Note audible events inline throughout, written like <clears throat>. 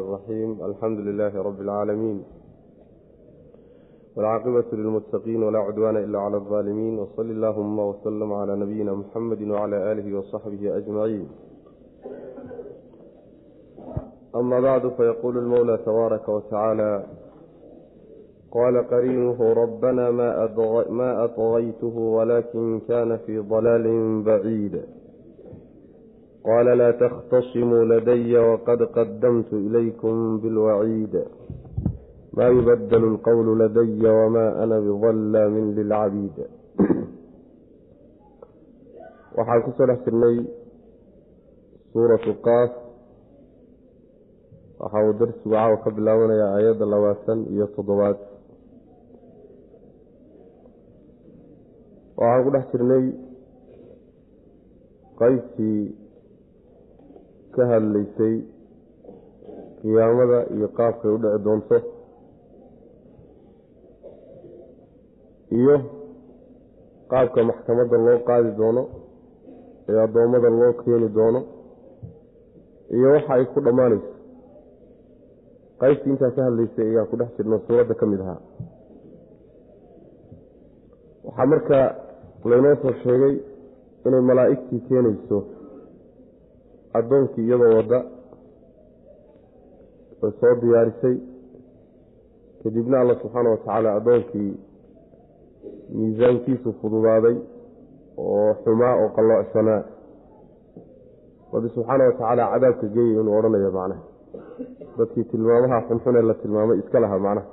الرحيم الحمد لله رب العالمين والعاقبة للمتقين ولا عدوان إلا على الظالمين وصل اللهم وسلم على نبينا محمد وعلى آله وصحبه أجمعين أما بعد فيقول المولى تبارك وتعالى قال قرينه ربنا ما, أضغ... ما أطغيته ولكن كان في ضلال بعيد qaala laa takhtasimuu ladaya waqad qadamtu ilaykum bilwaciid maa yubadalu lqowlu ladaya wamaa ana bidallaamin lilcabiid waxaan ku soo dhex jirnay suuratu qaaf waxa uu darsigu caaw ka bilaabanayaa aayadda labaatan iyo toddobaad waxaan ku dhex jirnay qaybtii ka hadlaysay qiyaamada iyo qaabkay u dhici doonto iyo qaabka maxkamadda loo qaadi doono ee addoommada loo keeni doono iyo waxa ay ku dhammaanayso. Qaybtii intaa ka hadlaysay ayaan ku dhex jirno suuradda ka mid ahaa. Waxaa marka laynoo soo sheegay inay malaa'igtii keenayso addoonkii iyadoo wadda way soo diyaarisay kadibna alla subxaana watacaala addoonkii miisaankiisu fududaaday oo xumaa oo qalloocsanaa rabbi subxaana watacaala cadaabka geeyay inuu odhanayo macnaha. Dadkii tilmaamaha xunxun ee la tilmaamay iska lahaa macnaha.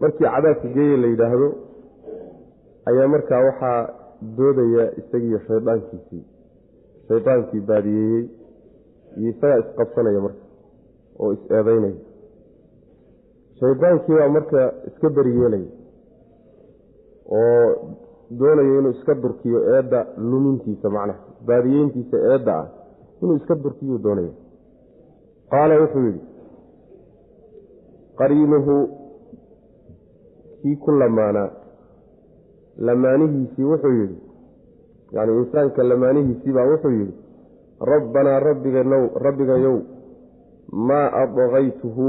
Markii cadaabka geeye la yidhaahdo ayaa markaa waxaa doodaya isagiiyo shaydaankiisii shaydaankii baadiyeeyey iyo isagaa isqabsanaya marka oo is-eedeynaya shaydaankii baa marka iska beriyeelaya oo doonaya inuu iska durkiyo eedda lumintiisa macnaha baadiyeyntiisa eedda ah inuu iska durkiyuu doonaya qaala wuxuu yidhi qariinuhu kii ku lamaanaa lamaanihiisii wuxuu yidhi yacni insaanka lamaanihiisii baa wuxuu yidhi rabbanaa rabbiganow rabbigayow maa adqaytuhu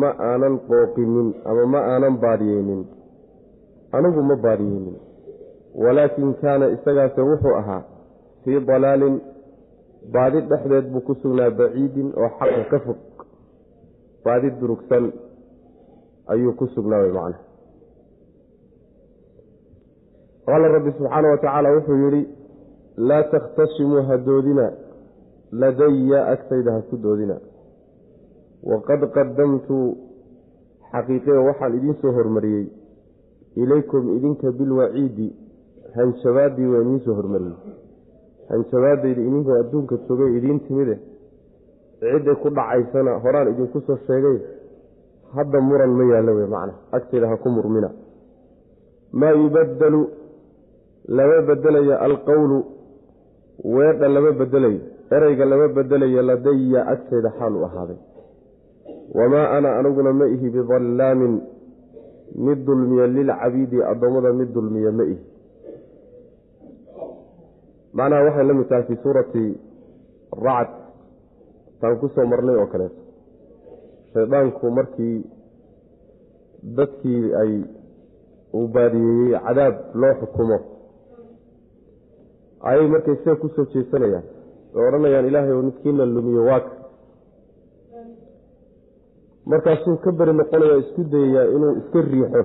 ma aanan qooqinin ama ma aanan baadiyeynin. Anigu ma baadiyeynin. Walaakin kaana isagaase wuxuu ahaa fii dalaalin baadi dhexdeed buu ku sugnaa baciidin oo xaqa ka fog. Baadi durugsan ayuu ku sugnaabay macnaha qaala rabbi subxaana wa tacaala wuxuu yidhi laa takhtasimuu ha doodina ladaya agtayda ha ku doodina. Waqad qadamtu xaqiiqeyo waxaan idiin soo hormariyey. Ilaykum idinka bilwaciidi hanjabaaddii waa idiin soo hormariyey. Hanjabaadayda idinkoo adduunka joogay idiin timide. Cidday ku dhacaysana horaan idinku soo sheegay. Hadda muran ma yaallo wey macna agtayda ha ku murmina. Maa yubaddalu lama bedelayo alqowlu weedha lama bedelayo ereyga lama bedelayo ladaya agtayda xaal u ahaaday. Wamaa ana aniguna ma ihi bidallaamin mid dulmiya lilcabiidi addoommada mid dulmiya ma ihi. Macnaha waxay la mid tahay fii suurati racd taan ku soo marnay oo kaleeto. Shaydaanku markii dadkii ay uu baadiyeeyey cadaab loo xukumo ayay markay sida ku soo jeesanayaan oo odhanayaan ilaahay oo midkiina lumiyo waaka markaasuu ka beri noqonaya isku dayayaa inuu iska riixo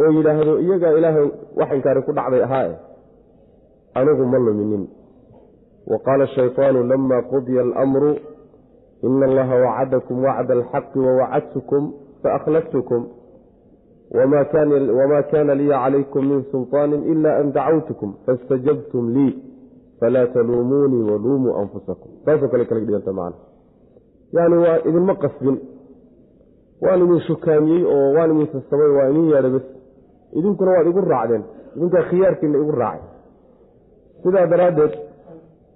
oo yidhaahdo iyagaa ilaahay wax inkaari ku dhacday ahaae anigu ma luminin. Wa qaala ashaytaanu lama qudiya alamru ina allaha wacadakum wacda alxaqi wawacadtukum faakhlaftukum wma kana liya calaykum min sulطaani ila an dacawtukum faاstajabtum lii falaa taluumuunii waluumuu anfusakum saasoo kale kala dhiganta macna yani waa idinma qasbin waan idin shukaamiyey oo waan idin sasabay waa idin yeedhay bas idinkuna waad igu raacdeen idinkaa khiyaarkiina igu raacay sidaa daraaddeed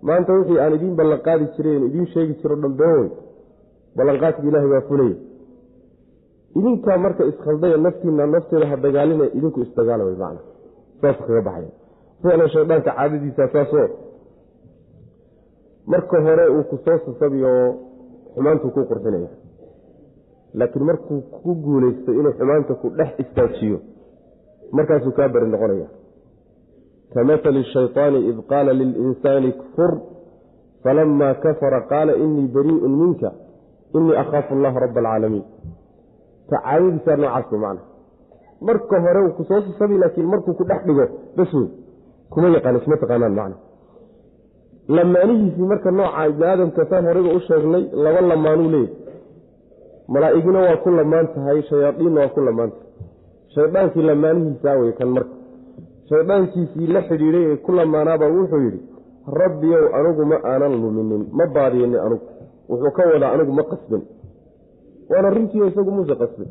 maanta wixii aan idiin ballanqaadi jiray idiin sheegi jiro dhambeoy ballanqaadkii ilahay baa fulaya idinkaa marka iskhaldaya naftiina nafteeda ha dagaalina idinku isdagaala wey macna saas kaga baxaya ficlan shaydaanka caadadiisa saasoo marka hore uu ku soo sasabiyo xumaantuu ku qurxinaya. Laakiin markuu ku guulaysto inuu xumaanta ku dhex istaajiyo markaasuu kaa beri noqonaya. Kamahali shayطaani id qaala lilinsaani kfur falama kafara qaala inii bariiءun minka inii akhaafu allaha raba alcaalamiin tacaadadiisaa noocaas man marka hore uu ku soo sasabi laakiin markuu ku dhex dhigo bas wey kuma yaqaan isma taqaanaan macna lamaanihiisii marka nooca ibni aadamka saan horeyba u sheegnay laba lamaanuu leeyahy malaa'igina waa ku lamaan tahay shayaadiinna waa ku lamaan tahay. Shaydaankii lamaanihiisaa wey kan marka. Shaydaankiisii la xidhiidhay ee ku lamaanaabaa wuxuu yidhi rabbiyow anigu ma aanan luminin ma baadiyinin anugu. Wuxuu ka wadaa anigu ma qasbin waana runtiio isagu muuse qasbin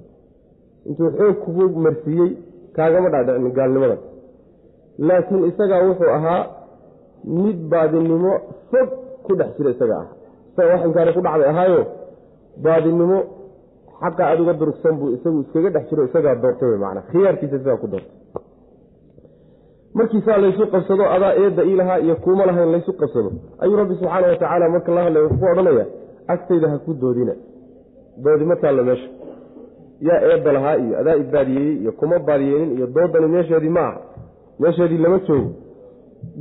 intuu xoog kugu marsiiyey kaagama dhaadhicin gaalnimadan laakiin isagaa wuxuu ahaa mid baadinimo fog ku dhex jira isaga ah isaga wax ku dhacday ahaayo baadinimo xaqa aada uga durugsan buu isagu iskaga dhex jiro isagaa doortay wey macnaa. Khiyaarkiisa isagaa ku doortay. Markiisaa laysu qabsado adaa eedda ii lahaa iyo kuuma lahayn laysu qabsado. Ayuu rabbi subxaana wa tacaala marka la hadlay wuxuu ku odhanaya agtayda ha ku doodina doodi ma taallo meesha. Yaa eedda lahaa iyo adaa ibaadiyeeyey iyo kuma baadiyeenin iyo doodani meesheedii ma aha. Meesheedii lama joogo.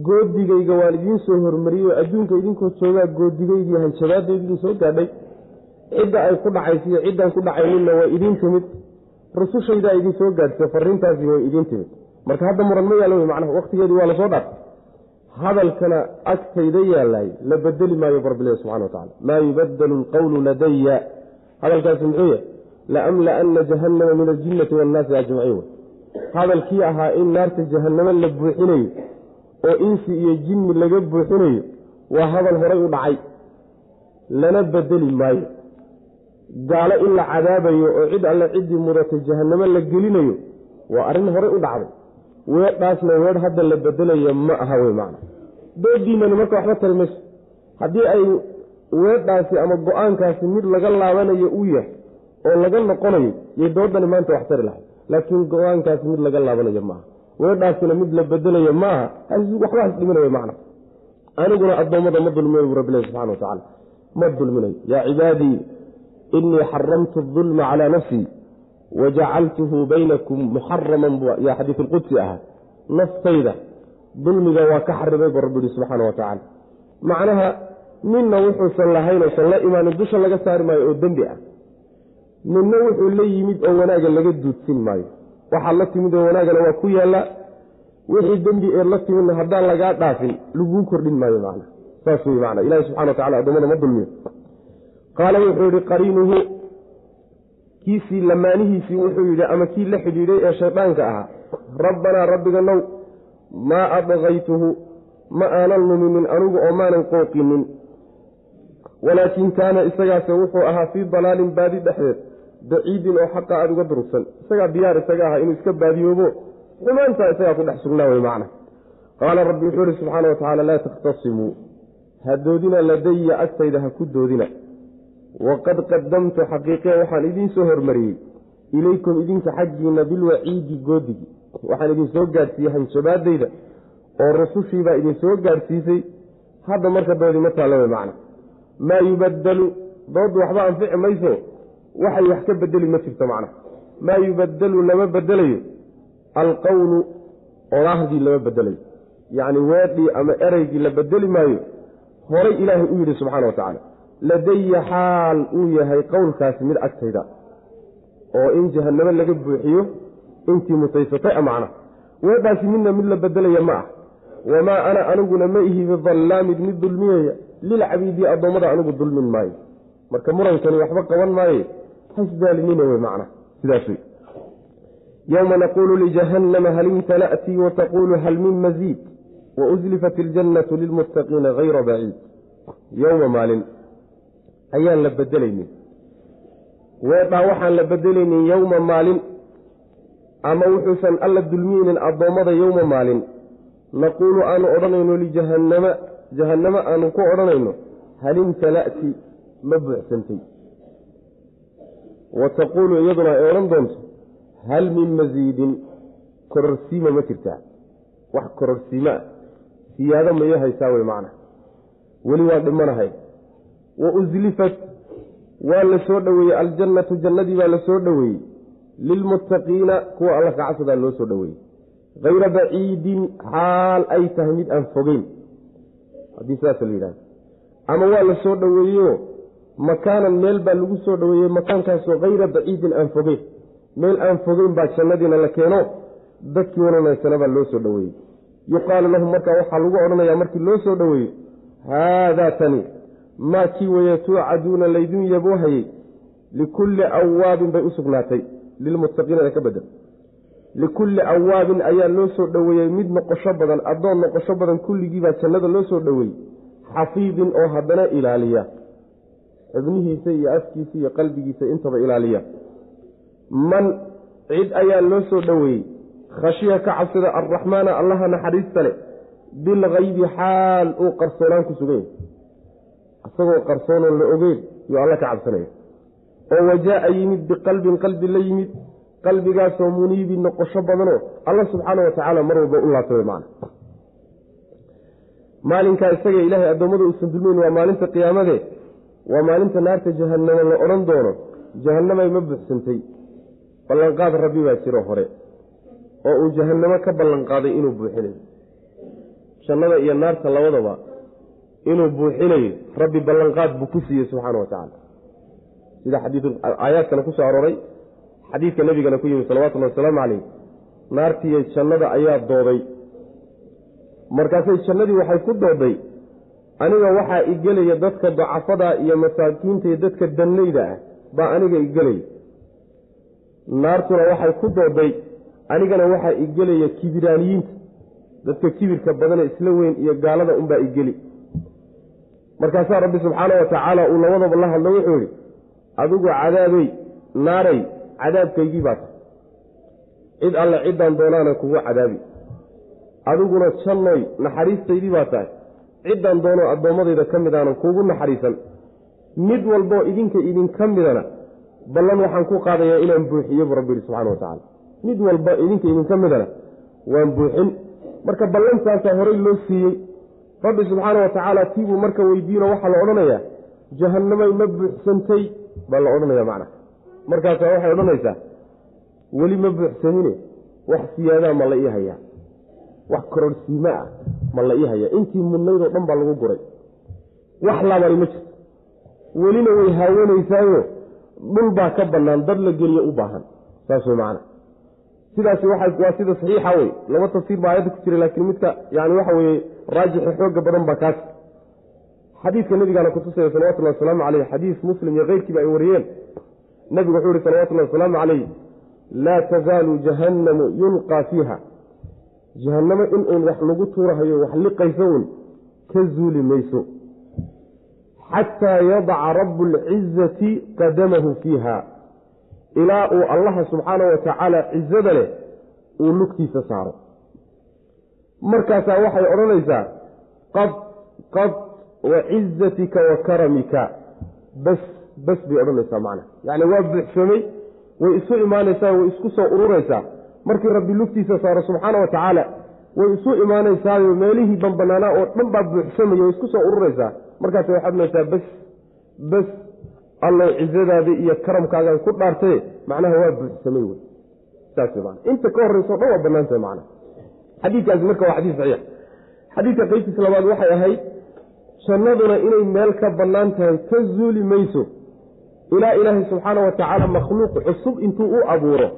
Goodigayga waan idiin soo hormariyey adduunka idinkoo joogaa goodigaydii hanjabaadaydi idin soo gaadhay. Cidda ay ku dhacaysa iyo ciddaan ku dhacayninna way idiin timid. Rusushaydaa idin soo gaadhsa fariintaasi way idiin timid. Marka hadda muran ma yaalla wey macnaha waktigeedii waa la soo dhaafay. Hadalkana agtayda yaalaay la bedeli maayo barbileh subxana wa tacala maa yubadalu lqawlu ladaya hadalkaasi muxuu yahay laamlaana jahannama min aljinnati waannaasi ajmaciin. Hadalkii ahaa in naarta jahannamo la buuxinayo oo insi iyo jinni laga buuxinayo waa hadal horay u dhacay. Lana bedeli maayo. Gaalo in la cadaabayo oo cid alle ciddii mudatay jahannamo la gelinayo waa arrin horay u dhacday. Weedhaasna weedh hadda la bedelayo ma aha wey macna. Doodiinani marka waxba tari mayso haddii ay weedhaasi ama go'aankaasi mid laga laabanayo uu yahay oo laga noqonayo yay doodani maanta wax tari lahay laakiin go'aankaasi mid laga laabanayo maaha. Weedhaasina mid la bedelayo maaha waxba has dhiminayo macna. Aniguna addoommada ma dulminayo bu rabbilahi subxana wa ma dulminayo yaa cibaadii inii xaramtu adulma calaa nafsii wajacaltuhu baynakum muxaraman yaa xadiis lqudsi ahaa. Naftayda dulmiga waa ka xarimay buu rabbi yihi subxaana wa tacaala. Macnaha ninna wuxuusan lahayn uusan la imaanin dusha laga saari maayo oo dembi ah. Ninna wuxuu la yimid oo wanaaga laga duudsin maayo. Waxaad la timid oo wanaagana waa ku yaallaa wixii dembi eed la timidna haddaan lagaa dhaafin laguu kordhin maayo macna. Saas wey macna. Ilahi subxana wa tacala addoomada ma dulmiyo. Qaala wuxuu yihi qariinuhu kiisii lamaanihiisii wuxuu yidhi ama kii la xidhiidhay ee shaydaanka ahaa rabbanaa rabbiga now maa adqaytuhu ma aanan luminin anigu oo maanan qooqinin walaakin kaana isagaase wuxuu ahaa fii dalaalin baadi dhexdeed baciidin oo xaqa aada uga durugsan. Isagaa diyaar isaga aha inuu iska baadiyoobo. Xumaantaa isagaa ku dhex sugnaa wey macna. Qaala rabbi wuxuu ihi subxaana wa tacaala laa takhtasimuu ha doodina ladaya agtayda ha ku doodina. Waqad qadamtu xaqiiqee waxaan idiin soo hormariyey. Ilaykum idinka xaggiina bilwaciidi goodigii waxaan idin soo gaadhsiiyey hanjabaadayda oo rusushiibaa idin soo gaadhsiisay. Hadda marka doodii ma taallo wey macna maa yubadalu dooddu waxba anfici mayso waxay wax ka bedeli ma jirto macna maa yubadalu lama bedelayo alqowlu odhaahdii lama bedelayo yacni weedhii ama ereygii la bedeli maayo horay ilaahay u yidhi subxana wa tacaala ladaya xaal uu yahay qowlkaasi mid agtayda oo in jahannamo laga buuxiyo intii mutaysatay a macna weedhaasi midna mid la bedelaya ma ah wamaa ana aniguna ma ihi bidallaamin mid dulmiyaya lilcabiidi addoommada anigu dulmin maayo marka murankani waxba qaban maaye hasdaalinina wey macna sidaas wey yowma naquulu lijahannama hal imtala'tii wataquulu hal min maziid wauzlifat iljannatu lilmuttaqiina hayra baciid yowma maalin ayaan la bedelaynin weedhaa waxaan la bedelaynin yowma maalin ama wuxuusan alla dulmiyeynin addoommada yowma maalin naquulu aanu odhanayno lijahannama jahannamo aanu ku odhanayno hal imtala'ti ma buuxsantay wa taquulu iyaduna ay odhan doonto hal min masiidin kororsiima ma jirtaa wax kororsiima ah siyaado mayo haysaa wey macna weli waa dhimanahay wa uslifat waa la soo dhoweeyey aljannatu jannadii baa la soo dhoweeyey lilmuttaqiina kuwa alla kacabsadaa loo soo dhoweeyey hayra baciidin xaal ay tahay mid aan fogeyn haddii sidaasa la yidhahdo ama waa la soo dhoweeyeyo makaanan meel baa lagu soo dhoweeyey makaankaasoo hayra baciidin aan fogeyn meel aan fogeyn baa jannadiina la keeno dadkii wananaysana baa loo soo dhoweeyey yuqaalu lahum markaa waxaa lagu odhanayaa markii loo soo dhoweeyey haadaa tani maa kii weeye tuucaduuna laydin yaboohayey likulli awaabin bay u sugnaatay lilmuttaqiina ka bedel likulli awaabin ayaa loo soo dhoweeyey. Mid noqosho badan addoon noqosho badan kulligiibaa jannada loo soo dhoweeyey xafiidin oo haddana ilaaliya. Xubnihiisa iyo afkiisa iyo qalbigiisa intaba ilaaliya. Man cid ayaa loo soo dhoweeyey khashiya ka cabsada alraxmaana allaha naxariista leh. Bilgaybi xaal uu qarsoonaan ku sugan yahy isagoo qarsoonoon la ogeyn yuu alla ka cabsanaya. Oo wajaa-a yimid biqalbin qalbi la yimid qalbigaasoo muniibi noqosho badanoo alla subxaana watacaala mar walba u laabtay macna maalinkaa isaga ilaahay addoommada uusan dulmeyn waa maalinta qiyaamade waa maalinta naarta jahannamo la odhan doono jahannamay ma buuxsantay. Ballanqaad rabbi baa jiro hore oo uu jahannamo ka ballanqaaday inuu buuxinayo. Jannada iyo naarta labadaba inuu buuxinayo rabbi ballanqaad buu ku siiyey subxaana wa tacaala sida xadiiaayaadkana ku soo arooray xadiidka nebigana ku yimi salawatullahi wasalaamu caleyh naartiiyo jannada ayaa dooday markaasay jannadii waxay ku dooday aniga waxaa igelaya dadka dacafada iyo masaakiinta iyo dadka danleyda ah baa aniga igelaya naartuna waxay ku dooday anigana waxaa igelaya kibiraaniyiinta dadka kibirka badane isla weyn iyo gaalada unbaa igeli markaasaa rabbi subxaana wa tacaala uu labadaba la hadlo wuxuu yidhi adigu cadaabey naaray cadaabkaygii tahay cid alle ciddaan doonaana kugu cadaabi. Adiguna jannoy naxariistaydii baa tahay. Ciddaan doono addoommadayda ka mid aanan kuugu naxariisan. Mid walboo idinka idinka midana ballan waxaan ku qaadayaa inaan buuxiyo buu rabbi yihi subxana wa tacaala. Mid walba idinka idinka midana waan buuxin. Marka ballantaasaa horey loo siiyey rabbi subxaana wa tacaala tiibuu marka weydiino waxaa la odhanayaa jahannamay ma buuxsantay baa la odhanaya macna markaasaa waxay odhanaysaa weli ma buuxsamine wax siyaadaa ma la ii hayaa. Wax kororhsiimo ah ma la ii hayaa. Intii mudnaydoo dhan baa lagu guray. Wax laabani ma jirto. Welina way haawanaysaayo dhul baa ka bannaan dad la geliyo u baahan. Saas way macana sidaasi waa sida saxiixa wey laba tafsiir baa aayadda ku jira laakiin midka yani waxa weeye raajixi xooga badan baa kaas xadiidka nabigaana kutusaya salawatullahi wasalaamu caleyh xadiis muslim iyo keyrkiiba ay wariyeen nabigu wuxuu yihi salawatullahi wasalaamu caleyh laa tazaalu jahannamu yulqaa fiiha. Jahannamo in uun wax lagu tuurahayo wax liqayso un ka zuuli mayso xataa yadaca rabu lcizati qadamahu fiiha. Ilaa uu allaha subxaana wa tacaala cizada leh uu lugtiisa saaro. Markaasaa waxay odhanaysaa qad qad wa cizatika wa karamika. Bas bas bay odhanaysaa macna. Yacni waa buuxsamay way isu imaanaysaa way isku soo ururaysaa. Markii rabbi lugtiisa saaro subxaana wa tacaala way isu imaanaysaayo meelihii banbanaanaa oo dhan baa buuxsamaya way isku soo ururaysaa. Markaasa waxaad odhanaysaa bas bas allow cizadaadii iyo karamkaagaan ku dhaartaye macnaha waa buuxsamay wey. Saas man inta ka horreyso o dhan waa bannaan macna. Xadiidkaasi marka waa xadiis saxiix. Xadiidka qeybtiis labaad waxay ahayd jannaduna inay meel ka bannaan tahay ka zuuli mayso ilaa ilaahay subxaana wa tacaala makhluuq cusub intuu u abuuro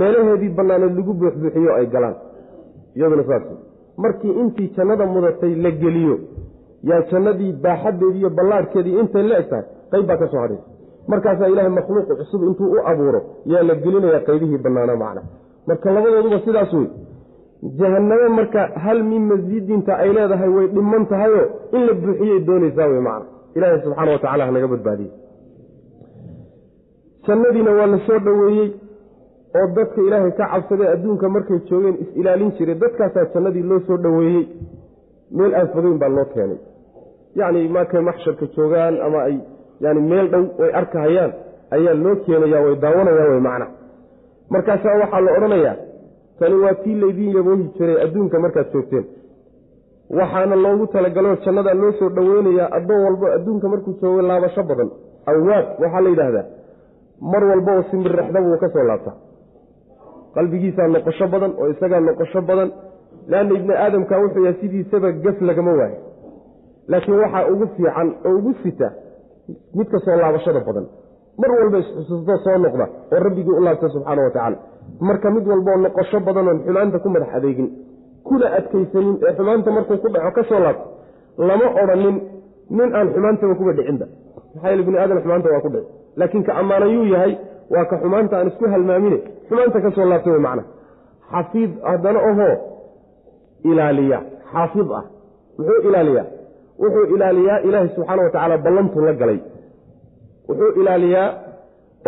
meelaheedii bannaaneed lagu buuxbuuxiyo ay galaan. Iyaduna saas markii intii jannada mudatay la geliyo yaa jannadii baaxadeedii iyo ballaadhkeedii intay la eg tahay qayb baa ka soo hadhaysa markaasaa ilaahay makhluuq cusub intuu u abuuro yaa la gelinaya qaybihii bannaana macna. Marka labadooduba sidaas wey jahannamo marka hal min masiidinta ay leedahay way dhiman tahayoo in la buuxiyay doonaysaa wey macna. Ilaahay subxaana wa tacala hanaga badbaadiyey jannadiina waa la soo dhoweeyey oo dadka ilaahay ka cabsaday adduunka markay joogeen is-ilaalin jiray dadkaasaa jannadii loo soo dhoweeyey. Meel aan fogeyn baa loo keenay. Yacni markay maxsharka joogaan ama ay yani meel dhow way arkahayaan ayaa loo keenaya way daawanayaan way macna. Markaasaa waxaa la odhanayaa tani waa tii laydiin yaboohi jiray adduunka markaad joogteen. Waxaana loogu talagaloo jannada loo soo dhoweynayaa addoon walbo adduunka markuu joogo laabasho badan. Awaab waxaa la yidhaahdaa mar walba oo simbirrexdaba uu ka soo laabta qalbigiisaa noqosho badan oo isagaa noqosho badan. Leanna ibni aadamka wuxuu yahay sidiisaba gaf lagama waayo. Laakiin waxaa ugu fiican oo ugu sita midka soo laabashada badan. Mar walba isxusuusto soo noqda oo rabbigii u laabta subxaana wa tacaala. Marka mid walbaoo noqosho badan oon xumaanta ku madax adeegin kuna adkaysanin ee xumaanta markuu ku dhaco ka soo laabto lama odhanin nin aan xumaantaba kuba dhicinba maxaa yeele bini aadam xumaanta waa ku dhici laakiin ka ammaanayuu yahay waa ka xumaanta aan isku halmaamine. Xumaanta ka soo laabtay wey macna. Xafiid haddana ohoo ilaaliya xaafid ah. Muxuu ilaaliyaa. Wuxuu ilaaliyaa ilaahay subxaana wa tacaala ballantuu la galay. Wuxuu ilaaliyaa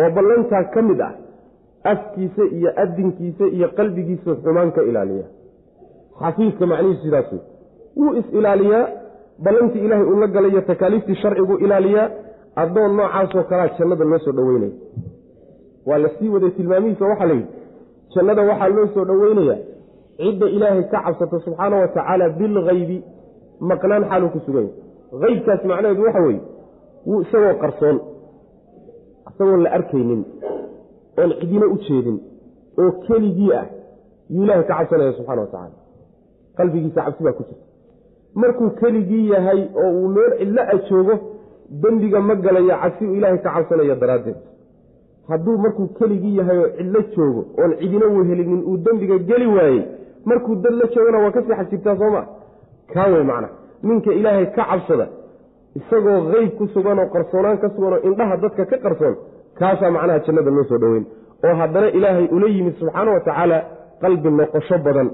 oo ballantaa ka mid ah afkiisa iyo adinkiisa iyo qalbigiisa xumaan ka ilaaliya xafiidka macnihiisu sidaas wuu is-ilaaliyaa ballantii ilaahay uu la galay iyo takaaliiftii sharcigu ilaaliyaa addoon noocaasoo kalea jannada loo soo dhoweynaya waa la sii waday tilmaamihiisa waxaa la yidhi jannada waxaa loo soo dhoweynayaa cidda ilaahay ka cabsato subxaana wa tacaala bilgaybi maqnaan xaaluu ku sugan yahy haybkaas macnaheedu waxa weeye wuu isagoo qarsoon isagoon la arkaynin oon cidina u jeedin oo keligii ah yuu ilaahay ka cabsanaya subxana wa tacaala. Qalbigiisa cabsi baa ku jirta. Markuu keligii yahay oo uu meel cidlo a joogo dembiga ma galayo cabsi uu ilaahay ka cabsanaya daraaddeed. Hadduu markuu keligii yahay oo cidlo joogo oon cidina wehelinin uu dembiga geli waayey markuu dad la joogona waa ka sii xasibtaa sooma kaa wey macna. Ninka ilaahay ka cabsada isagoo qeyb ku sugan oo qarsoonaan ka sugan oo indhaha dadka ka qarsoon kaasaa macnaha jannada loo soo dhoweyn. Oo haddana ilaahay ula yimid subxaana wa tacaala qalbi noqosho badan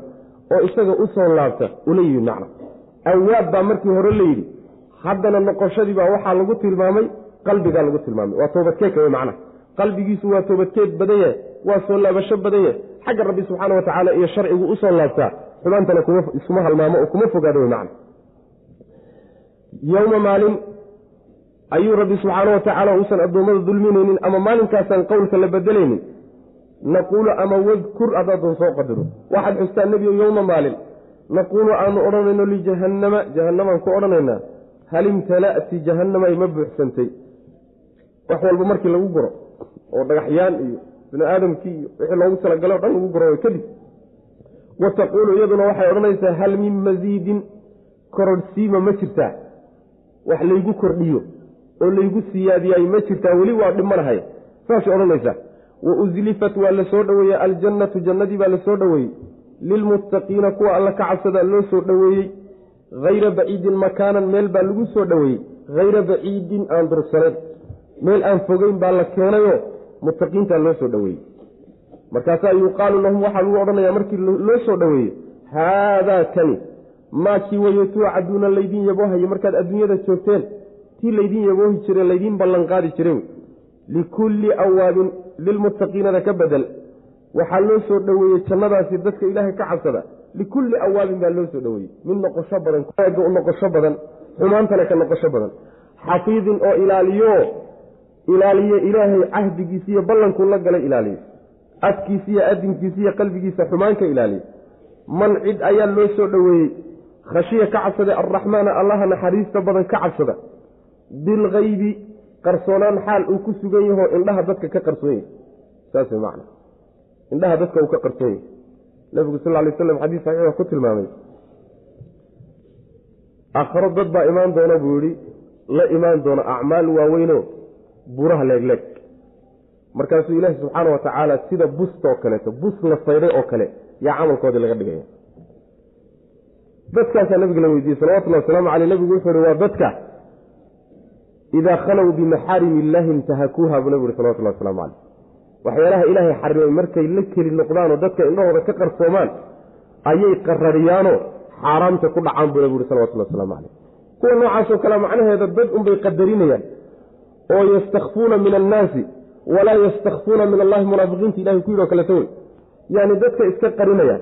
oo isaga u soo laabta ula yimid macna. Awaab baa markii hore la yidhi haddana noqoshadii baa waxaa lagu tilmaamay qalbigaa lagu tilmaamay. Waa toobadkeedka wey macnaha. Qalbigiisu waa toobadkeed badan waa soo laabasho badan yahay. Xagga rabbi subxaana wa tacaala iyo sharcigu u soo laabtaa xumaantana iskuma halmaamo oo kuma fogaado wey macna yowma maalin ayuu rabbi subxaana wa tacaala uusan addoommada dulminaynin ama maalinkaasaan qowlka la bedelaynin naquulu ama wadkur hadaadan soo qadiro. Waxaad xustaa nebiyo yowma maalin naquulu aanu odhanayno lijahannama jahannamaan ku odhanaynaa hal imtala'ti jahannama ima buuxsantay? Wax walba markii lagu guro oo dhagaxyaan iyo bini aadamkii iyo wixii loogu talagalo o dhan lagu guro kadib wa taquulu iyaduna waxay odhanaysaa hal min masiidin kororhsiima ma jirtaa wax laygu kordhiyo oo laygu siyaadiyaay ma jirtaa weli waa dhimanahay saasay odhanaysaa. Wa uslifat waa la soo aljannatu jannadii baa la soo dhoweeyey lilmuttaqiina kuwa alla ka cabsadaa loo soo dhoweeyey hayra baciidin makaanan meel baa lagu soo dhoweeyey hayra baciidin aan dursanayn meel aan fogeyn baa la keenayoo muttaqiintaa loo soo dhoweeyey markaasaa yuqaalu lahum waxaa lagu odhanayaa markii loo soo dhoweeyey haadaa kani maa kii weeye tuucaduuna laydin yaboohaye markaad adduunyada joogteen tii laydin yaboohi jire laydiin ballanqaadi jire likulli awaabin lilmuttaqiinada ka bedel waxaa loo soo dhoweeyey jannadaasi dadka ilaahay ka cabsada likulli awaabin baa loo soo dhoweeyey mid noqosho badan noqosho badan xumaantana ka noqosho badan. Xafiidin oo ilaaliyo ilaaliyo ilaahay cahdigiisa iyo ballankuu la galay ilaaliyo. Afkiisa iyo adinkiisa iyo qalbigiisa xumaan ka ilaaliyo. Man cid ayaa loo soo dhoweeyey khashiya ka cabsaday alraxmaana allaha naxariista badan ka cabsada. Bilgaybi qarsoonaan xaal uu ku sugan yahoo indhaha dadka ka qarsoon yahy saas macna. Indhaha dadka uu ka qarsoon yahay nabigu sal lay slam xadiis saxiixa ku tilmaamay. Aakharo dad baa imaan doona buu yihi la imaan doona acmaal waaweyno buraha leegleeg. Markaasuu ilaahi subxaana wa tacaala sida busta oo kaleeto bus la sayday oo kale yaa camalkoodii laga dhigaya. Dadkaasaa nabiga la weydiiyey salawatullahi wasalaamu caleyh nabigu wuxuu ihi waa dadka idaa khalow bimaxaarimi illaahi intahakuuha buu nabigu yihi salawatullahi waslamu caleyh waxyaalaha ilaahay xarimay markay la keli noqdaanoo dadka indhahooda ka qarsoomaan ayay qarariyaanoo xaaraamta ku dhacaan buu nabigu yihi salawatullahi waslamu caleyh kuwa noocaasoo kale macnaheeda dad unbay qadarinayaan oo yastakfuuna min annaasi walaa yastakfuuna min allahi munaafiqiinta ilahay ku yidhi o kaleeto wey yaani dadka iska qarinayaan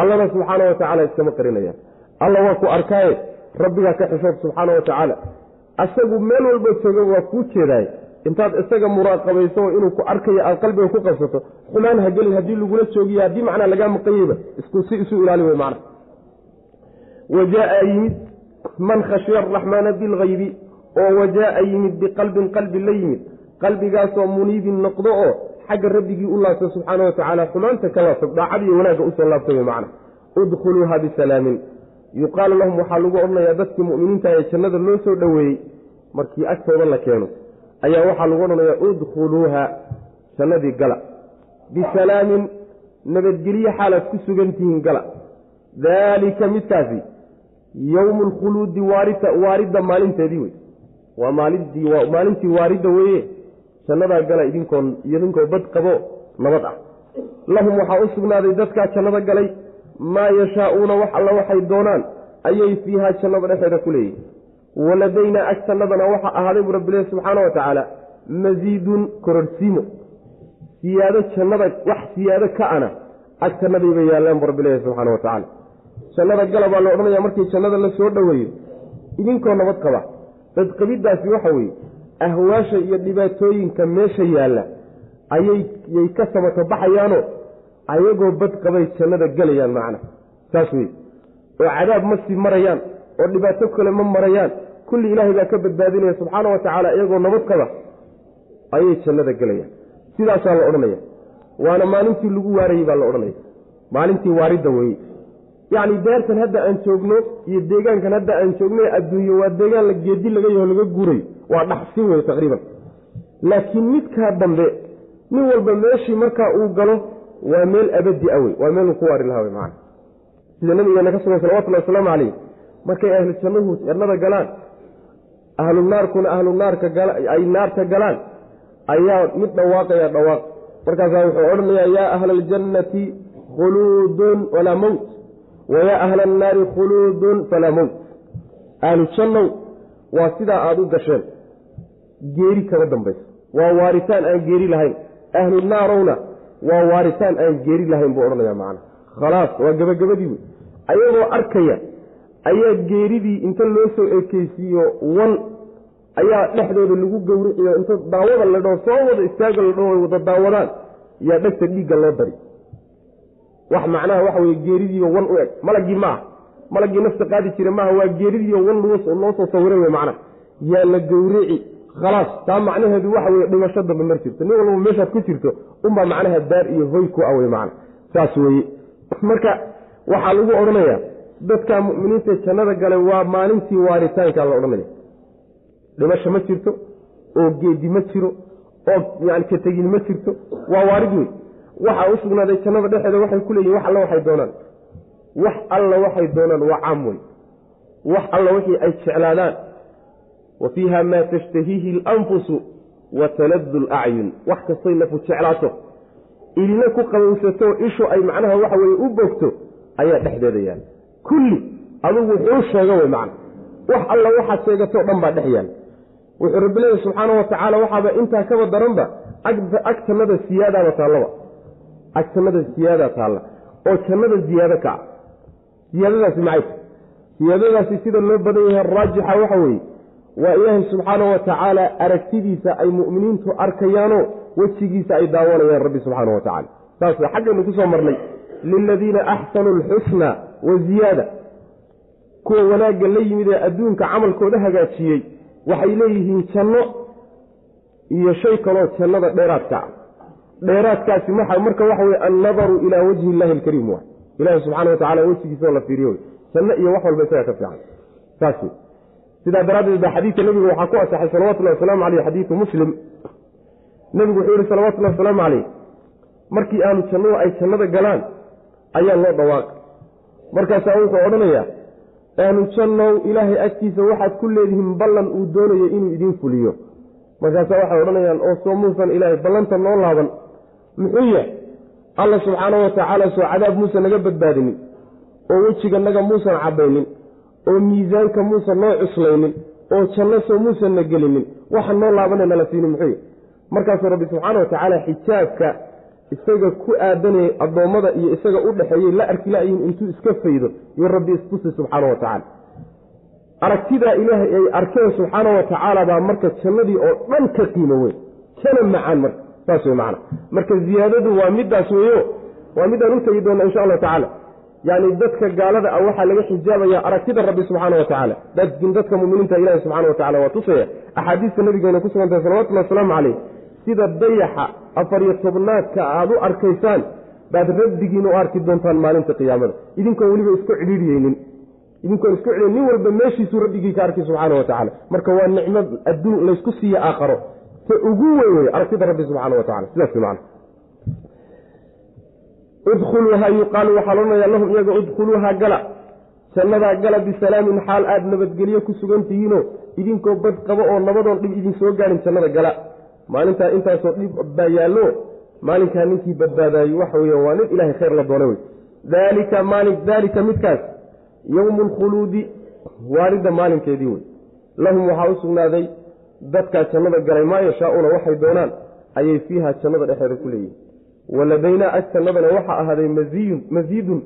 allana subxaana wa tacala iskama qarinayaan. Alla waa ku arkaaye rabbigaa ka xishood subxaana wa tacaala asagu meel walba jooga waa kuu jeedaay intaad isaga muraaqabayso oo inuu ku arkayo aad qalbiga ku qabsato xumaan ha gelin haddii lagula joogiyo haddii macnaa lagaa maqanyeyba si isu ilaali wey macna. Wa jaaa yimid man khashiya araxmaana bilgaybi oo wajaaa yimid biqalbin qalbi la yimid qalbigaasoo muniibin noqdo oo xagga rabbigii u laabta subxaana wa tacaala xumaanta ka laabta daacadiiyo wanaagga u soo laabtay wey macna. Udkhuluuha bisalaamin. Yuqaalu lahum waxaa lagu odhanayaa dadkii mu'miniinta ee jannada loo soo dhoweeyey markii agtooda la keeno ayaa waxaa lagu odhanayaa udkhuluuha jannadii gala. Bisalaamin nabadgelye xaalaad ku sugan tihiin gala. Daalika midkaasi yowmu lkhuluudi waarita waaridda maalinteedii wey waa maalintii waaridda weeye. Jannadaa gala idinkoon idinkoo bad qabo nabad ah. Lahum waxaa u sugnaaday dadkaa jannada galay maa yashaa'uuna wax alla waxay doonaan ayay fiihaa jannada dhexeeda ku leeyihiin waladaynaa ag jannadana waxaa ahaaday buu rabbilehi subxaana wa tacaala masiidun kororhsiimo siyaado jannada wax siyaado ka ana ag jannadayba yaallaan buu rabbilehi subxaana wa tacaala jannada gala baa la odhanaya markii jannada la soo dhoweeyo idinkoo nabad qaba. Badqabiddaasi waxa weeye ahwaasha iyo dhibaatooyinka meesha yaalla ayay yay ka samato baxayaanoo ayagoo bad qabay jannada gelayaan macna. Saas wey oo cadaab ma sii marayaan oo dhibaato kale ma marayaan kulli ilaahay baa ka badbaadinaya subxaana wa tacaala iyagoo nabad qaba ayay jannada gelayaan. Sidaasaa la odhanaya. Waana maalintii lagu waarayey baa la odhanaya. Maalintii waaridda weeye. Yacni deertan hadda aan joogno iyo deegaankan hadda aan joogno adduunye waa deegaan la geedi laga yaho laga guurayo waa dhaxsin wey taqriiban. Laakiin midkaa dambe nin walba meeshii markaa uu galo waa meel abadi a wey waa meeluu ku waari lahaa wey macana. Sida nabigeena ka sugan salawatullahi wasalaamu calayh markay ahlu jannuhu jannada galaan ahlu naarkuna ahlu naarka ay naarta galaan ayaa mid dhawaaqaya dhawaaq. Markaasaa wuxuu odhanayaa yaa ahla aljannati khuluudun walaa mowt wayaa ahla annaari khuluudun falaa mowt ahlu jannow waa sidaa aada u gasheen geeri kama dambayso. Waa waaritaan aan geeri lahayn. Ahlu naarowna waa waaritaan aan geeri lahayn buu odhanaya macana khalaas waa gebagabadii wey. Ayagoo arkaya ayaa geeridii inta loo soo ekeysiiyo wan ayaa dhexdooda lagu gowriciyo inta daawada la dhao soo wada istaaga la dhao wada daawadaan yaa dhegta dhiigga loo dari wax macnaha waxa weye geeridiiyo wan u eg. Malagii maaha. Malagii nafta qaadi jira maaha waa geeridiiyo wan loo soo sawiray wey macnaha. Yaa la gowrici khalaas taa macnaheedu waxa weye dhimasho dambe mar jirto. Nin walba meeshaad ku jirto unbaa macnaha daar iyo hoy ku ah wey macna saas weye marka waxaa lagu odhanayaa dadka mu'miniinta jannada galay waa maalintii waaritaankaa la odhanaya dhimasho ma jirto oo geedi ma jiro oo yani ka tegin ma jirto waa waarid wey waxaa u sugnaaday jannada dhexeeda waxay ku leeyihiin wax alla waxay doonaan. Wax alla waxay doonaan waa caam wey wax alla wixii ay jeclaadaan. Wa fiiha maa tashtahiihi alanfusu wa taladu lacyun wax kastoy nafu jeclaato. Ilina ku qabowsato ishu ay macnaha waxa weye u bogto ayaa dhexdeeda yaalla kulli adugu wuxuu sheega wey macna. Wax alla waxaad sheegatoo dhan baa dhex yaalla wuxuu rabbi leeyahy subxaana wa tacaala waxaaba intaa kaba daranba ag jannada siyaadaaba taallaba. Ag jannada siyaada taalla. Oo jannada ziyaado ka ah. Siyaadadaasi maxay siyaadadaasi sida loo badan yahay raajixa waxa weeye waa ilaahay subxaana wa tacaala aragtidiisa ay mu'miniintu arkayaanoo wejigiisa ay daawanayaan rabbi subxaana wa tacala saas xaggaynu ku soo marnay liladiina axsanuu alxusna wa ziyaada kuwa wanaagga la yimid ee adduunka camalkooda hagaajiyey waxay leeyihiin janno iyo shay kaloo jannada dheeraadka ah. Dheeraadkaasi marka waxa weye annadaru ilaa wajhi illahi alkariim wa ilahi subxana wa tacala wejigiisao la fiiriyo janno iyo wax walba isaga ka fiican. Saas sidaa daraaddeed baa xadiidka nebiga waxaa ku asaxay salawatullahi wasalaamu caleyh xadiidu muslim. Nebigu wuxuu yihi salawatullahi wasalaamu caleyh markii aanu jannadu ay jannada galaan ayaa loo dhawaaqay. Markaasaa wuxuu odhanayaa ahlu jannow ilaahay agtiisa waxaad ku leedihiin ballan uu doonayo inuu idiin fuliyo. Markaasaa waxay odhanayaan oo soo muusan ilaahay ballanta noo laaban. Muxuu yahay? Alla subxaana wa tacaala soo cadaab muusan naga badbaadinin oo wejiga naga muusan cabaynin oo miisaanka muusan noo cuslaynin oo janno soo muusan na gelinin waxa noo laabanay nala siinin. Muxuu yahy markaasuu rabbi subxaana wa tacaala xijaabka isaga ku aadanayay addoommada iyo isaga u dhexeeyey la arki laayihin intuu iska faydo iyo rabbi istusi subxaana wa tacaala. Aragtidaa ilaahay ay arkeen subxaana wa tacaala baa marka jannadii oo dhan ka qiimo weyn. Kana macaan marka saas wey macana marka ziyaadadu waa midaas weeyo waa midaan u tegi doona insha allahu tacaala. Yacni dadka gaalada ah waxaa laga xijaabaya aragtida rabbi subxaana wa tacaala. Dadkin dadka muminiinta ilahi subxana wa tacala waa tusaya. Axaadiista nabigeena ku sugantahay salawatullahi wasalaamu caleyh sida dayaxa afar iyo tobnaadka aada u arkaysaan baad rabbigiina u arki doontaan maalinta qiyaamada. Idinkoon weliba isku cidhiidhiyeynin idinkoon isku cidhiy nin walba meeshiisuu rabbigii ka arkay subxaana wa tacala marka waa nicmo adduun laysku siiye aakharo. Ta ugu weyn wey aragtida rabbi subxaana wa tacala sidaas man udkhuluuha yuqaalu waxaa loodhanayaa lahum iyaga udkhuluuha gala. Jannadaa gala bisalaamin xaal aada nabadgelyo ku sugan tihiinoo idinkoo bad qabo oo nabadoon dhib idin soo gaarin jannada gala maalintaa intaasoo dhib baa yaallo maalinkaa ninkii badbaadaayo waxa weya waa nin ilaahay khayr la doona wey daalika maalin daalika midkaas yowmu alkhuluudi waalidda maalinkeedii wey lahum waxaa u sugnaaday dadkaa jannada galay maa yashaa-una waxay doonaan ayay fiiha jannada dhexeeda ku leeyihiin waladaynaa ag jannadana waxaa ahaaday maziyun masiidun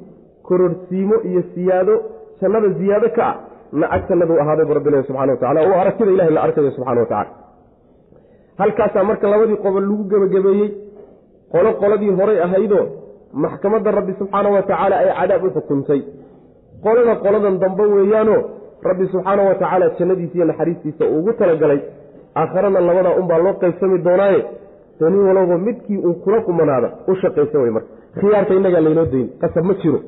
kororsiimo iyo siyaado jannada ziyaado ka ah na ag jannadu ahaaday bu rabbilahi subxana wa tacala oo aragtida ilahay la arkayo subxana wa tacala halkaasaa marka labadii qobol lagu gebagabeeyey qolo qoladii horay ahaydoo maxkamadda rabbi subxaana wa tacaala ay cadaab u xukuntay qolada qoladan dambe weeyaanoo rabbi subxaana wa tacaala jannadiisa iyo naxariistiisa uu ugu talagalay. Aakharana labadaa unbaa loo qaybsami doonaaye dani walowba midkii uu kula qumanaada u shaqaysa wey marka. Khiyaarka innagaa laynoo dayn qasab ma jiro.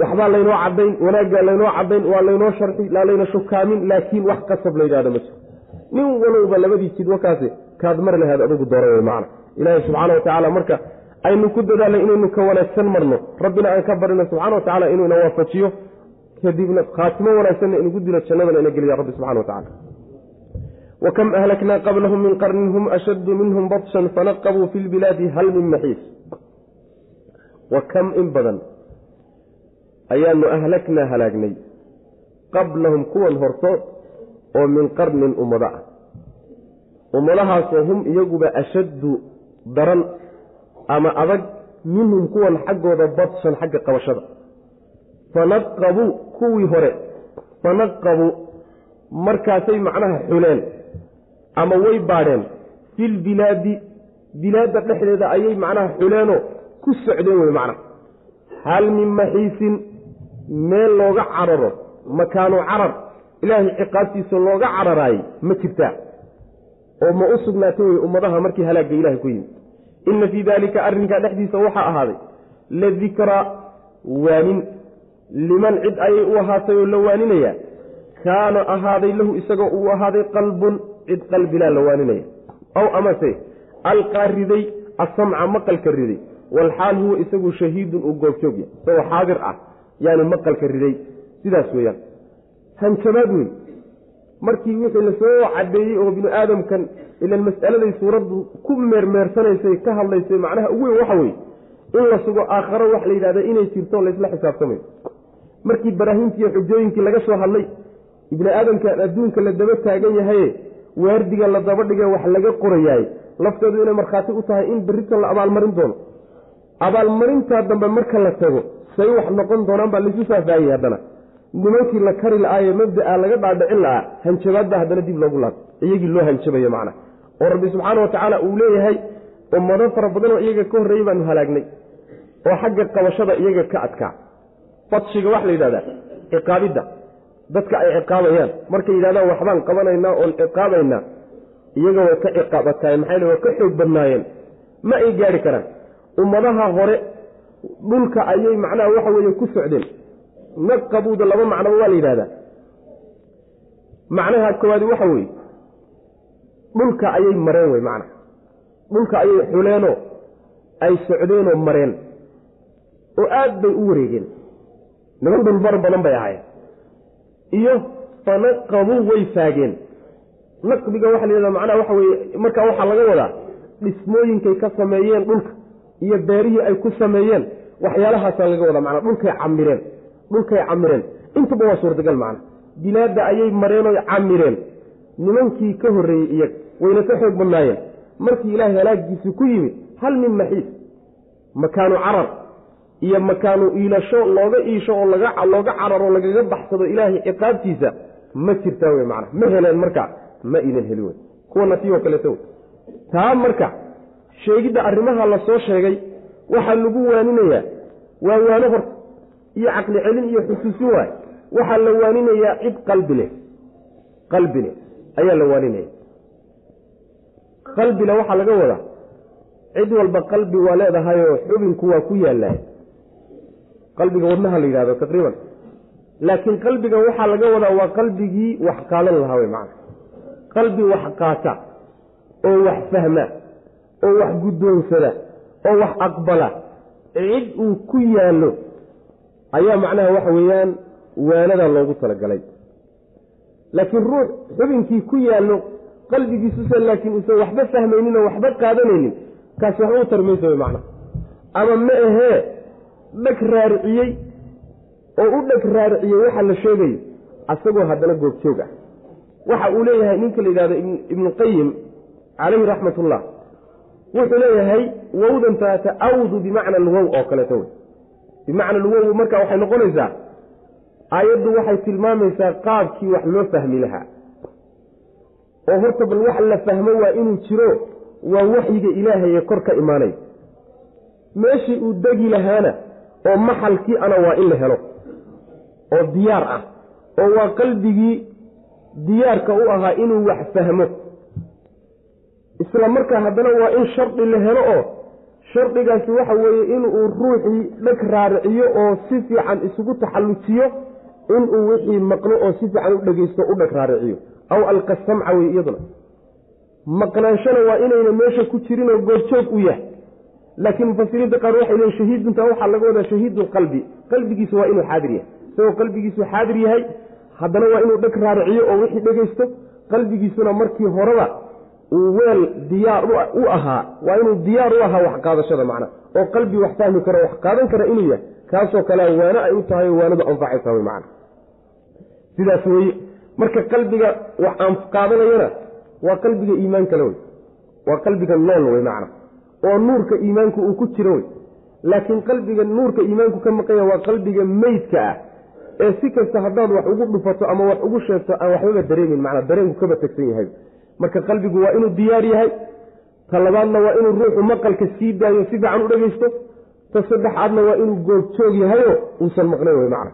Waxbaa laynoo cadayn wanaaggaa laynoo cadayn waa laynoo sharxi laa layna shukaamin laakiin wax qasab la yidhahdo ma jiro nin walowba labadii jid wakaasi kaad mari lahayd adugu doora wey macna. Ilaahay subxaana wa tacaala marka aynu ku dadaalnay inaynu ka wanaagsan marno. Rabbina aan ka barino subxana wa tacala inuu ina waafajiyo. Kadibna khaatimo wanaagsanna inugu dilo jannadana ina geliya rabbi subxana wa tacala wakam ahlaknaa qablahum min qarnin hum ashaddu minhum batshan fanaqabuu fi lbilaadi hal min maxiis. Wa kam in badan ayaanu ahlaknaa halaagnay qablahum kuwan hortood oo min qarnin ummado ah. Ummadahaasoo hum iyaguba ashaddu daran ama adag minhum kuwan xaggooda badshan xagga qabashada. Fanaqabuu kuwii hore fanaqabuu markaasay macnaha xuleen ama way baadheen. Filbilaadi bilaadda dhexdeeda ayay macnaha xuleenoo ku socdeen wey macnaha hal min maxiisin meel looga cararo makaanu carar ilaahay ciqaabtiisa looga cararaayey ma jirtaa? oo ma u sugnaatay wey ummadaha markii halaagga ilahay ku yimid. Inna fii daalika arrinkaa dhexdiisa waxaa ahaaday la dikraa waanin. Liman cid ayay u ahaatay oo la waaninayaa kaana ahaaday lahu isagoo uu ahaaday qalbun cid qalbilaa la waaninaya. Aw amase alqaa riday asamca maqalka riday. Walxaal huwa isagu shahiidun uu goobjoogya isagoo xaadir ah yaani maqalka riday. Sidaas weeyaan hanjabaad weyn. Markii wixii la soo cadeeyey oo binu aadamkan ilan mas'aladay suuraddu ku meermeersanaysay ka hadlaysay macnaha ugu weyn waxa weye in la sugo aakharo wax la yidhahda inay jirto laysla xisaabtamayo markii baraahiintiiyo xujooyinkii laga soo hadlay ibni aadamkan adduunka la daba taagan yahaye waardiga la daba dhige wax laga qorayaay lafteedu inay markhaati u tahay in berrito la abaalmarin doono. Abaalmarintaa dambe marka la tago say wax noqon doonaan baa laysu faahfaahiyey haddana nimankii la kari la-aaye mabdaa laga dhaadhicin lahaa hanjabaadba haddana dib loogu laab. Iyagii loo hanjabayo macna oo rabbi subxaana wa tacaala uu leeyahay ummado fara badanoo iyaga ka horreeyey baanu halaagnay oo xagga qabashada iyaga ka adkaa. Fadshiga waxa la yidhahdaa ciqaabidda. Dadka ay ciqaabayaan. Markay yidhahdaan waxbaan qabanaynaa oon ciqaabaynaa. Iyaga way ka ciqaabataaye maxay way ka xoog badnaayeen. Ma ay gaari karaan. Ummadaha hore dhulka ayay macnaha waxa weeye ku socdeen naqabuuda laba macnoba waa la yidhahdaa. Macnaha koowaadi waxa weeye dhulka ayay mareen wey macnaha. Dhulka ayay xuleenoo ay socdeenoo mareen. Oo aad bay u wareegeen. Niman dhulmar badan bay ahaayeen. Iyo fanaqabuu way faageen. Naqbiga waxa la yidhahda macnaha waxa weeye markaa waxaa laga wadaa dhismooyinkay ka sameeyeen dhulka iyo beerihii ay ku sameeyeen waxyaalahaasaa laga wadaa macnaa dhulkay camireen dhulkay camireen. Intuba waa suurtagal macna. Bilaadda ayay mareenoo camireen. Nimankii ka horreeyey iyaga wayna ka xoog badnaayeen. Markii ilaahay halaagiisi ku yimid hal min maxiis. Makaanu carar. Iyo makaanu iilasho looga iisho oo looga cararo lagaga baxsado ilaahay ciqaabtiisa ma jirtaa wey macna. Ma heleen marka ma inan heli wey. Kuwana tii oo kaleeto wey taa marka sheegidda arrimaha la soo sheegay waxaa lagu waaninayaa. Waa waano horta iyo caqli celin iyo xusuusin waay. Waxaa la waaninayaa cid qalbi leh. Qalbi leh ayaa la waaninaya. Qalbile waxaa laga wadaa cid walba qalbi waa leedahayoo xubinku waa ku yaallaa qalbiga wadnaha la yidhahdo taqriiban. Laakiin qalbiga waxaa laga wadaa waa qalbigii wax qaadan lahaa wey macana qalbi wax qaata oo wax fahma oo wax guddoonsada oo wax aqbala. Cid uu ku yaallo ayaa macnaha waxa weeyaan waanada loogu talagalay. Laakiin ruux xubinkii ku yaallo qalbigiisusa laakiin uusan waxba fahmaynin oo waxba qaadanaynin kaasi waxba u tarmaysa wey macnaha. Ama ma ahee dheg raariciyey oo u dheg raariciyey waxa la sheegayo asagoo haddana goobjoog ah. Waxa uu leeyahay ninka la yidhahdo ibnuqayim calayhi raxmatullah. Wuxuu leeyahay wowdanta ta'awdu bimacna alwow oo kaleeto wey bimacna alwow marka waxay noqonaysaa aayaddu waxay tilmaamaysaa qaabkii wax loo fahmi lahaa. Oo horta bal wax la fahmo waa inuu jiro waa waxyiga ilaahay ee kor ka imaanaya meeshii uu degi lahaana oo maxalkii ana waa in la helo oo diyaar ah oo waa qalbigii diyaarka u ahaa inuu wax fahmo. Isla markaa haddana waa in shardi la helo oo shardigaasi waxa weeye inuu ruuxii dheg raariciyo oo si fiican isugu taxallujiyo inuu wixii maqlo oo si fiican u dhegeysto u dheg raariciyo. Aw alqa samca wey iyaduna. Maqnaanshana waa inayna meesha ku jirinoo goorjoog u yahay. Laakiin mufasiriinta qaar waxay leeyiin shahiidunta waxaa laga wadaa shahiidulqalbi qalbigiisu waa inuu xaadir yahay. Isagoo qalbigiisu xaadir yahay haddana waa inuu dheg raariciyo oo wixii dhegeysto qalbigiisuna markii horeba uu weel diyaar u ahaa waa inuu diyaar u ahaa wax qaadashada macna oo qalbi wax fahmi karo wax qaadan kara inuu yahay kaasoo kalea waano ay u tahay waanadu anfacaysa wey macna. Sidaas weye marka qalbiga wax aan qaadanayana waa qalbiga iimaankale wey waa qalbiga nool wey macna oo nuurka iimaanku uu ku jiro wey laakiin qalbiga nuurka iimaanku ka maqanya waa qalbiga meydka ah ee si kasta haddaad wax ugu dhufato ama wax ugu sheegto aan waxbaba dareemin macnaa dareenku kaba tegsan yahay marka qalbigu waa inuu diyaar yahay. Ta labaadna waa inuu ruuxu maqalka sii daayo si fiican u dhegeysto ta saddexaadna waa inuu goobjoog yahayo uusan maqnayn wey macna.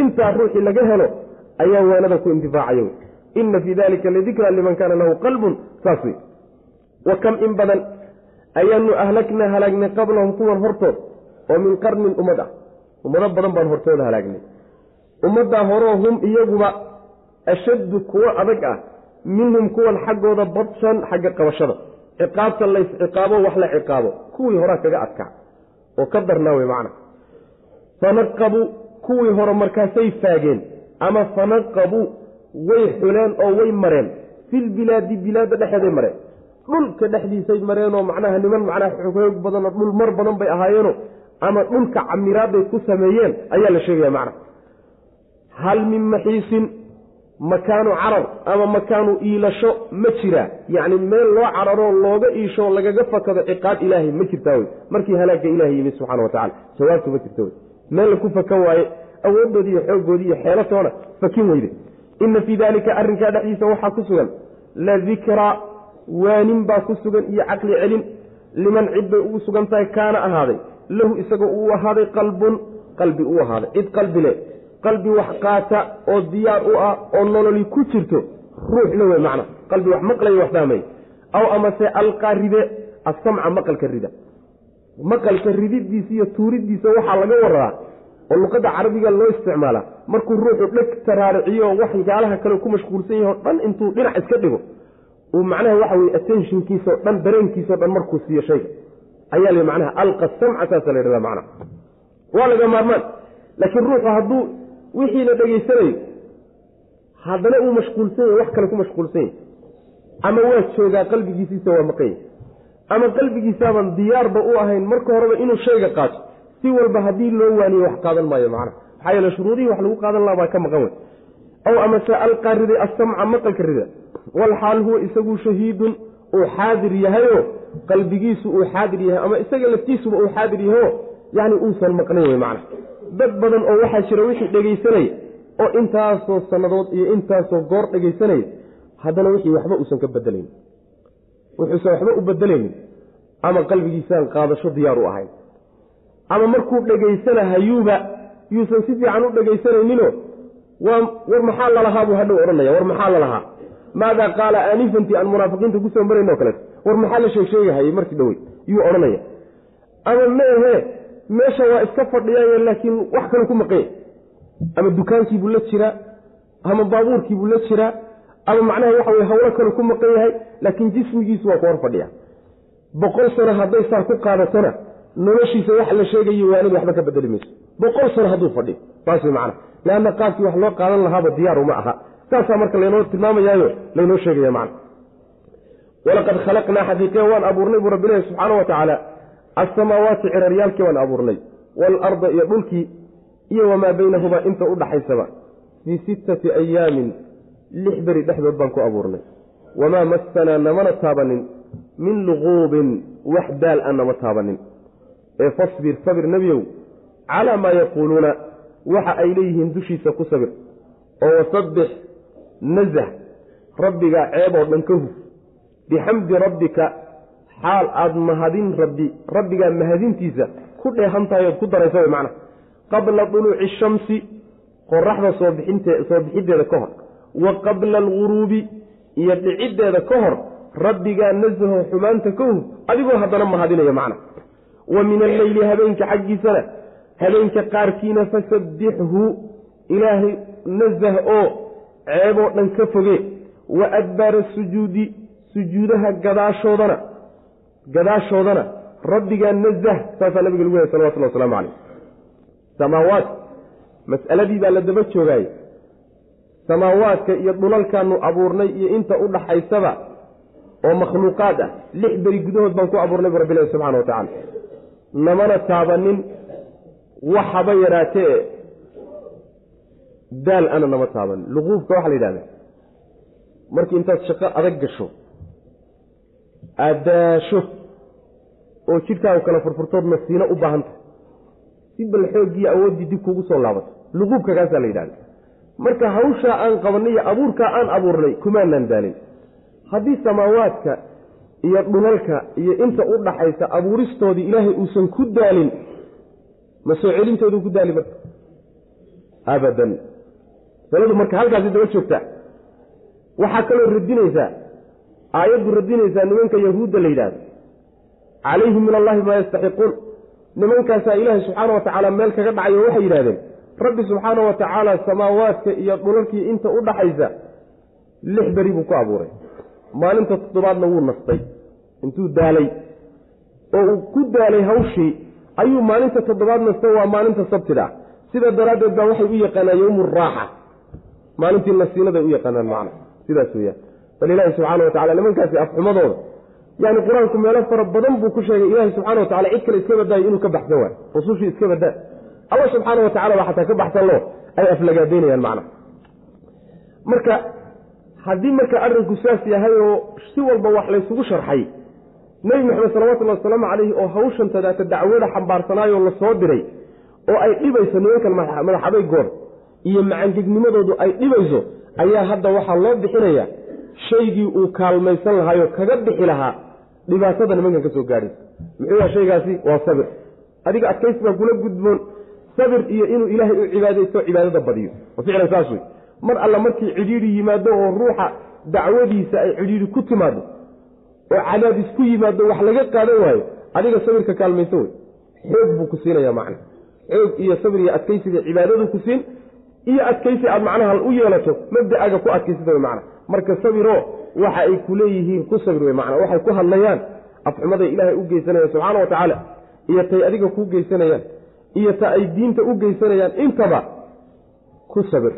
Intaa ruuxii laga helo ayaa waanada ku intifaacayo ina fii dalika ladikra liman kaana lahu qalbun saas wey wa kam in badan ayaanu ahlagnaa halaagnay qablahum kuwan hortood oo min qarnin ummad ah ummado badan baan hortooda halaagnay. Ummaddaa horoo hum iyaguba ashaddu kuwo adag ah minhum kuwan xaggooda badshan xagga qabashada. Ciqaabta lays ciqaabo wax la ciqaabo. Kuwii horaa kaga adkaa oo ka darnaa wey macna. Fanaqabuu kuwii hore markaasay faageen. Ama fanaqabuu way xuleen oo way mareen. Filbilaadi bilaadda dhexeeday mareen. Dhulka dhexdiisay mareenoo macnaha niman macnaha xoog badanoo dhul mar badan bay ahaayeeno ama dhulka camiraadday ku sameeyeen ayaa la sheegaya macna. Hal min maxiisin makaanu carar ama makaanu iilasho ma jiraa yacni meel loo cararoo looga iisho lagaga fakado ciqaab ilaahay ma jirtaa wey markii halaagga ilahay yimid subxana watacala jawaabtu ma jirta wey meel laku fakan waaye awooddoodi iyo xooggoodii iyo xeelatoona fakin weyde. Ina fii daalika arrinkaa dhexdiisa waxaa ku sugan la dikraa waanin baa ku sugan iyo caqli celin. Liman cid bay ugu sugan tahay kaana ahaaday. Lahu isagoo uu ahaaday qalbun qalbi uu ahaaday. Cid qalbi leh qalbi wax qaata oo diyaar u ah oo nololi ku jirto ruuxna wey macna. Qalbi wax maqlaya wax fahmay aw amase alqaa ride asamca maqalka rida. Maqalka rididiisa iyo tuuridiisa waxaa laga waraa oo luqadda carabiga loo isticmaalaa markuu ruuxu dheg taraariciyo waxyaalaha kale ku mashquulsan yaho dhan intuu dhinac iska dhigo. Uu macnaha waxa weye attentionkiisao dhan dareenkiisao dhan markuu siiyo shayga. Ayaa la macnaha alqa samca saasa la yidhahda macnaha. Waa laga maarmaan. Laakiin ruuxu hadduu wixii la dhegaysanayo haddana uu mashquulsan yahy wax kale ku mashquulsan yahy ama waa joogaa qalbigiisiisa waa maqan yahy ama qalbigiisaaban diyaarba u ahayn marka horeba inuu shayga qaato si walba haddii loo waaniyo wax qaadan maayo macnaha. Maxaa yeele shuruudihii wax lagu qaadan laha baa ka maqan wey aw amase alqaa riday assamca maqalka rida. Walxaal huwa isagu shahiidun uu xaadir yahayo qalbigiisu uu xaadir yahay ama isaga laftiisuba uu xaadir yahayo yacni uusan maqnayn wey macna dad badan oo waxaa jira wixii dhegaysanaya oo intaasoo sannadood iyo intaasoo goor dhegaysanaya haddana wixii waxba uusan ka bedelayn wuxuusan waxba u bedelaynin ama qalbigiisaan qaadasho diyaar u ahayn. Ama markuu dhegaysanahayuuba yuusan si fiican u dhegaysanayninoo war maxaa lalahaa buu hadhow odhanaya war maxaa lalahaa maadaa qaala aanifantii aan munaafiqiinta ku soo marayno kaleeto war maxaa la sheegsheegahayay markii dhowey yuu odhanaya ama meehe meesha waa iska fadhiyaayo laakiin wax kale ku maqanya ama dukaankiibuu la jiraa ama baabuurkiibuu la jiraa ama macnaha waxa weye hawlo kale ku maqan yahay laakiin jismigiisu waa ku hor fadhiya. Boqol sano hadday saa ku qaadatona noloshiisa wax la sheegayo waanid waxba ka bedeli mayso. Boqol sano hadduu fadhiyo saas wey macana leanna qaabkii wax loo qaadan lahaaba diyaaru ma aha. Saasaa marka laynoo tilmaamayaayo laynoo sheegaya macna walaqad khalaqnaa xaqiiqiya waan abuurnay buu rabbi subxaana wa tacaala alsamaawaati ciraryaalkii waan abuurnay waalarda iyo dhulkii iyo wamaa baynahumaa inta u dhaxaysaba fii sittati ayaamin lix beri dhexdood baan ku abuurnay. Wamaa massanaa namana taabanin min luquubin wax daal a nama taabanin. Ee fasbir sabir nebiyow calaa maa yaquuluuna waxa ay leeyihiin dushiisa ku sabir. Oo wasabbix nazah rabbigaa ceeb oo dhan ka huf. Bixamdi rabbika xaal aada mahadin rabbi. Rabbigaa mahadintiisa ku dheehan tahay ood ku daraysa way macna. Qabla duluuci shamsi qoraxda soo bixiddeeda ka hor. Wa qabla alguruubi iyo dhiciddeeda ka hor rabbigaa nasaho xumaanta ka huf adigoo haddana mahadinaya macna. Wa min alleyli habeenka xaggiisana habeenka qaarkiina fasabbixhu ilaahay nasah oo ceeboo dhan ka foge. Wa adbaara sujuudi sujuudaha gadaashoodana gadaashoodana rabbigaa nasah saasaa nabiga lagu yahay salawatullah waslamu caleyh samaawaat mas'aladii baa la daba joogaayey samaawaadka iyo dhulalkaanu abuurnay iyo inta u dhaxaysaba oo makhluuqaad ah lix beri gudahood baan ku abuurnay bu rabbi ilahi subxana wa tacala namana taabanin waxaba yaraatee daal ana nama taabanin. Luquubka waxaa la yidhahda markii intaad shaqo adag gasho aada daasho oo jidhkaagu kala furfurtood nasiino u baahan tahay. Si bal awooddii dib kugu soo laabato. Luquubka kaasaa la yidhahda marka hawshaa aan qabanay iyo abuurkaa aan abuurnay kumaanaan daalin haddii samaawaadka iyo dhulalka iyo inta u dhaxaysa abuuristoodii ilaahay uusan ku daalin ma soo celintoodu ku daali marka abadan. Masaladu marka halkaasi daba joogtaa. Waxaa kaloo radinaysaa aayaddu radinaysaa nimanka yahuudda la yidhahdo calayhim min allahi maa yastaxiquun. Nimankaasaa ilaahay subxaana wa tacaala meel kaga dhacayo waxay yidhahdeen rabbi subxaana wa tacaala samaawaadka iyo dhulalkii inta u dhaxaysa lix beri buu ku abuuray. Maalinta toddobaadna wuu nastay intuu daalay. Oo uu ku daalay hawshii ayuu maalinta toddobaad nastay waa maalinta sabtida ah. Sida daraaddeed baa waxay u yaqaanaan yowmu raaxa. Maalintii nasiinaday u yaqaanaan macna. Sidaas weyaan bal ilaahi subxaana wa tacala nimankaasi afxumadooda yani qur'aanku meelo fara badan buu ku sheegay ilaahi subxana wa tacala cid kale iska badaayo inuu ka baxsan waayo rusushii iska badaa alla subxaana wa tacala baa xataa ka baxsan loo ay aflagaadeynayaan macna. Marka haddii marka arrinku saas yahay oo si walba wax laysugu sharxay nebi maxamed salawatullahi wasalaamu calayhi oo hawshan tadaata dacwada xambaarsanaayo la soo diray oo ay dhibayso nimankan madaxadaygood iyo macangegnimadoodu ay dhibayso ayaa hadda waxaa loo bixinaya shaygii uu kaalmaysan lahaayoo kaga bixi lahaa dhibaatada nimankan ka soo gaadhaysa muxuu yaha shaygaasi? Waa sabir. Adiga adkaysi baa kula gudboon. Sabir iyo inuu ilaahay u cibaadaysto cibaadada badiyo. Ficlan saas wey mar alla markii cidhiidhi yimaado oo ruuxa dacwadiisa ay cidhiidhi ku timaado oo cadaadis ku yimaado wax laga qaadan waayo adiga sabirka kaalmayso wey xoog buu ku siinaya macna. Xoog iyo sabir iyo adkaysiga cibaadadu ku siin iyo adkaysi aad macnaha u yeelato mabda'aga ku adkaysata macna marka sabiroo waxa ay ku leeyihiin ku sabir wey macna waxay ku hadlayaan afxumaday ilaahay u geysanayaan subxaana wa tacaala iyo tay adiga kuu geysanayaan iyo ta ay diinta u geysanayaan intaba ku sabir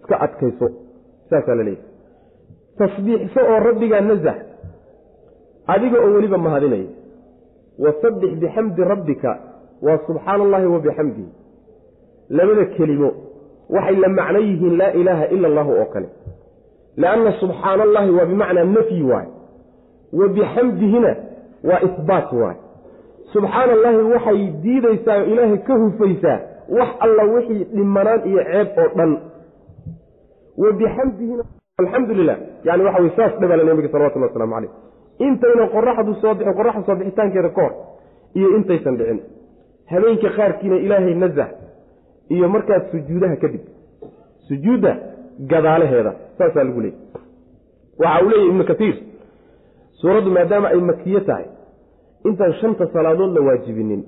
iska adkayso. Saasaa la leeyahy tasbiixso oo rabbigaa nasax adiga oo weliba mahadinaya wasabbix bixamdi rabbika waa subxaana allahi wa bixamdihi labada kelimo waxay la macno yihiin laa ilaaha ila allahu oo kale. Lianna subxaana allahi waa bimacnaa nafyi waay wa bixamdihina waa ihbaat waay subxaana allahi waxay diidaysaa oo ilaahay ka hufaysaa wax alla wixii dhimanaan iyo ceeb oo dhan. Wa bixamdihina alxamdu lilah yani waxa wey saas dhabala nabiga salawatullah waslamu caleyh intayna qoraxdu soo bixin qoraxda soo bixitaankeeda ka hor iyo intaysan dhicin. Habeenka qaarkiina ilaahay nasah iyo markaad sujuudaha kadib sujuudda gadaalaheeda saasaa lagu leeyay waxa uu leeyahy ibnu katiir suuraddu maadaama ay makiye tahay intaan shanta salaadood la waajibinin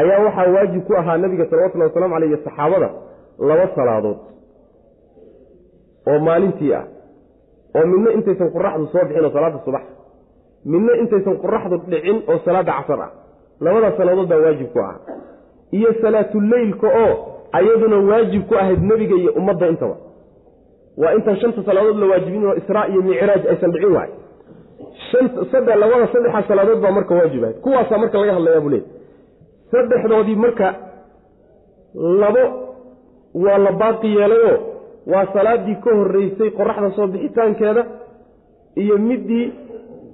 ayaa waxaa waajib ku ahaa nabiga salawatullahi waslamu aleyh iyo saxaabada laba salaadood. Oo maalintii ah oo midna intaysan qoraxdu soo bixin oo salaada subax midna intaysan qoraxdu dhicin oo salaada casar ah. Labada salaadood baa waajib ku ahaa iyo salaatuleylka oo ayaduna waajib ku ahayd nebiga iyo ummadda intaba. Waa intaan shanta salaadood la waajibin oo israa iyo micraaj aysan dhicin waay. Labada saddexa salaadood baa marka waajib ahayd. Kuwaasaa marka laga hadlayaa buu leey saddexdoodii marka labo waa la baaqi yeelayoo waa salaadii ka horreysay qoraxda soo bixitaankeeda iyo middii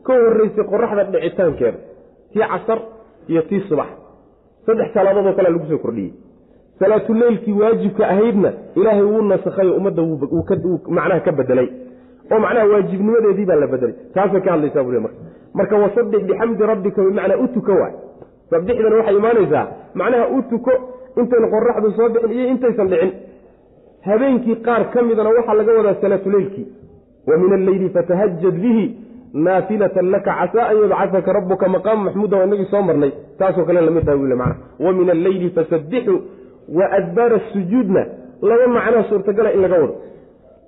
ka horreysay qoraxda dhicitaankeeda. Tii casar iyo tii subax saddex salaadood oo kalea lagu soo kordhiyey. Salaatuleylkii waajibka ahaydna ilaahay wuu nasakhay oo ummadda macnaha ka bedelay oo macnaha waajibnimadeedii baa la bedelay taasay ka hadlaysaa bule marka. Marka wasabbix bixamdi rabbika bimacnaa u tuko waay sabixdana waxay imaanaysaa macnaha u tuko intayn qoraxdu soo bixin iyo intaysan dhicin. Habeenkii qaar ka midana waxaa laga wadaa salaatuleylkii wa min alleyli fatahajad bihi naafilatan laka casaa an yabcataka rabuka maqaama maxmuuda waa inagii soo marnay. Taasoo kale la mid taha wile macna wa min alleyli fasabbixu wa adbaara sujuudna. Laba macnoa suurtagala in laga wado.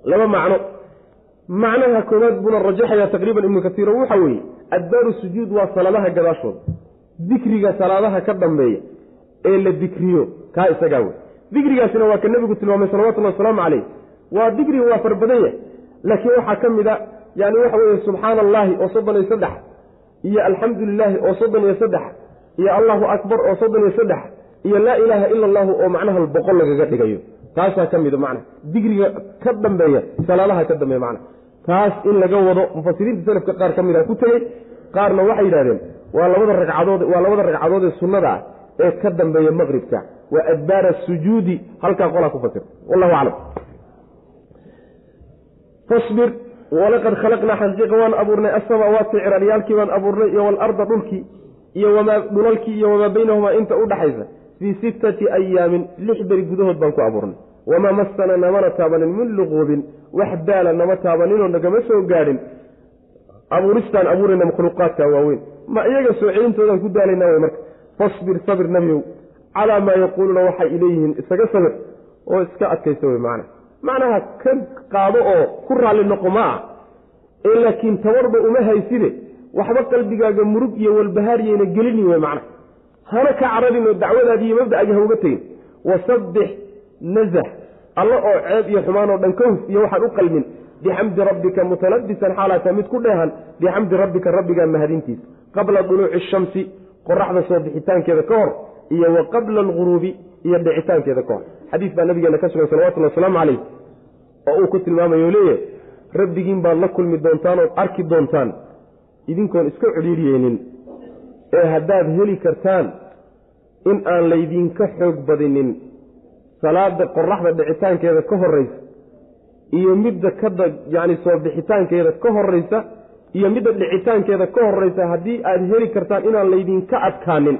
Laba macno. Macnaha koowaad buuna rajaxaya taqriiban ibnu kasiiro waxa weeye adbaaru sujuud waa salaadaha gadaashooda. Dikriga salaadaha ka dambeeya ee la dikriyo kaa isagaa wey dikrigaasina waa ka nebigu tilmaamay salawatullahi wasalaamu caleyh waa dikriga waa far yahay laakiin waxaa ka mid a yani waxa weeye subxaana allaahi oo soddon iyo saddex iyo alxamdu lilaahi oo soddon iyo saddex iyo allahu akbar oo soddon iyo saddex iyo laa ilaaha ila allahu oo macnaha boqol lagaga dhigayo. Taasaa ka mida macna. Dikriga ka dambeeya salaadaha ka dambeeya macna. Taas in laga wado mufasiriinta salafka qaar ka mid a ku tegey qaarna waxay yidhahdeen waa labada ragcadood waa labada ragcadood ee sunnada ah ee ka dambeeya maqribka waa adbaara sujuudi halkaa qolaa ku fasir. Wallahu aclam walaqad khalaqnaa xaqiiqa waan abuurnay asamaawaati ciraryaalkii baan abuurnay iyo walarda dhulkii iyo wamaa dhulalkii iyo wamaa baynahumaa inta u dhaxaysa fii sittati ayaamin lix beri gudahood baan ku abuurnay. Wamaa masana namana taabanin min luquubin wax daala nama taabaninoo nagama soo gaadhin. Abuuristaan abuurayna makhluuqaadka waaweyn. Ma iyaga soo celintoodan ku daalaynaa wey marka. Fasbir sabir nebiyow calaa maa yaquuluuna waxay ileeyihiin isaga sabir oo iska adkaysa wey macna macnaha ka qaado oo ku raalli noqo ma ah. Ee laakiin tabarba uma hayside waxba qalbigaaga murug iyo walbahaariyayna gelini wey macna hana ka cararin oo dacwadaadi iyo mabda'agi ha uga tegin wasabbix nazax alla oo ceeb iyo xumaan oo dhan ka huf iyo waxaan u qalmin. Bixamdi rabbika mutalabisan xaalaata mid ku dheehan bixamdi rabbika rabbigaa mahadintiisa. Qabla duluuci shamsi qoraxda soo bixitaankeeda ka hor iyo wa qabla alghuruubi iyo dhicitaankeeda ka hor. Xadiis baa nabigeena ka sugan salawatullhi wasalaamu calayh oo uu ku tilmaamayo leeyahy rabbigiin baad la kulmi doontaan ood arki doontaan. Idinkoon iska codhiiriyeynin ee haddaad heli kartaan in aan laydinka xoog badinin. Salaada qoraxda dhicitaankeeda ka horraysa iyo midda kada yacni soo bixitaankeeda ka horraysa iyo midda dhicitaankeeda ka horraysa haddii aad heli kartaan inaan laydinka adkaanin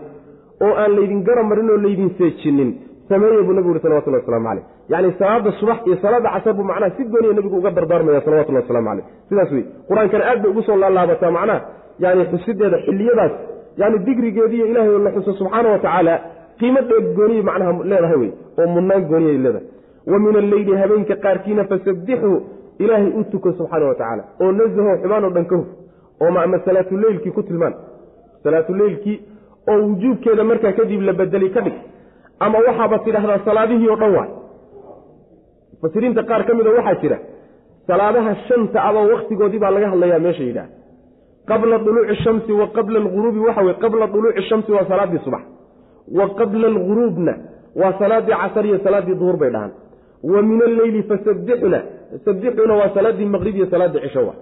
oo aan laydin garamarin oo laydin seejinin. Sameeye buu nabigu uri salawatullahi waslamu caleyh yacni salaada subax iyo salaada casar buu macnaha si gooniya nabigu uga dardaarmaya salawatullahi waslamu caleyh sidaas wey qur'aankana aad bay ugu soo laalaabataa macnaha yani xusideeda xilliyadaas yani digrigeediiyo ilaahay la xuso subxaana wa tacaala qiimo dheeg gooniya macnaha leedahay wey oo munnaan gooniyay leedahay. Wa min alleyli habeenka qaarkiina fasabbixuu ilaahay u tuko subxaana wa tacaala oo nazaho xumaan oo dhan ka huf oo ama salaatuleylkii ku tilmaan. Salaatuleylkii oo wujuubkeeda markaa kadib la bedelay ka dhig. Ama waxaaba tidhaahdaa salaadihii oo dhan waay. Mufasiriinta qaar ka mida waxaa jira salaadaha shanta aba wakhtigoodii baa laga hadlayaa meesha yidhaah qabla duluuci shamsi wa qabla alguruubi waxa weye qabla duluuci shamsi waa salaaddii subax. Wa qabla alguruubna waa salaaddii casar iyo salaaddii duhur bay dhahaan. Wa min alleyli fasabbixna sabbixuna waa salaaddii maqrib iyo salaaddii cisho wa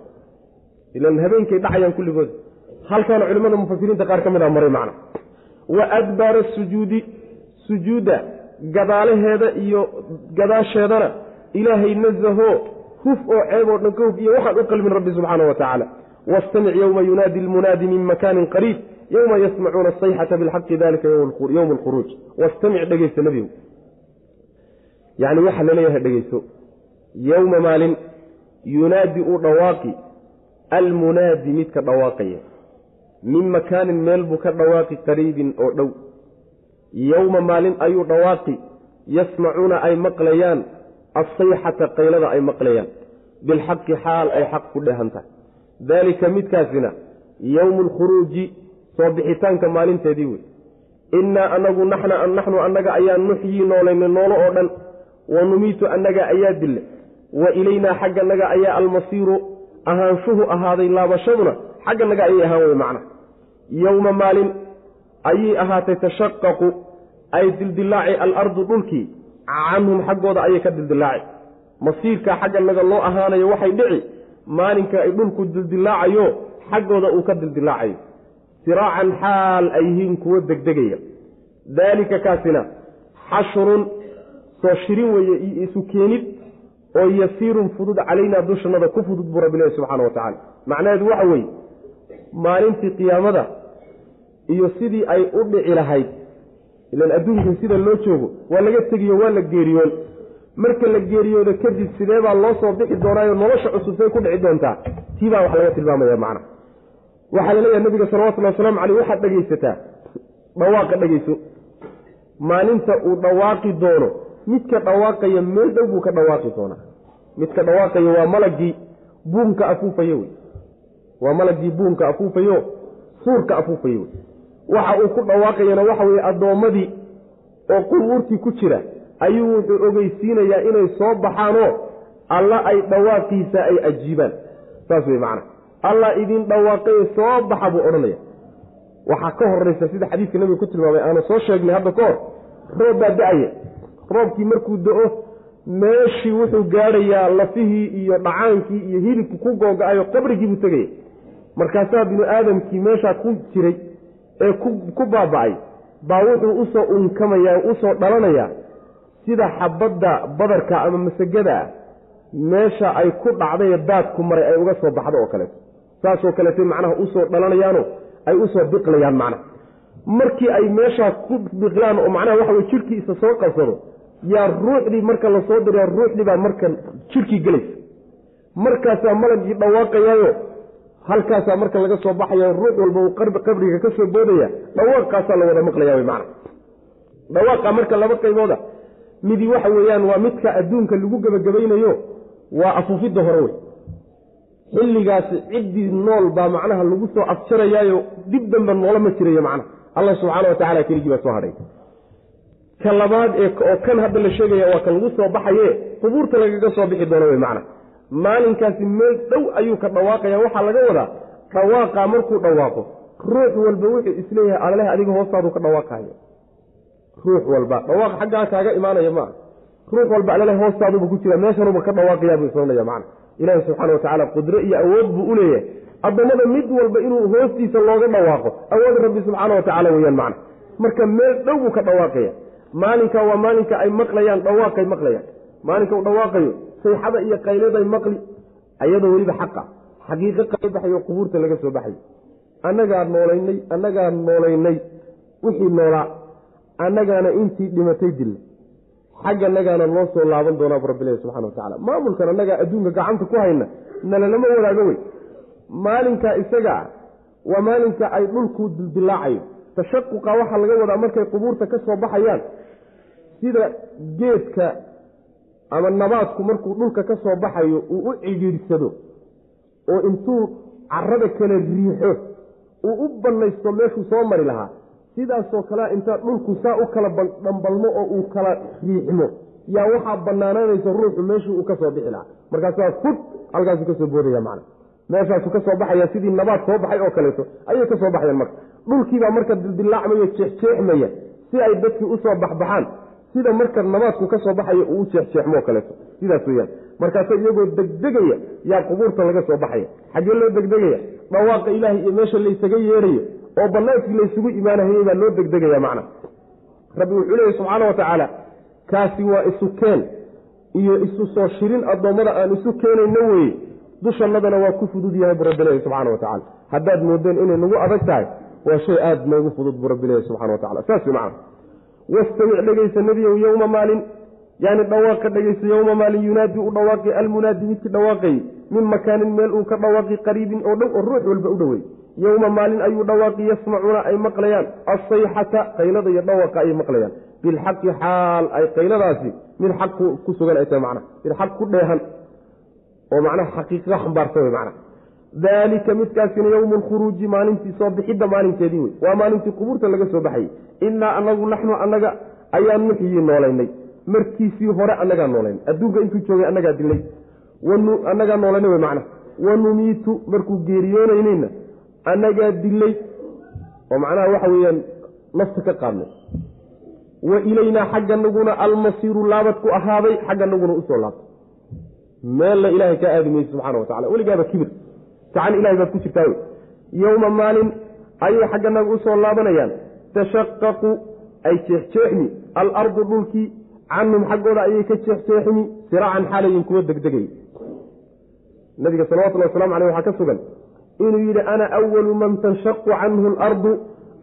ilan habeenkay dhacayaan kulligood halkaana culimmada mufasiriinta qaar ka mid a maray macna wa adbaara sujuudi sujuudda gadaalaheeda iyo gadaasheedana ilaahay nazaho huf oo ceeb oo dhan ka huf iyo waxaan u qalmin rabbi subxaana wa tacaala. Wastamic yowma yunaadi lmunaadi min makaanin qariib yowma yasmacuuna asayxata bilxaqi dalika yowma alkhuruuj wastamic dhegeysta nebigu. Yacni waxaa la leeyahay dhegeyso yowma maalin yunaadi uu dhawaaqi almunaadi midka dhawaaqaya min makaanin meel buu ka dhawaaqi qariibin oo dhow. Yowma maalin ayuu dhawaaqi yasmacuuna ay maqlayaan assayxata qaylada ay maqlayaan. Bilxaqi xaal ay xaq ku dheehan tahay. Daalika midkaasina yowmu alkhuruuji soo bixitaanka maalinteedii wey innaa anagu naxnu annaga ayaa nuxyii noolayna noolo oo dhan. Wa numiitu annaga ayaa dille. Wa ilaynaa xagganaga ayaa almasiiru. Ahaanshuhu ahaaday laabashaduna xagganaga ayay ahaan wey macna yowma maalin ayay ahaatay tashaqaqu ay dildilaaci alardu dhulkii canhum xaggooda ayay ka dildilaaci masiirkaa xagganaga loo ahaanayo waxay dhici maalinka ay dhulku dildilaacayo xaggooda uu ka dildilaacayo siraacan xaal ay yihiin kuwo degdegaya. Daalika kaasina xashrun soo shirin weeye iyo isu keenid oo yasiirun fudud calaynaa dushannada ku fudud buu rabbi leehy subxana wa tacala macnaheedu waxa weeye maalintii qiyaamada iyo sidii ay u dhici lahayd ilan adduunkan sida loo joogo waa laga tegiyo waa la geeriyoon. Marka la geeriyoodo kadib sidee baa loo soo bixi doonaayo? Nolosha cusub say ku dhici doontaa. Tii baa wax laga tilmaamaya macna. Waxaa la leeyahay nabiga salawatullhi wasalaamu caleyh waxaad dhegaysataa dhawaaqa dhegayso maalinta uu dhawaaqi doono midka dhawaaqaya meel dhow buu ka dhawaaqi doonaa. Midka dhawaaqaya waa malagii buunka afuufayo wey waa malagii buunka afuufayo suurka afuufayo waxa uu ku dhawaaqayana waxa weye addoommadii oo qubuurtii ku jira ayuu wuxuu ogeysiinayaa inay soo baxaanoo alla ay dhawaaqiisa ay ajiibaan. Saas wey macana. Allah idin dhawaaqaye soo baxa buu odhanaya. Waxaa ka horaysa sida xadiidka nabiga ku tilmaamay aanu soo sheegnay hadda ka hor roob baa da'aya. Roobkii markuu do-o meeshii wuxuu gaadhayaa lafihii iyo dhacaankii iyo hilibku ku googa-ayo qabrigiibuu tegaya markaasaa binu aadamkii meeshaa ku jiray ee ku baaba-ay baa wuxuu u soo unkamaya u soo dhalanayaa sida xabadda badarka ama masagada ah meesha ay ku dhacday daadku maray ay uga soo baxdo oo kaleeto. Saasoo kaleetay macnaha u soo dhalanayaano ay u soo biqlayaan macnaha markii ay meeshaa ku biqlaan oo macnaha waxa weye jirkiisa soo qabsado yaa ruuxdii marka la soo dira ruuxdii baa marka jirkii gelaysa markaasaa malagii dhawaaqayaayo halkaasaa marka laga soo baxaya ruux walba uu qabriga ka soo boodaya dhawaaqaasaa la wada maqlaya macna. Dhawaaqa marka laba qaybooda midi waxa weeyaan waa midka adduunka lagu gebagabaynayo waa afuufidda hore wey xilligaasi ciddii nool baa macnaha lagu soo afjarayaayo dib dambe noola ma jirayo macnaha allah subxaana wa tacala keligii baa soo hadhay. Ka labaad ee oo kan hadda la sheegaya waa ka lagu soo baxaye qubuurta lagaga soo bixi doono wey macna maalinkaasi meel dhow ayuu ka dhawaaqaya. Waxaa laga wadaa dhawaaqa markuu dhawaaqo ruux walba wuxuu is leeyahay aleh adiga hoostaadu ka dhawaaqayo. Ruux walba dhawaaq xaggaa kaaga imaanaya maa ruux walba alale hoostaaduba ku jira meeshanuba ka dhawaaqayaabuu islanaya macna. Ilaahi subxaana wa tacaala qudro iyo awood buu u leeyahay. Addoommada mid walba inuu hoostiisa looga dhawaaqo awood rabbi subxaana wa tacala weyaan macna. Marka meel dhow buu ka dhawaaqaya. Maalinka waa maalinka ay maqlayaan dhawaaqay maqlayaan. Maalinka uu dhawaaqayo sayxada iyo qayladay maqli ayadoo weliba xaqa. Xaqiiqo ka baxayo qubuurta laga soo baxayo annagaa noolaynay annagaa noolaynay. Wixii noolaa annagaana intii dhimatay dilla xagga annagaana loo soo laaban doonaabu rabbilahi subxana wa tacala maamulkan annagaa adduunka gacanta ku hayna nalalama wadaago wey. Maalinka isaga waa maalinka ay dhulku dildilaacayo tashaquqa waxaa laga wadaa markay qubuurta ka soo baxayaan. Sida geedka ama nabaadku markuu dhulka ka soo baxayo uu u cidhiidhsado oo intuu carada kala riixo uu u bannaysto meeshuu soo mari lahaa sidaasoo kalea intaa dhulku saa u kala dhambalmo oo uu kala riixmo yaa waxaa bannaanaanaysa ruuxu meeshii uu ka soo bixi lahaa. Markaasaa fud halkaasuu ka soo boodaya macna. Meeshaasuu ka soo baxaya sidii nabaad soo baxay oo kaleeto ayay ka soo baxayaan marka. Dhulkiibaa marka dildilaacmaya jeexjeexmaya si ay dadkii u soo baxbaxaan sida marka nabaadku ka soo baxayo uu u jeexjeexmoo kaleeto. Sidaas weyaan markaasa iyagoo degdegaya yaa qubuurta laga soo baxaya. Xaggee loo degdegaya dhawaaqa ilaahay iyo meesha laysaga yeedhayo oo bannaankii laysugu imaanahayey baa loo degdegaya macna. Rabbi wuxuu leeyahy subxaana wa tacaala kaasi waa isu keen iyo isu soo shirin addoommada aan isu keenayno weye dushannadana waa ku fudud yahay buu rabbi leeyahy subxana wa tacala haddaad moodeen inay nagu adag tahay waa shay aada noogu fudud buu rabbi leeyahy subxana wa tacala saas wey macna wastamic dhegaysa nebiyow yowma maalin yani dhawaaqa dhegaysta yowma maalin yunaadi u dhawaaqi almunaadi midkii dhawaaqay min makaanin meel uu ka dhawaaqi qariibin oo dhow oo ruux walba u dhowey yowma maalin ayuu dhawaaqi yasmacuuna ay maqlayaan asayxata qaylada iyo dhawaqa ayay maqlayaan bilxaqi xaal ay qayladaasi mid xaq ku sugan ay tahay macnaha mid xaq ku dheehan oo macnaha xaqiiqada xambaarsan wey macnaha daalika midkaasina yowmu lkhuruuji maalintii soo bixidda maalinkeedii wey waa maalintii qubuurta laga soo baxayey innaa anagu naxnu annaga ayaan nuxyii noolaynay markiisii hore annagaa noolayn adduunka intuu joogay annagaa dilay annagaa noolanay wey macnaha wanumiitu markuu geeriyoonaynayna annagaa dilay oo macnaha waxa weeyaan nafta ka qaadnay wa ilaynaa xagganaguna almasiiru laabad ku ahaaday xagganaguna u soo laabtay meella ilaahay kaa aadi mayse subxana wa tacala weligaaba kibir gacan ilahay baad ku jirtaa. Wey yowma maalin ayay xagganaga u soo laabanayaan. Tashaqaqu ay jeexjeexmi. Alardu dhulkii canhum xaggooda ayay ka jeexjeexmi. Siraacan xaalayin kuwa degdegay. Nabiga salawatullahi waslamu aleyh waxaa ka sugan inuu yidhi ana awalu man tanshaqu canhu alardu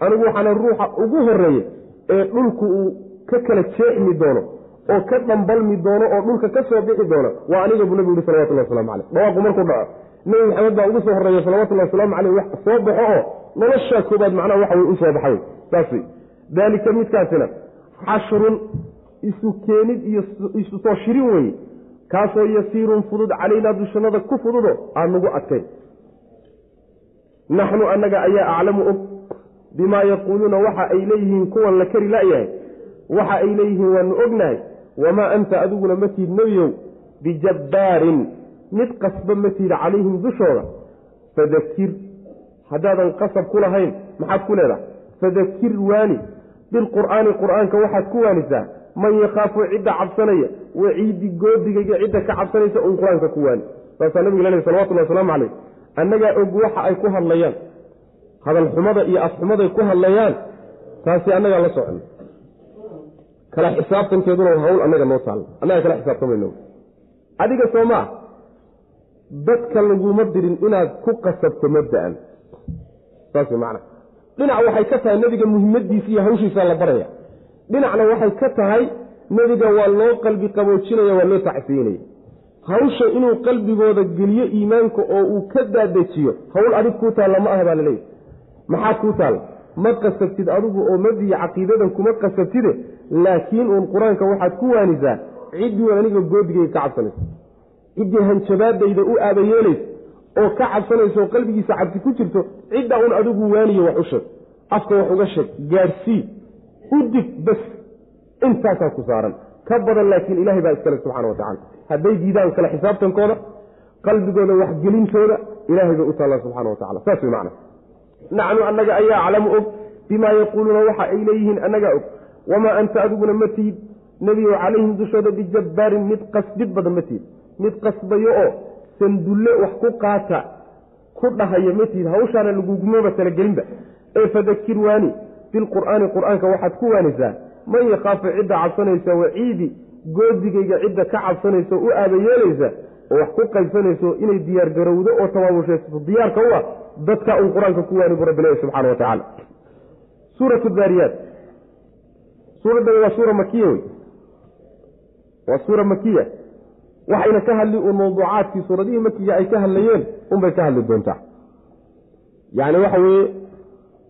anigu waxaana ruuxa ugu horreeya ee dhulku uu ka kala jeexmi doono oo ka dhambalmi doono oo dhulka ka soo bixi doono waa aniga buu nabigu yihi salawatullahi waslamu caleyh dhawaaqu markuu dhaco nebi maxamed baa ugu soo horreeya salawatullahi wasalaamu caleyh wax soo baxo oo noloshaa koobaad macnaha waxa wey u soo baxa daalika midkaasina xashrun isu keenid iyo isu soo shirin weye kaasoo yasiirun fudud calaynaa dushanada ku fududo aan nagu adkayn. Naxnu annaga ayaa aclamu og bimaa yaquuluuna waxa ay leeyihiin kuwan la kari la'yahay waxa ay leeyihiin waanu ognahay wamaa anta adiguna ma tiid nebiyow bijabbaarin mid qasba ma tiida calayhim dushooda. Fadakir haddaadan qasab ku lahayn maxaad ku leedahay? Fadakir waani bilqur'aani qur'aanka waxaad ku waanisaa. Man yakhaafu cidda cabsanaya waciidi goodigayga cidda ka cabsanaysa un qur'aanka ku waani. Saasaa nabiga lalehy salawatullahi wasalaamu caleyh annagaa og waxa ay ku hadlayaan. Hadalxumada iyo afxumaday ku hadlayaan taasi annagaa la socon. Kala xisaabtankeeduna hawl annaga noo taalla annagaa kala xisaabtamayno adiga soo maa dadka laguma dirin inaad ku qasabto mabda'an saas macna. Dhinac waxay ka tahay nebiga muhimmadiisa iyo hawshiisa la baraya. Dhinacna waxay ka tahay nebiga waa loo qalbi qaboojinaya waa loo tacsiinaya. Hawsha inuu qalbigooda geliyo iimaanka oo uu ka daadejiyo hawl adig kuu taalla ma aha baa laleeyahy maxaa kuu taalla? Ma qasabtid adigu oo mabdiya caqiidadan kuma qasabtide laakiin uun qur'aanka waxaad ku waanisaa ciddii aniga goodigayga ka cabsanaysa ciddii hanjabaadayda u aabayeelaysa oo ka cabsanaysa oo qalbigiisa cabsi ku jirto ciddaa un adigu waaniyo wax u sheeg. Afka wax uga sheeg gaadhsii u dig bas intaasaa ku saaran. Ka badan laakiin ilahay baa iskale subxana wa tacala hadday diidaan kale xisaabtankooda qalbigooda waxgelintooda ilahay bay u taallaa subxana wa tacala saas wey macna naxnu annaga ayaa aclamu og bimaa yaquuluuna waxa ay leeyihiin annagaa og. Wamaa anta adiguna ma tihid nebigo calayhim dushooda bijabbaarin mid qasbid badan ma tihid mid qasbayo oo sandulle wax ku qaata ku dhahayo ma tihid hawshaana lagugumaba talagelinba. Ee fadakir waani bilqur'aani qur'aanka waxaad ku waanisaa man yakhaafu cidda cabsanaysa waciidi goodigayga cidda ka cabsanaysa u aabayeelaysa oo wax ku qaybsanayso inay diyaargarowdo oo tabaabusheesato diyaarka u ah dadka uun qur'aanka ku waani bu rabbi leeyahy subxana wa tacaala. Suuratu daariyaat suuraddan waa suura makiya wey. Waa suura makiya waxayna ka hadli uun mawduucaadkii suuradihii makiga ay ka hadlayeen unbay ka hadli doontaa. Yacni waxa weeye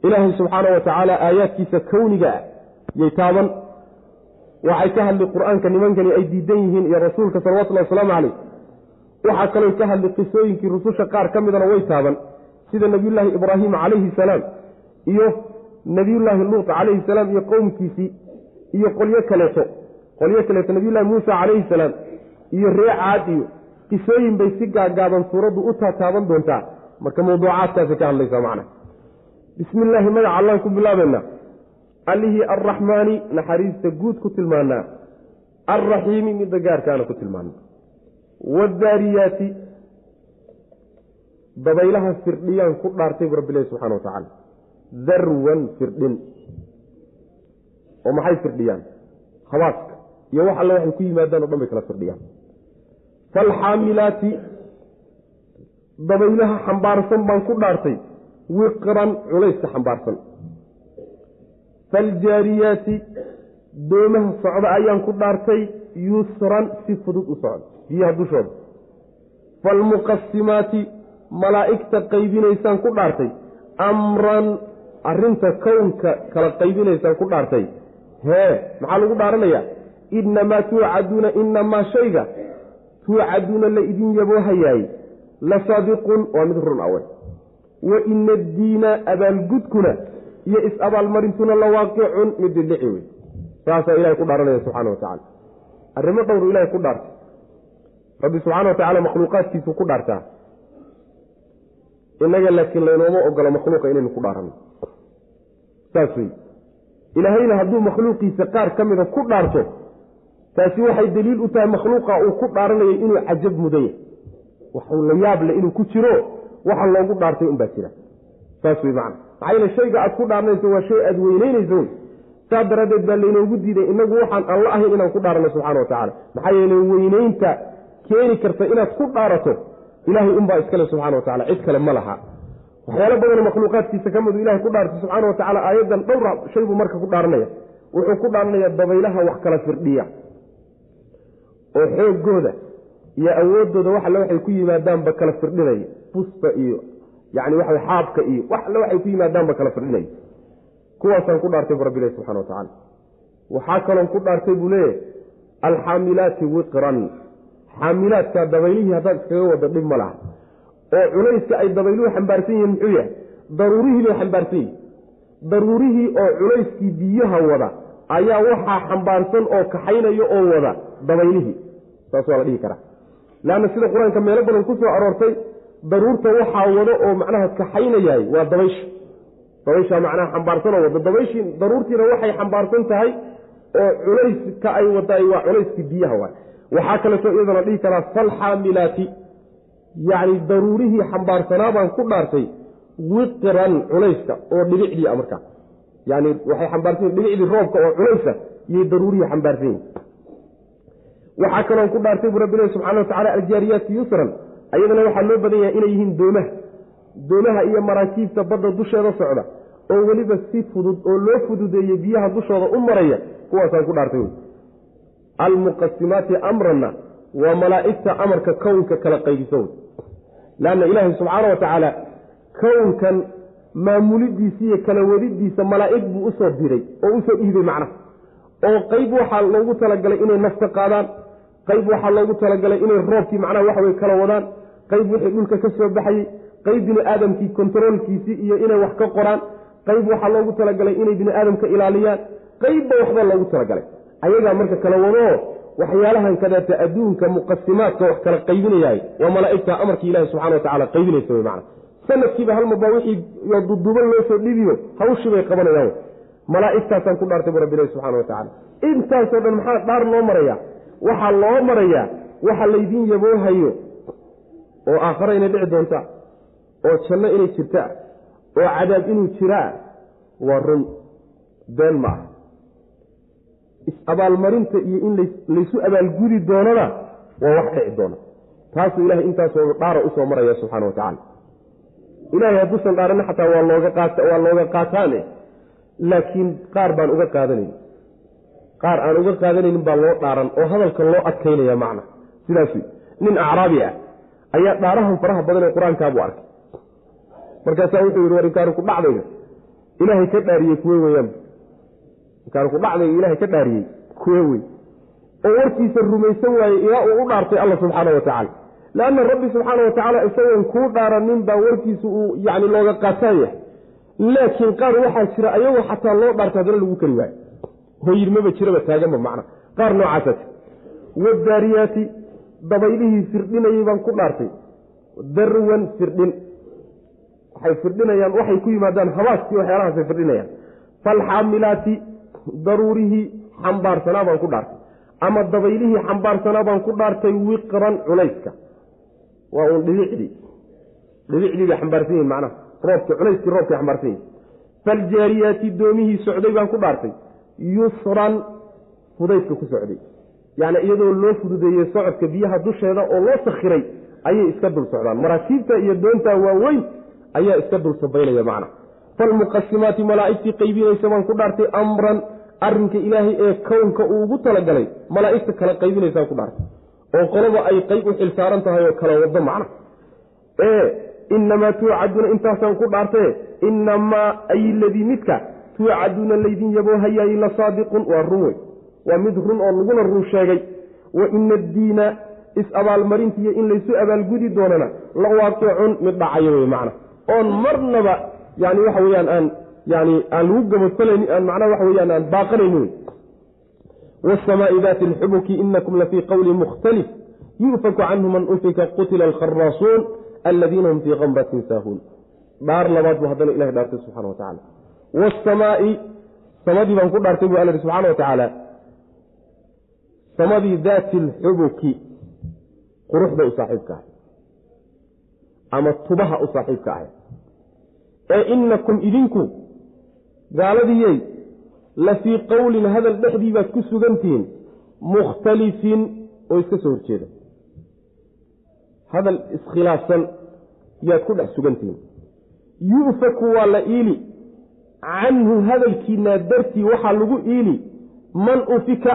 ilaahay subxaana wa tacaala aayaadkiisa kowniga ah yay taaban. Waxay ka hadli qur'aanka nimankani ay diidan yihiin iyo rasuulka salawatullahi wasalaamu caleyh waxaa kaloo ka hadli qisooyinkii rususha qaar ka midana way taaban. Sida nebiyullaahi ibraahim calayhi salaam iyo nebiyullaahi luut calayhi salaam iyo qowmkiisii iyo qolyo kaleeto. Qolyo kaleeto nebiyullahi muusa calayhi salaam iyo ree caad iyo qisooyin bay si gaagaaban suuraddu u taataaban doontaa. Marka mawduucaadkaasay ka hadlaysaa macna. Bismi illaahi magaca allaan ku bilaabaynaa allihii arraxmaani naxariista guud ku tilmaanaa. Alraxiimi midda gaarkaana ku tilmaana wadaariyaati dabaylaha firdhiyaan ku dhaartay bu rabbi ilahi subxana wa tacaala darwan firdhin. Oo maxay firdhiyaan? Habaaska iyo wax alle waxay ku yimaadaan o dhan bay kala firdhiyaan falxaamilaati dabaylaha xambaarsan baan ku dhaartay wiqran culayska xambaarsan faljaariyaati doomaha socda ayaan ku dhaartay yusran si fudud u socda biyaha dushooda faalmuqasimaati malaa'igta qaybinaysaan ku dhaartay amran arrinta kownka kala qaybinaysaan ku dhaartay hee maxaa lagu dhaaranayaa inamaa tuucaduuna inamaa shayga tuucaduuna la idin yaboohayaay la saadiqun waa mid run awe wa ina addiina abaalgudkuna iyo is-abaalmarintuna la waaqicun mid dhidhici wey saasaa ilahay ku dhaaranaya subxana wa tacala arrimo dhowru ilahay ku dhaartay rabbi subxaana wa tacala makhluuqaadkiisu ku dhaartaa innaga laakiin laynooma ogolo makhluuqa inaynu ku dhaaranno saas wey ilaahayna hadduu makhluuqiisa qaar ka mida ku dhaarto taasi waxay daliil u tahay makhluuqa uu ku dhaaranayo inuu cajab mudan yahay. Waxuu la yaab leh inuu ku jiro waxa loogu dhaartay unbaa jira. Saas wey macana maxaa yeele shayga aad ku dhaaranayso waa shay aada weyneynayso wey saas daraaddeed baa laynoogu diiday inagu waxaan alla ahayn inaan ku dhaaranno subxana wa tacala maxaa yeele weyneynta keeni karta inaad ku dhaarato ilaahay unbaa iskale subxana wa tacala cid kale ma laha. Waxyaalo badanoo makhluuqaadkiisa ka midu ilahay ku dhaartay subxaana wa tacala aayaddan dhowra shay buu marka ku dhaaranaya wuxuu ku dhaaranaya dabaylaha wax kala firdhiya oo xoogooda iyo awoodooda wax alle waxay ku yimaadaanba kala firdhinaya. Busta iyo yani waxa xaabka iyo wax alle waxay ku yimaadaanba kala firdhinaya. Kuwaasaan ku dhaartay bu rabbilahi subxana wa tacaala. Waxaa kaloon ku dhaartay buu leeyahy alxaamilaati wiqran. Xaamilaadka dabaylihii haddaad iskaga wada dhib ma laha. Oo culayska ay dabayluhu xambaarsan yihiin muxuu yahay daruurihii bay xambaarsan yihiin daruurihii oo culayskii biyaha wada ayaa waxaa xambaarsan oo kaxaynaya oo wada dabaylihii saas waa la dhihi karaa. Leanna sida qur'aanka meelo badan ku soo aroortay daruurta waxaa wado oo macnaha kaxaynayahay waa dabaysha dabayshaa macnaha xambaarsan oo wada dabayshii daruurtiina waxay xambaarsan tahay oo culayska ay wadaay waa culayskii biyaha waay. Waxaa kaleeto iyadana dhihi karaa falxaamilaati yacni daruurihii xambaarsanaa baan ku dhaartay wiqiran culayska oo dhibicdii a markaa yani waxay xambaarsan dhibicdii roobka oo culaysa iyay daruurihii xambaarsan waxaa kaloon ku dhaartay buu rabbi ilahi subxana wa tacala aljaariyaati yusran. Ayadana waxaa loo badan yahay inay yihiin doomaha. Doomaha iyo maraakiibta badda dusheeda socda oo weliba si fudud oo loo fududeeyey biyaha dushooda u maraya kuwaasaan ku dhaartay almuqasimaati amranna waa malaa'igta amarka kownka kala qaybiso wey leanna ilaahay subxaana wa tacaala kownkan maamulidiisa iyo kala wadidiisa malaa'ig buu u soo diray oo u soo dhiibay macnaha oo qayb waxaa loogu talagalay inay nafta qaadaan qayb waxaa loogu talagalay inay roobkii macnaha waxawey kala wadaan qayb wixii dhulka ka soo baxayey qayb bini aadamkii kontaroolkiisii iyo inay wax ka qoraan qayb waxaa loogu talagalay inay bini aadamka ilaaliyaan qaybba waxba loogu talagalay. Ayagaa marka kala wadoo waxyaalahan kadaata adduunka muqasimaadka wax kala qaybinayahay waa malaa'igta amarkii ilahi subxana wa tacala qaybinaysa wey macana sanadkiiba hal marbaa wixii duduban loo soo dhibiyo hawshii bay qabanayaan. Malaa'igtaasaan ku dhaartay bu rabbilahi subxana wa intaasoo dhan maxaa dhaar loo marayaa waxaa loo marayaa waxa laydin yaboohayo oo aakhare inay dhici doontaa oo janno inay jirtaa oo cadaab inuu jiraa waa run been ma is-abaalmarinta iyo in laysu abaalgudi doonana waa wax dhici doona. Taasuu ilahay intaasoo dhaara u soo maraya subxana wa tacala ilahay hadduusan dhaarana xataa waa looga qaat waa looga qaataane laakiin qaar baan uga qaadanayn qaar aan uga qaadanaynin baa loo dhaaran oo hadalka loo adkaynaya macna. Sidaas nin acraabi ah ayaa dhaarahan faraha badan ee qur'aankaabuu arkay. Markaasaa wuxuu yihi war inkaanu ku dhacdayga ilaahay ka dhaariyey kuwe weyaan inkaanu ku dhacdayga ilaahay ka dhaariyey kuwe wey oo warkiisa rumaysan waaye ilaa uu u dhaartay alla subxaana wa tacaala. Leanna rabbi subxaana wa tacaala isagoon kuu dhaaranin baa warkiisa uu yani looga qaataan yahay. Laakiin qaar waxaa jira ayagoo xataa loo dhaartay haddana lagu kari waayo hoyirmaba jiraba taaganba macna. Qaar noocaasa jir wadaariyaati dabaylihii firdhinayay baan ku dhaartay. Darwan firdhin. Waxay firdhinayaan waxay ku yimaadaan habaaskii waxyaalahaasay firdhinayaan. Falxaamilaati daruurihii xambaarsanaa baan ku dhaartay. Ama dabaylihii xambaarsanaa baan ku dhaartay wiqran culayska. Waa uun dhibicdii dhibicdii bay xambaarsan yihiin macnaha. Roobki culayskii roobkay xambaarsan yihiin faljaariyaati doomihii socday baan ku dhaartay yusran fudaydka ku socday. Yacni iyadoo loo fududeeyey socodka biyaha dusheeda oo loo sakhiray ayay iska dul socdaan. Maraakiibta iyo doontaa waaweyn ayaa iska dul sabaynaya macna. Falmuqasimaati malaa'igtii qaybinaysa baan ku dhaartay amran arrinka ilaahay ee kownka uu ugu talagalay malaa'igta kala qaybinaysaan ku dhaartay. Oo qoloba ay qayb u xilsaaran tahay oo kala wado macna. Ee inamaa tuucaduuna intaasaan ku dhaartaye inamaa ay ladii midka tuucaduuna laydin yaboohayaay la saadiqun waa run wey waa mid run oo laguna run sheegay. Wa ina addiina is-abaalmarintiiyo in laysu abaalgudi doonana la waaqicun mid dhacayo wey macna. Oon marnaba yani waxa weyaan aan yani aan lagu gabadfalayni aan macnaha waxa weyaan aan baaqanayni wey wsamaai dati lxubuki inakum lafii qowli mukhtalif yu'faku canhu man ufika qutila alkharaasuun aladiina hum fii kamratin saahuun dhaar labaad buu haddana ilahay dhaartay subxana wa tacala wasamaai samadii baan ku dhaartay bu alla subxana wa tacaala samadii daati lxubuki quruxda u saaxiibka ahay ama tubaha u saaxiibka ahay ee inakum idinku gaaladiyey la fii qowlin hadal dhexdii baad ku sugantihiin mukhtalifin oo iska soo horjeeda hadal iskhilaafsan yaad ku dhex sugantihiin yu'faku waa la iili canhu hadalkiinaa dartii waxaa lagu iili man ufika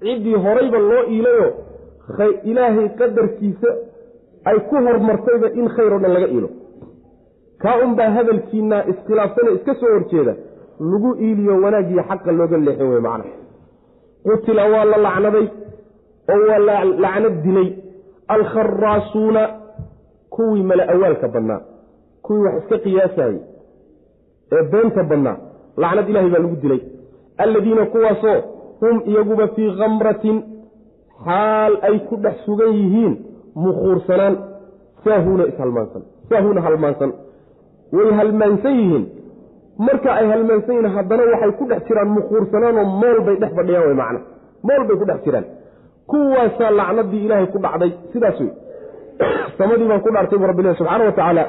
ciddii horayba loo iilayoo ilaahay qadarkiisa ay ku hormartayba in khayr oo dhan laga iilo. Kaa unbaa hadalkiinaa iskhilaafsane iska soo horjeeda lagu iiliyo wanaagiyo xaqa looga leexin wey macna qutila waa la lacnaday oo waa la lacnad dilay. Alkharaasuuna kuwii mala awaalka badnaa kuwii wax iska qiyaasayey ee beenta badnaa. Lacnad ilahay baa lagu dilay. Alladiina kuwaasoo hum iyaguba fii kamratin xaal ay ku dhex sugan yihiin mukhuursanaan saahuuna ishalmaansan saahuuna halmaansan way halmaansan yihiin. Marka ay halmaansan yihiin haddana waxay ku dhex jiraan mukhuursanaanoo mool bay dhex fadhiyaan way macna. Mool bay ku dhex jiraan. Kuwaasaa lacnadii ilaahay ku dhacday. Sidaas wey <coughs> samadii baan ku dhaartay bu rabbilah subxaana wa tacaala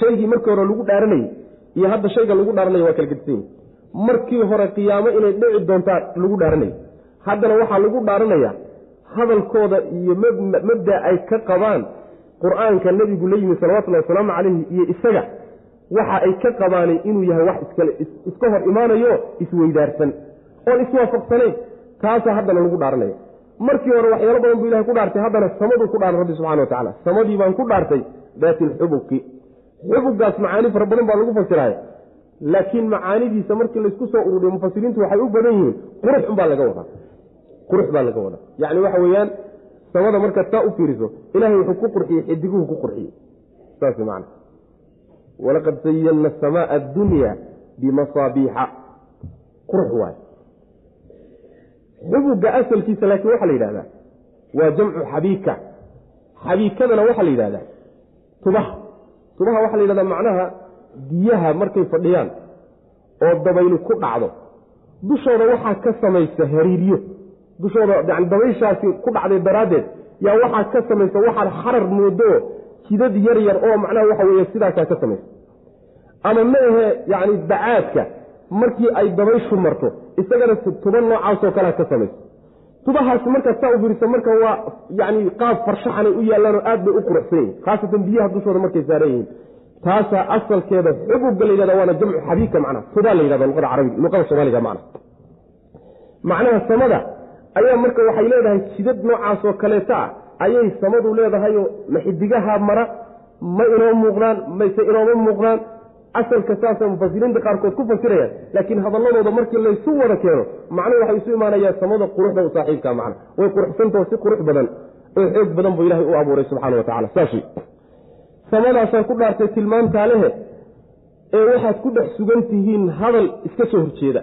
shaygii markii hore lagu dhaaranayey iyo hadda shayga lagu dhaaranaya waa kala gedisan yihi markii hore qiyaamo inay dhici doontaa lagu dhaaranaya haddana waxaa lagu dhaaranaya hadalkooda iyo mabda ay ka qabaan qur'aanka nebigu la yimi salawatullahi wasalaamu calayhi iyo isaga waxa ay ka qabaanay inuu yahay wax iska hor imaanayo isweydaarsan oon iswaafaqsanayn. Taasaa haddana lagu dhaaranaya markii hore waxyaalo badan buu ilahay ku dhaartay haddana samaduu ku dhaaran rabbi subxana wa tacala samadii baan ku dhaartay daati lxubuki xubuggaas macaani fara badan baa lagu fasiraya laakiin macaanidiisa markii laysku soo ururiyo mufasiriintu waxay u badan yihiin qurux unbaa laga wadaa. Qurux baa laga wadaa. Yacni waxa weeyaan samada markaad saa u fiiriso ilahay wuxuu ku qurxiyey xidiguhu ku qurxiyey saas man walaqad zayanna asamaaa addunya bimasaabiixa. Qurux waay xubuga asalkiisa laakiin waxaa la yidhahdaa waa jamcu xabiika. Xabiikadana waxaa la yidhahdaa tubaha tubaha waxaa la yidhahdaa macnaha biyaha markay fadhiyaan oo dabaylu ku dhacdo. Dushooda waxaa ka samaysa hariiryo. Dushooda yani dabayshaasi ku dhacday daraaddeed yaa waxaa ka samaysa waxaad xarar moodo jidad yar yar oo macnaha waxa weeye sidaasaa ka samaysa. Ama ma ahe yacni bacaadka markii ay dabayshu marto isagana tuba noocaasoo kalea ka samaysa tubahaasi markaad saa u marka waa yani qaab farshaxanay u yaallaanoo aad bay u quruxsan yihiin khaasatan biyaha dushooda markay saaran yihiin. Taasaa asalkeeda xubuga la yidhahda waana jamcu xabiika macnaha tubaa la yidhahda luqada carabiga luqada soomaaliga macna. Macnaha samada ayaa marka waxay leedahay jidad noocaasoo kaleeta ah. Ayay samadu leedahayoo maxidigaha mara ma inoo muuqdaan mayse inooma muuqdaan asalka saasa mufasiriinta qaarkood ku fasirayaan laakiin hadalladooda markii laysu wada keeno macnuhu waxay isu imaanayaan samada quruxda u saaxiibka macna. Way quruxsantao si qurux badan oo xoog badan buu ilahay u abuuray subxana wa tacala saas samadaasaan ku dhaartay tilmaantaa lehe ee waxaad ku dhex sugan tihiin hadal iska soo horjeeda.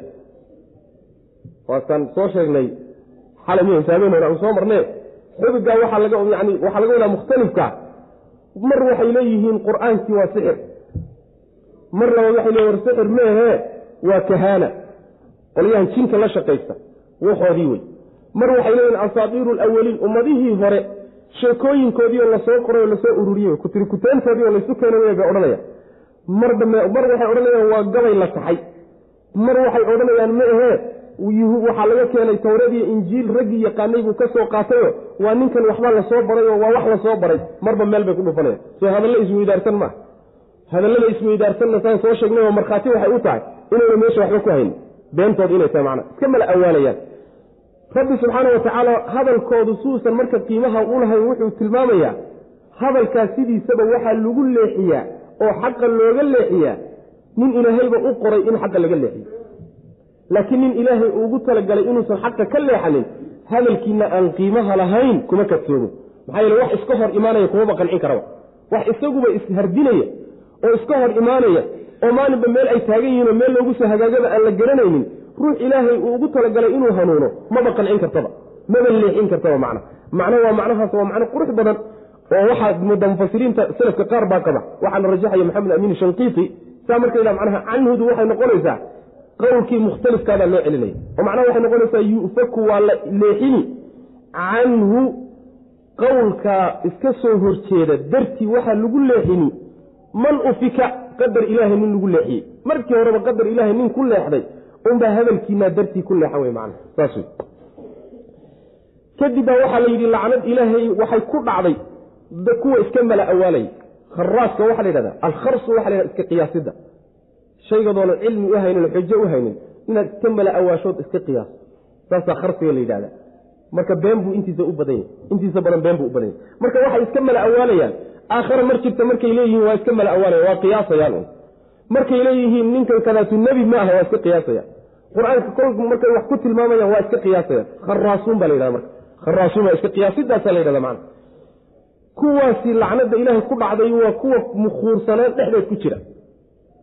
Waasaan soo sheegnay xalay miya hisaabeen hore aan soo marne xubigaa waxaa laga yani waxaa laga wadaa mukhtalifka. Mar waxay leeyihiin qur'aankii waa sixir mar labaad waxay leeyihiin war sixir meehee waa kahaana. Qolyahan jinka la shaqaysta waxoodii wey mar waxay leeyihiin asaatiiru alawaliin ummadihii hore sheekooyinkoodii oo la soo qoray oo la soo ururiyey kutirikuteentaodii oo laysu keena bay odhanayaan. Mar dambe mar waxay odhanayaan waa gabay la taxay. Mar waxay odhanayaan ma ahee waxaa laga keenay towradiiyo injiil raggii yaqaanay buu ka soo qaatayo waa ninkan waxba la soo baray oo waa wax la soo baray. Marba meel bay ku dhufanayaan. Soo hadallo isweydaarsan maaha hadallada isweydaarsanna saan soo sheegnay oo markhaati waxay u tahay inayna meesha waxba ku haynin beentood inay tahay macna iska mala awaalayaan. Rabbi subxaana wa tacaala hadalkoodu suusan marka qiimaha u lahayn wuxuu tilmaamayaa hadalkaas sidiisaba waxaa lagu leexiyaa oo xaqa looga leexiyaa nin ilaahayba u qoray in xaqa laga leexiyo. Laakiin nin ilaahay ugu talagalay inuusan xaqa ka leexanin hadalkiina aan qiimaha lahayn kuma kadsoomo maxaa yeele wax iska hor imaanaya kumaba qancin karaba. Wax isaguba ishardinaya oo iska hor imaanaya oo maalinba meel ay taagan yihiin oo meel loogu soo hagaagaba aan la garanaynin ruux ilaahay uu ugu talagalay inuu hanuuno maba qancin kartaba maba leexin kartaba macna. Macno waa macnahaas waa macno qurux badan oo waxaa mudda mufasiriinta salafka qaar baa qaba. Waxaana rajaxaya maxamed amiin shanqiiti saa marka ila macnaha canhudu waxay noqonaysaa qowlkii mukhtalifkaabaa loo celinaya oo macnaha waxay noqonaysaa yu'faku waa la leexini canhu qowlkaa iska soo horjeeda dartii waxaa lagu leexini man ufika qadar ilaahay nin lagu leexiyey markii horeba qadar ilaahay nin ku leexday unbaa hadalkiinaa dartii ku leexan wey macna saas wey. Kadib baa waxaa la yidhi lacnad ilaahay waxay ku dhacday kuwa iska mala awaalaya kharaaska waxaa la yidhahdaa alkharsu waxa la yhahda iska qiyaasida. Shaygadoonan cilmi u haynin xujo u haynin inaad iska mala awaashood iska qiyaaso saasaa kharsiga la yidhahda marka been buu intiisa u badan yahy intiisa badan been buu u badan yahy marka waxay iska mala awaalayaan aakhare mar jirta markay leeyihiin waa iska mala awaalaya waa qiyaasayaan un. Markay leeyihiin ninkan kadaatu nebi ma aha waa iska qiyaasayaan. Qur'aanka kolku markay wax ku tilmaamayaan waa iska qiyaasayaan. Kharaasuun baa la yidhahda marka. Kharaasuun baa iska qiyaasidaasaa la yidhahda macana kuwaasi lacnada ilaahay ku dhacday waa kuwa mukhuursanaan dhexdeed ku jira.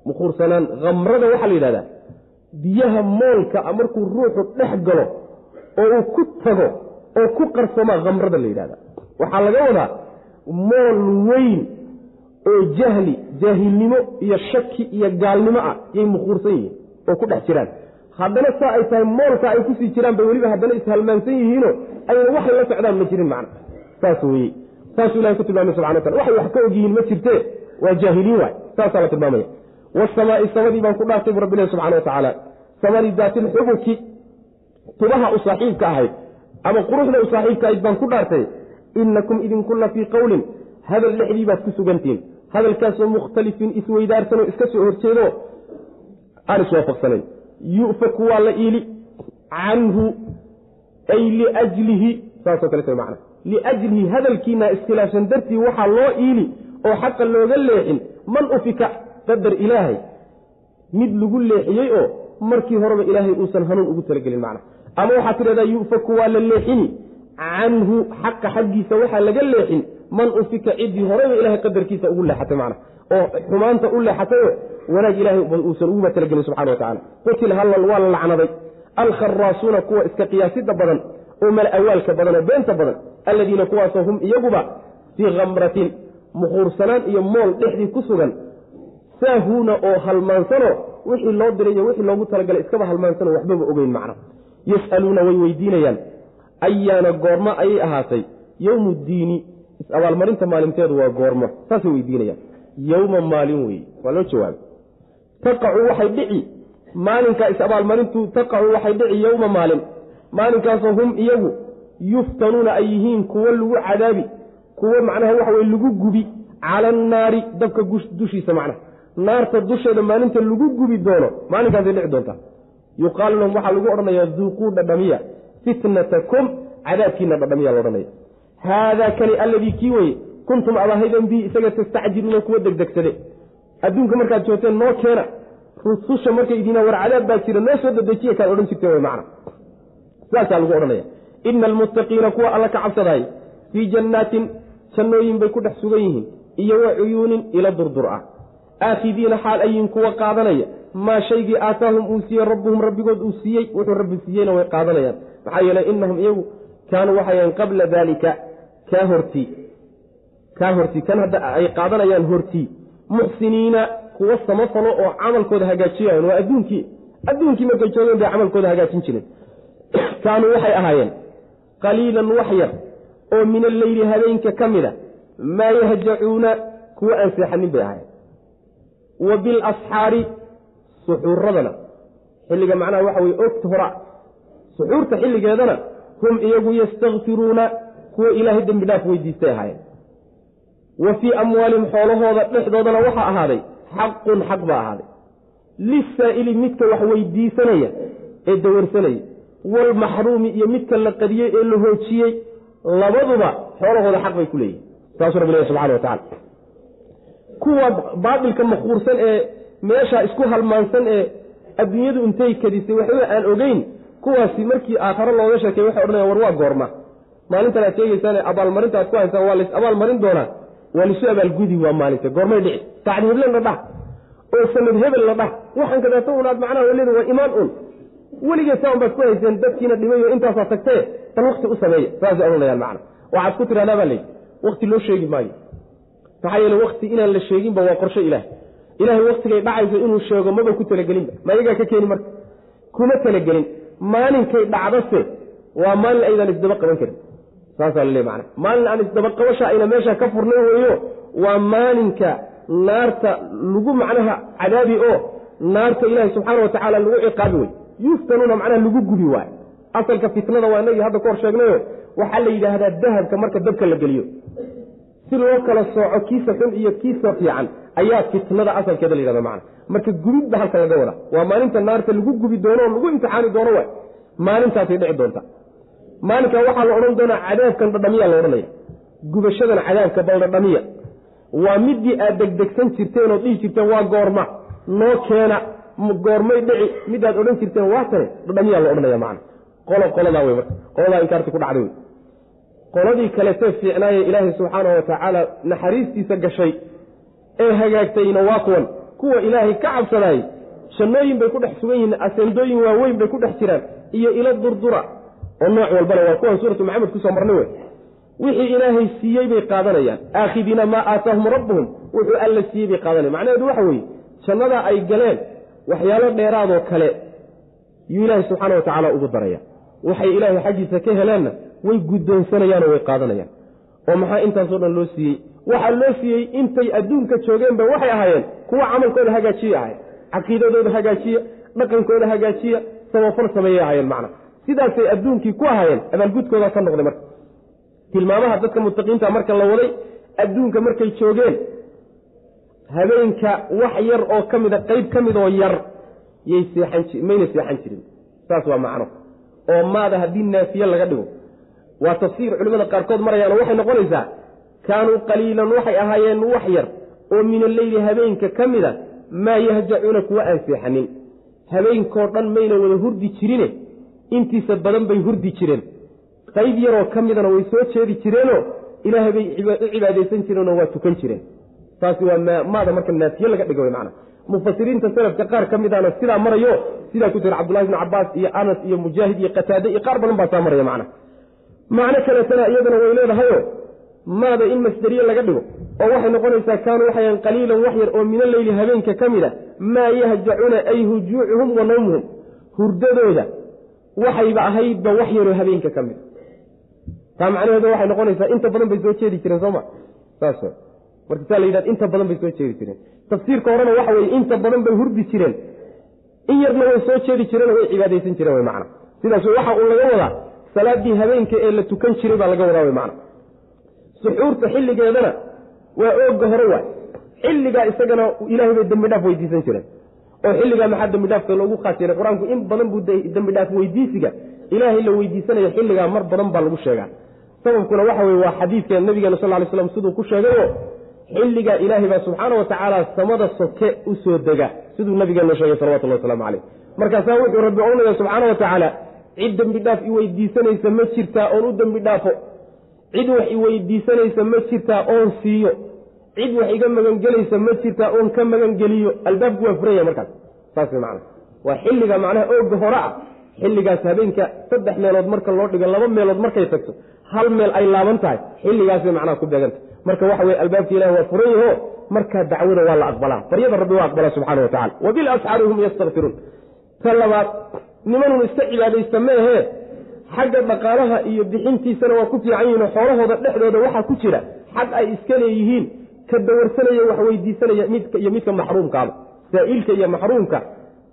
Mukhuursanaan khamrada waxaa la yidhahdaa. Biyaha moolka markuu ruuxu dhex galo oo uu ku tago oo ku qarsomaa khamrada la yidhahda waxaa laga wadaa mool weyn oo jahli jaahilnimo iyo shaki iyo gaalnimo ah yay mukhuursan yihiin oo ku dhex jiraan. Haddana saa ay tahay moolka ay ku sii jiraan bay weliba haddana ishalmaansan yihiinoo ayna waxay la socdaan ma jirin macna. Saas weye saasuu ilahay ku tilmaamay subxana wa waxay wax ka ogyihiin ma jirtee waa jaahiliin waay. Saasaa la tilmaamaya. Wasamaa'i samadii baan ku dhaartay bu rabbilahi subxana wa tacaala samadii daatilxubuki tubaha u saaxiibka ahayd ama quruxda u saaxiibka ahayd baan ku dhaartay inakum idinkunla fii qowlin hadal dhexdii baad ku sugantihiin hadalkaasoo mukhtalifin isweydaarsanoo iska soo horjeedo aan iswaafaqsanayn yu'faku waa la iili canhu ay liajlihi saasoo kale ta macna liajlihi hadalkiina iskhilaafsan dartii waxaa loo iili oo xaqa looga leexin man ufika qadar ilaahay mid lagu leexiyey oo markii horeba ilaahay uusan hanuun ugu talagelin macna ama waxaad tidhahdaa yu'faku waa la leexini canhu xaqa xaggiisa waxaa laga leexin man ufika ciddii horeyba ilahay qadarkiisa ugu leexatay macna oo xumaanta u leexatayo wanaag ilaahay uusan uguma talagelin subxana wa tacala qutil hallal waa la lacnaday. Alkharaasuuna kuwa iska qiyaasida badan oo mala awaalka badan oo beenta badan alladiina kuwaasoo hum iyaguba fii khamratin mukhuursanaan iyo mool dhexdii ku sugan saahuuna oo halmaansano wixii loo diray iyo wixii loogu talagalay iskaba halmaansano waxbaba ogeyn macna. Yas'aluuna way weydiinayaan ayaana goormo ayay ahaatay. Yowmu ddiini is-abaalmarinta maalinteedu waa goormo saasay weydiinayaan. Yowma maalin weeye. Waa loo jawaabay. Taqacu waxay dhici. Maalinkaa is-abaalmarintu taqacu waxay dhici yowma maalin. Maalinkaasoo hum iyagu yuftanuuna ay yihiin kuwo lagu cadaabi kuwo macnaha waxa weye lagu gubi. Cala annaari dabka dushiisa macnaha. Naarta dusheeda maalinta lagu gubi doono maalinkaasay dhici doontaa. Yuqaalu lahum waxaa lagu odhanayaa duuquu dhadhamiya fitnatakum cadaabkiina dhadhamiya laodhanaya haadaa kani alladii kii weye kuntum abahaydan bihi isaga tastacjiluuna kuwa degdegsade. Adduunka markaad joogteen noo keena rususha markay idiina war cadaab baa jira noo soo dadejiya kaad odhan jirteen wy macna. Saasaa lagu odhanaya. Ina almuttaqiina kuwa alla ka cabsadaay fii jannaatin jannooyin bay ku dhex sugan yihiin iyo wa cuyuunin ila durdur ah. Aakhidiina xaal ayin kuwa qaadanaya maa shaygii aataahum uu siiyey rabbuhum rabbigood uu siiyey wuxuu rabbi siiyeyna way qaadanayaan maxaa yeeley inahum iyagu kaanuu waxayan qabla daalika kaa hortii kaa hortii kan hadda ay qaadanayaan hortii muxsiniina kuwa samafalo oo camalkooda hagaajiyayan waa adduunkii adduunkii markay joogeen bay camalkooda hagaajin jireen. <clears throat> Kaanuu waxay ahaayeen qaliilan wax yar oo min alleyli habeenka ka mida maa yahjacuuna kuwa aan seexanin bay ahaayeen. Wa bilasxaari suxuuradana xilliga macnaha waxa weye ogta hora suxuurta xilligeedana hum iyagu yastakfiruuna kuwa ilaahay dembi dhaaf weydiistay ahaayeen. Wa fii amwaalihim xoolahooda dhexdoodana waxaa ahaaday xaqun xaq baa ahaaday. Lisaa'ili midka wax weydiisanaya ee dawarsanayay walmaxruumi iyo midka la qadiyey ee la hoojiyey labaduba xoolahooda xaq bay ku leeyihiin saasuu rabbi lehy subxana wa tacala kuwa baatilka makuursan ee meesha isku halmaansan ee adduunyadu intay kadisay waxba aan ogeyn kuwaasi markii aakharo looga sheekay waxay odhanaya war waa goorma. Maalintan aad sheegeysaan abaalmarinta aad ku haysaan waa lays abaalmarin doonaa. Waa lisu abaalgudi waa maalinta goormay dhici. Saacad heblen la dhah oo sanad hebel la dhah waxaan kadaata un aad macnaha waleeda waa imaan un weligeed saa un baad ku hayseen dadkiina dhibayo intaasaa tagtee bal wakti u sameeya. Saasay odhanayaan macna waxaad ku tidhahdaa baa layidhi wakti loo sheegi maayo. Maxaa yeele wakti inaan la sheeginba waa qorshe ilaah. Ilaahay waktigay dhacayso inuu sheego maba ku talagelinba ma iyagaa ka keeni marka? Kuma talagelin maalinkay dhacdase waa maalin aydaan isdaba qaban karin saasaa laleey macana maalin aan isdaba qabasha ayna meesha ka furnay weeyo waa maalinka naarta lagu macnaha cadaabi oo naarta ilaahay subxaana watacaala lagu ciqaabi wey yuftanuuna macnaha lagu gubi waay asalka fitnada waa inagii hadda ka hor sheegnayo waxaa la yidhaahdaa dahabka marka dabka la geliyo. Si loo kala sooco kiisa xun iyo kiisa fiican ayaa fitnada asalkeeda la yidhahda macana marka gubidba halka laga wadaa waa maalinta naarta lagu gubi doono oo lagu imtixaani doono waay. Maalintaasay dhici doonta. Maalinkaa waxaa la odhan doonaa cadaabkan dhadhamiya la odhanaya. Gubashadan cadaabka bal waa midii aad degdegsan jirteen oo dhihi jirteen waa goorma. Noo keena goormay dhici midaad odhan jirteen waa tane dhadhamiyaa la odhanaya macana qolo qoladaa wey marka. Qoladaa inkaarti ku dhacday wey qoladii kaletee fiicnaaye ilaahay subxaanahu watacaala naxariistiisa gashay. Ee hagaagtayna waa kuwan kuwa ilaahay ka cabsanaayey jannooyin bay ku dhex sugan yihiin aseendooyin waaweyn bay ku dhex jiraan iyo ilo durdura. Oo nooc walbana waa kuwan suuratu maxamed ku soo marnay wey. Wixii ilaahay siiyey bay qaadanayaan. Aakhidiina maa aataahum rabbuhum wuxuu alla siiyey bay qaadanayan macnaheedu waxa weeye jannadaa ay galeen waxyaalo dheeraadoo kale yuu ilaahay subxaana wa tacaala ugu daraya waxay ilaahay xaggiisa ka heleenna way guddoonsanayaanoo way qaadanayaan. Oo maxaa intaasoo dhan loo siiyey waxaa loo siiyey intay adduunka joogeenba waxay ahaayeen kuwa camalkooda hagaajiya ahayen caqiidadooda hagaajiya dhaqankooda hagaajiya samafal sameeyay ahaayeen macna. Sidaasay adduunkii ku ahaayeen abaalgudkooda ka noqday marka. Tilmaamaha dadka mutaqiinta marka la waday adduunka markay joogeen habeenka wax yar oo ka mida qeyb ka mid oo yar yay seexan mayna seexan jirin. Saas waa macno. Oo maada haddii naafiye laga dhigo. Waa tafsiir culimmada qaarkood marayaano waxay noqonaysaa kaanuu qaliilan waxay ahaayeen wax yar oo min alleyli habeenka ka mida maa yahjacuuna kuwa aan seexanin. Habeenkoo dhan mayna wada hurdi jirine intiisa badan bay hurdi jireen. Qayb yaroo ka midana way soo jeedi jireenoo ilaahay bay u cibaadaysan jireenoo waa tukan jireen. Taasi waa maada marka naafiye laga dhiga wy macana mufasiriinta salafka qaar ka midaana sidaa marayo sidaa ku jira cabdullahi bni cabaas iyo anas iyo mujaahid iyo qataade iyo qaar badan baa saa maraya macna. Macno kaleetana iyadana way leedahayo maada in masderiye laga dhigo oo waxay noqonaysaa kaanuu waxayan qaliilan wax yar oo min alleyli habeenka ka mid a maa yahjacuuna ay hujuucuhum wa nawmuhum. Hurdadooda waxayba ahaydba wax yaroo habeenka ka mid taa macnaheedu waxay noqonaysaa inta badan bay soo jeedi jireen sooma saas marka saa la yidhahd inta badan bay soo jeedi jireen. Tafsiirka horena waxa weye inta badan bay hurdi jireen. In yarna way soo jeedi jireen way cibaadaysan jireen wy macna. Sidaas waxa uu laga wadaa salaadii habeenka ee la tukan jiray baa laga wadaa wy macna suxuurta xilligeedana waa ooga hore waay. Xilligaa isagana ilaahay bay dembi dhaaf weydiisan jireen. Oo xilligaa maxaa dembi dhaafka loogu khaas yeelay qur'aanku in badan buu dembi dhaaf weydiisiga. Ilaahay la weydiisanaya xilligaa mar badan baa lagu sheegaa. Sababkuna waxa weye waa xadiidka nabigeena sal ly slam siduu ku sheegayo xilligaa ilaahay baa subxaana wa tacaala samada soke u soo dega. Siduu nabigeenu sheegay salawatullah waslamu caleyh markaasaa wuxuu rabbi ohanaya subxaana wa tacaala cid dembi dhaaf i weydiisanaysa ma jirtaa oon u dembi dhaafo cid wax i weydiisanaysa ma jirtaa oon siiyo. Cid wax iga magangelaysa ma jirtaa oon ka magangeliyo. Albaabku waa furanya markaas. Saas way macana waa xilliga macnaha ooga hore ah. Xilligaas habeenka saddex meelood marka loo dhigo laba meelood markay tagto hal meel ay laaban tahay. Xilligaasay macnaha ku beeganta. Marka waxa weye albaabka ilahi waa furan yaho markaa dacwada waa la aqbalaa baryada rabbi waa aqbalaa subxana wa tacala wa bilasxaari hum yastakfiruun ta labaad nimanun iska cibaadaysta meehee xagga dhaqaalaha iyo bixintiisana waa ku fiican yihiin oo xoolahooda dhexdooda waxaa ku jira xag ay iska leeyihiin ka dawarsanaya wax weydiisanaya midka iyo midka maxruumkaaba. Saa'ilka iyo maxruumka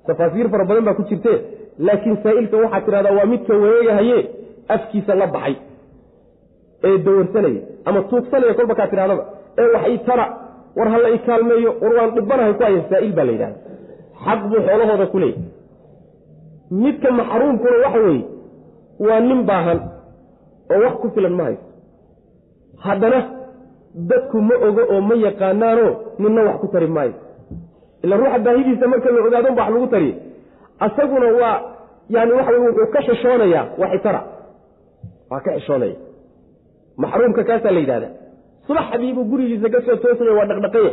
tafaasiir fara badan baa ku jirte laakiin saa'ilka waxaa tidhahdaa waa midka wareegahaye afkiisa la baxay ee dawarsanaya ama tuugsanaya kolba kaa tidhahdaba ee wax i war hala i kaalmeeyo war waan dhibanahay ku haya saa'il baa la yidhahda xaq buu xoolahooda ku leeyahy midka maxruumkuna waxa weeye waa nin baahan oo wax ku filan ma haysto. Haddana dadku ma ogo oo ma yaqaanaano ninna wax ku tari maayo. Ila ruuxa baahidiisa marka la ogaadon ba wax lagu tariye asaguna waa yani waxa wey wuxuu ka xishoonayaa waa xitara waa ka xishoonaya maxruumka kaasaa la yidhahda subaxdii buu gurigiisa ka soo toosaya waa dhaqdhaqaya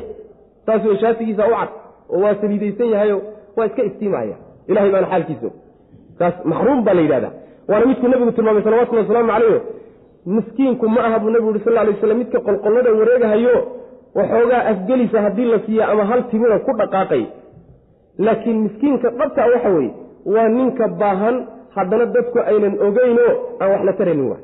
taas way shaasigiisa u cad oo waa saliidaysan yahayo waa iska istiimaya. Ilahay baana xaalkiisa taas maxruum baa la yidhahda waana midkuu nabigu tilmaamay salawatulli wasalaamu calayh miskiinku ma aha buu nabigu yuri sal lay slam midka qolqollada wareegahayo waxoogaa afgelisa haddii la siiya ama hal timida ku dhaqaaqay. Laakiin miskiinka dhabta waxa weeye waa ninka baahan haddana dadku aynan ogeynoo aan wax la taraynin wa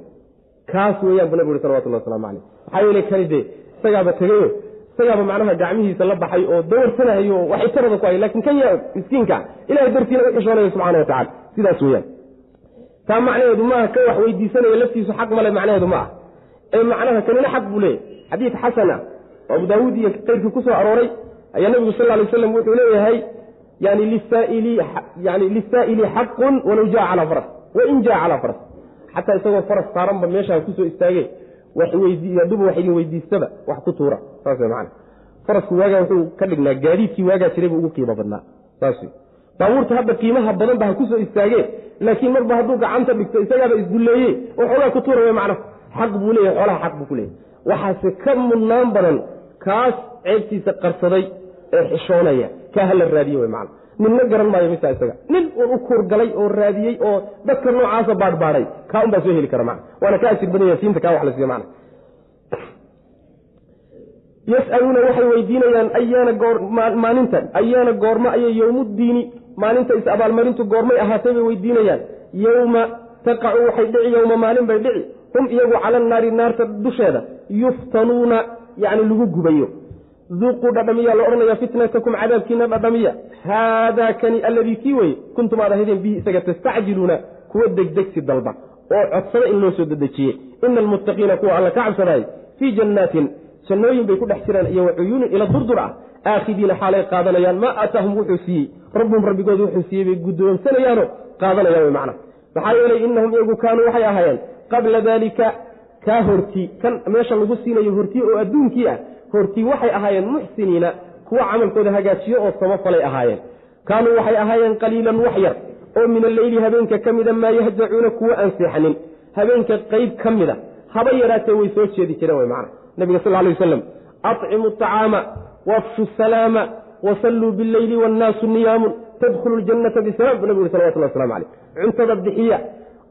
kaas weeyaan buu nabigu yuri salawatulli waslamu caleyh maxaa yeele kani dee isagaaba tegayo isagaaba macnaha gacmihiisa la baxay oo dawarsanahayo waxay tarada ku hay laakiin kan yaa miskiinka ilahay dartiina u xishoonayo subxana wa tacala sidaas weeyaan taa macnaheedu maaha ka wax weydiisanaya laftiisu xaq male macnaheedu ma ah ee macnaha kanina xaq buu leeyahy xadiid xasan oo abu daawuud iyo keyrkii ku arooray ayaa nabigu sal lay slam wuxuu leeyahay yani lisaa'ili xaqun walow jaa calaa faras wain jaa calaa faras. Xataa isagoo faras saaranba meeshaa ku soo istaage haduba wax idin weydiistaba wax ku tuura. Saas man farasku waagaa wuxuu ka dhignaa gaadiidkii waagaa jiray buu ugu qiimo badnaa. Saas baabuurta hadda qiimaha badan ba ha ku soo istaage laakiin marba hadduu gacanta dhigto isagaaba isdulleeye oo xoogaa ku tuura w macna xaq buu leeyahy xoolaha xaq buu ku leeyahy waxaase ka mudnaan badan kaas ceebtiisa qarsaday ee xishoonaya kaa hala raadiye man ninna garan maayo mitaa isaga? Nin uun u kuurgalay oo raadiyey oo dadka noocaasa baadhbaadhay kaa un baa soo heli kara man waana ka ajir badanya siinta kaa wax la siiyo man yasaluuna waxay weydiinayaan ayaana maalintan ayaana goormo ayay yowmuddiini maalinta is-abaalmarintu goormay ahaatay bay weydiinayaan. Yowma taqacu waxay dhici yowma maalin bay dhici. Hum iyagu cala naari naarta dusheeda yuftanuuna yani lagu gubayo. Duuquu dhadhamiya la odhanaya fitnatakum cadaabkiina dhadhamiya. Haadaa kani alladii kii weye kuntum aad ahaydeen bihi isaga tastacjiluuna kuwa degdegsi dalba oo codsada in loo soo dedejiyey ina almuttaqiina kuwa alla ka cabsadaay fii jannaatin jannooyin bay ku dhex jiraan iyo wa cuyuunin ila durdur ah aakhidiina xaalay qaadanayaan maa aataahum wuxuu siiyey. Rabbuhum rabbigood wuxuu siiyey bay guddoonsanayaano qaadanayaan wy macna. Maxaa yeelay innahum iyagu kaanuu waxay ahaayeen qabla daalika kaa hortii kan meesha lagu siinayo hortii oo adduunkii ah hortii waxay ahaayeen muxsiniina kuwa camalkooda hagaajiyo oo samafalay ahaayeen. Kaanuu waxay ahaayeen qaliilan wax yar oo min alleyli habeenka ka mida maa yahjacuuna kuwa aan seexanin. Habeenka qeyb ka mida haba yaraatee way soo jeedi jireen wy macna. Nabiga sal lay wasalam acimu acaama wafshu salaama wasalluu bileyli wannaasu niyaamun tadkhulu ljannata bisalaam buu nabig uri salawatullah waslamu caleyh cuntada bixiya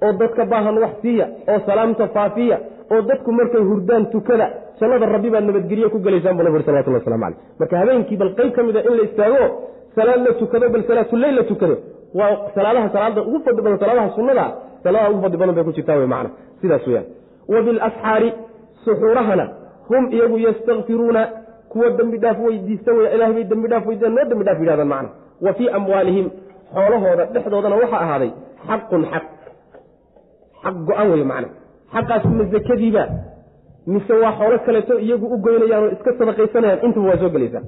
oo dadka baahan wax siiya oo salaamta faafiya oo dadku markay hurdaan tukada jannada rabbi baad nabadgelye ku gelaysaan buu nabig uri salawatullah waslamu caleyh marka habeenkii bal qeyb ka mida in la istaago salaad la tukado bal salaatuleyl la tukado. Waa salaadaha salaada ugu fadli badan salaadaha sunnada salaadaha ugu fadli badan bay ku jirtaa wey macna. Sidaas weyaan wa bilasxaari suxuurahana hum iyagu yastakfiruuna kuwa dembi dhaaf weydiista wey ilahay bay dembi dhaaf weydiistaan noo dembi dhaaf yidhahdaan macna. Wa fii amwaalihim xoolahooda dhexdoodana waxaa ahaaday xaqun xaq. Xaq go-an wey macna. Xaqaas ma zakadiiba mise waa xoolo kaleeto iyagu u goynayaan oo iska sadaqaysanayaan intaba waa soo gelaysaa.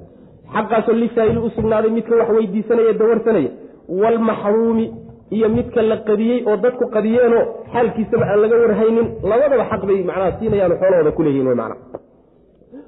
Xaqaasoo lisaa'ili u sugnaaday midka wax weydiisanaya dawarsanaya. Waalmaxruumi iyo midka la qadiyey oo dadku qadiyeenoo xaalkiisaba aan laga warhaynin labadaba xaq bay macnaha siinayaan xoolahooda ku leeyihiin wy macna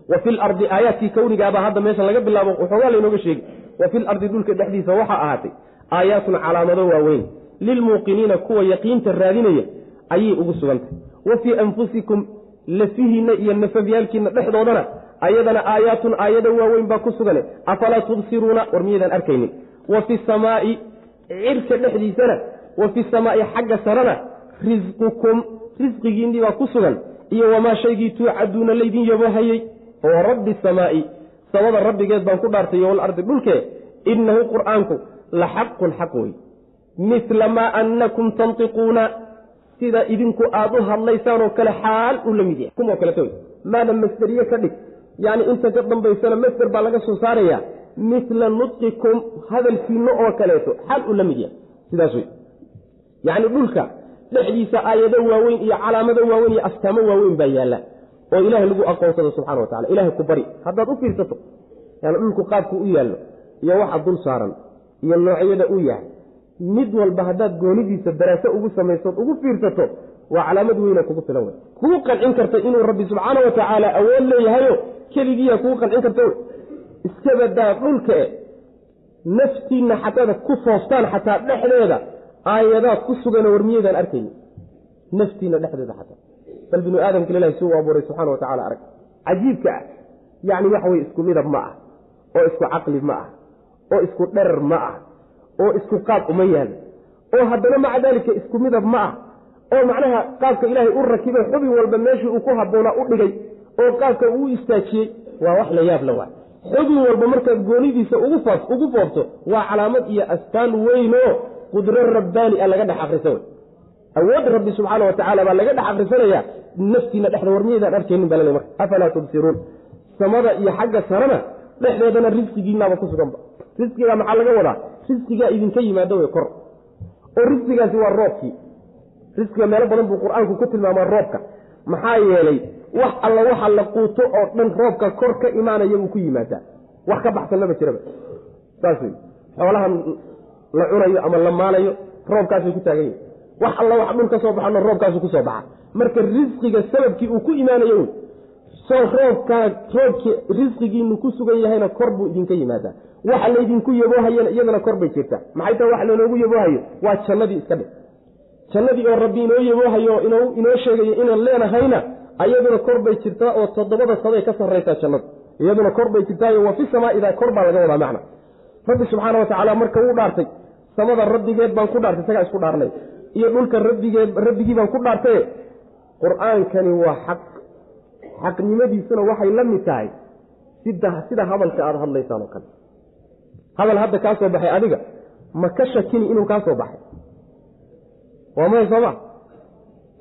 wa fi lardi aayaadkii kawnigaabaa hadda meesha laga bilaabo waxoogaa laynooga sheegi wa fi lardi dhulka dhexdiisa waxaa ahaatay aayaatun calaamado waaweyn. Lilmuuqiniina kuwa yaqiinta raadinaya ayay ugu sugantahay wa fii anfusikum lafihiinna iyo nafafyaalkiina dhexdoodana ayadana aayaatun aayada waaweyn baa ku sugane. Afalaa tubsiruuna? War miyaydaan arkaynin. Wa fi samaai cirka dhexdiisana. Wa fi samaai xagga sarana risqukum risqigiinnii baa ku sugan. Iyo wamaa shaygii tuucaduuna laydin yabohayey oo rabbi samaai samada rabbigeed baan ku dhaartay walardi dhulkee innahu qur'aanku la xaqun xaq wey misla maa annakum tantiquuna sida idinku aada u hadlaysaan oo kale xaal uu la mid yahay. Kumoo kaleto maada masderiye ka dhig yacni inta ka dambaysana masder baa laga soo saarayaa. Misla nudqikum hadalkiinna oo kaleeto xaal uu la mid yahay. Sidaas wey yacni dhulka dhexdiisa aayado waaweyn iyo calaamado waaweyn iyo astaamo waaweyn baa yaalla oo ilaahay lagu aqoonsado subxana wa tacala ilahay ku bari. Haddaad u fiirsato yani dhulku qaabku u yaallo iyo waxa dul saaran iyo noocyada u yahay mid walba haddaad goonidiisa daraaso ugu samaysood ugu fiirsato waa calaamad weyna kugu filan wey kugu qancin karta inuu rabbi subxaana wa tacaala awood leeyahayo keligiiya kugu qancin karta wey iska badaa dhulka e naftiinna xataad ku fooftaan xataa dhexdeeda aayadaad ku suganoo warmiyeedaan arkayni naftiinna dhexdeeda xataa bal binu aadamka ilahi si uu abuuray subxana wa tacala arag. Cajiibka ah yacni waxa weye isku midab ma ah oo isku caqli ma ah oo isku dherar ma ah oo isku qaab uma yaal oo haddana maca daalika isku midab ma ah oo macnaha qaabka ilaahay u rakibay xubin walba meeshii uu ku habboonaa u dhigay oo qaabka uu istaajiyey waa wax la yaab la waa. Xubin walba markaad goonidiisa ugu foofto waa calaamad iyo astaan weynoo qudro rabbaani a laga dhex akrisa wey awood rabbi subxaana watacaala baa laga dhex akrisanaya naftiina dhexda warmiyeedaan arkaynin baa laleey marka afalaa tubsiruun? Samada iyo xagga sarana dhexdeedana risqigiinaaba ku suganba risqigaa maxaa laga wadaa? Risqigaa idinka yimaado wey kor. Oo risqigaasi waa roobkii. Risqiga meelo badan buu qur'aanku ku tilmaamaa roobka. Maxaa yeelay wax alla waxa la quuto oo dhan roobka kor ka imaanaya buu ku yimaadaa. Wax ka baxsanaba jiraba. Saas wey la cunayo ama la maalayo roobkaasay ku taagan yihiin wax alla wax dhul ka soo baxano roobkaasu ku soo baxa. Marka risqiga sababkii uu ku imaanayo wey. Roobkaa roobkii risqigiinu ku sugan yahayna kor buu idinka yimaadaa. Waxa laydinku yaboohayana iyadana kor bay jirtaa. Maxay tahay wax laynoogu yaboohayo waa jannadii iska dhe jannadii oo rabbi inoo yaboohayo inoo sheegayo inaan leenahayna ayaduna kor bay jirtaa oo toddobada saday ka sarraysaa jannadu. Iyaduna kor bay jirtaayo wa fi samaa'idaa kor baa laga wadaa macna. Rabbi subxaana wa tacaala marka uu dhaartay. Samada rabbigeed baan ku dhaartay isagaa isku dhaarnay iyo dhulka rabbigeed rabbigii baan ku dhaartaye qur'aankani waa xaq. Xaqnimadiisuna waxay la mid tahay. Sida sida hadalka aada hadlaysaan oo kale. Hadal hadda kaa soo baxay adiga ma ka shakini inuu kaa soo baxay. Waa maya sooma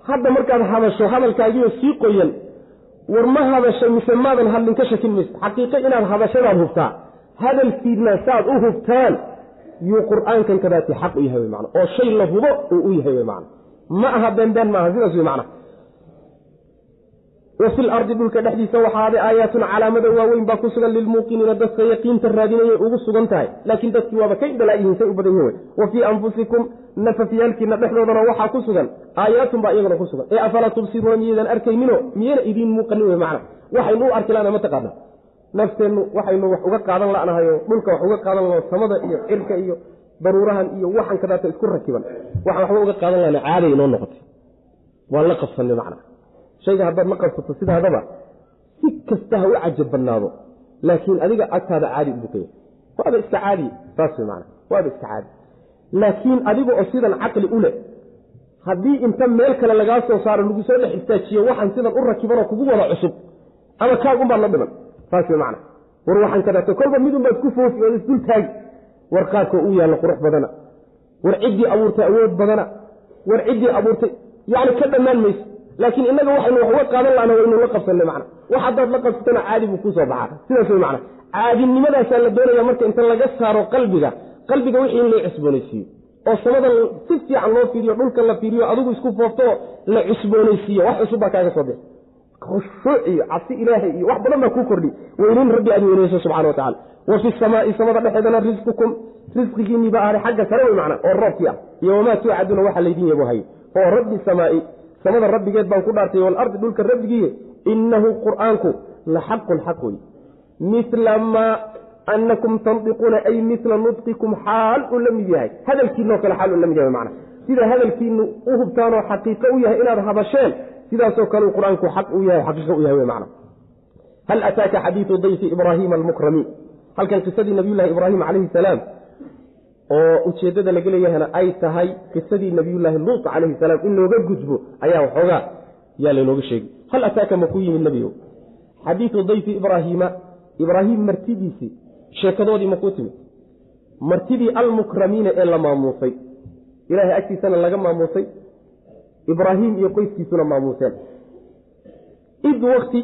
hadda markaad hadasho hadalkaagiio sii qoyan. War ma hadashay mise maadan hadlin ka shakin mayso xaqiiqo inaad hadashadaad hubtaa. Hadalkiidna saaad u hubtaan yuu qur'aankan kadaati xaq u yahay wy man oo shay la hubo uu u yahay wy man ma aha beenbeen maaha sidaas wy macna. Wa fi lardi dhulka dhexdiisa waxaaday aayaatun calaamada waaweyn baa ku sugan lilmuuqiniina dadka yaqiinta raadinayay ugu sugan tahay. Laakiin dadkii waaba ka indhalaayihiin say u badan yihiin wa fii anfusikum nafafyaalkiina dhexdoodana waxaa ku sugan. Aayaatun baa iyagana ku sugan. Ee afalaa tubsiruuna miyaydaan arkaynino miyayna idiin muuqanin wey macna. Waxaynu u arki lana ma taqaana nafteennu waxaynu wax uga qaadan la'nahayo dhulka wax uga qaadan lano samada iyo cirka iyo daruurahan iyo waxan kadaata isku rakiban. Waxaan waxba uga qaadan lahna caaday inoo noqotay. Waan la qabsanay macna shayga haddaad la qabsato sidaadaba si kasta ha u cajab badnaado laakiin adiga agtaada caadi ubukaya waaba iska caadi saas wey maana waaba iska caadi. Laakiin adiga oo sidan caqli u leh haddii inta meel kale lagaa soo saaro lagu soo dhex istaajiyo waxaan sidan u rakibanoo kugu wada cusub ama kaagunbaad la dhiman saas wey macna. War waxaan kadaato kolba midunbaad ku foofi ood isdul taagi. War qaabka u yaallo qurux badana. War ciddii abuurtay awood badana. War ciddii abuurtay yacni ka dhammaan mayso laakiin innaga waxaynu wax uga qaadan lahna waynu la qabsanay macna. Wax haddaad la qabsatana caadi buu kuu soo baxaa. Sidaas wey macna. Caadinimadaasaa la doonaya marka inta laga saaro qalbiga. Qalbiga wixii in loo cusboonaysiiyo. Oo samada si fiican loo fiiriyo dhulka la fiiriyo adigu isku fooftooo la cusboonaysiiyo. Wax cusub baa kaaga soo bixi khushuuc iyo cabsi ilaahay iyo wax badan baa kuu kordhi. Weyneyn rabbi aad weyneyso subxana wa tacala wa fi samaai samada dhexeedana risqukum risqigiinii baa ahday xagga sare wey macna oo roobkii ah. Iyo wamaa tuucaduna waxa laydin yabohayo oo rabbi samaai samada rabbigeed baan ku dhaartay walardi dhulka rabbigiiye innahu qur'aanku la xaqun xaq wey mila maa anakum tandiquuna ay mila nudqikum xaal uu la mid yahay. Hadalkiinoo kale xaal uu la yahay macna sida hadalkiinu u hubtaanoo xaqiiqo u yahay inaad habasheen sidaasoo kale qur'aanku xaq u yahay xaqiiqo u yahay wey macna. Hal ataaka xadiidu dayfi ibraahiima almukramiin halkan qisadii nabiyullahi ibraahim calayhi salaam oo ujeeddada laga leeyahana ay tahay qisadii nabiyullaahi luut calayhi salaam in looga gudbo ayaa waxoogaa yaa laynooga sheegi hal ataaka ma ku yimid nebigo xadiidu dayfi ibraahiima ibraahim martidiisii sheekadoodii ma kuu timid martidii almukramiina ee la maamuusay. Ilaahay agtiisana laga maamuusay ibraahim iyo qoyskiisuna maamuuseen. Id wakti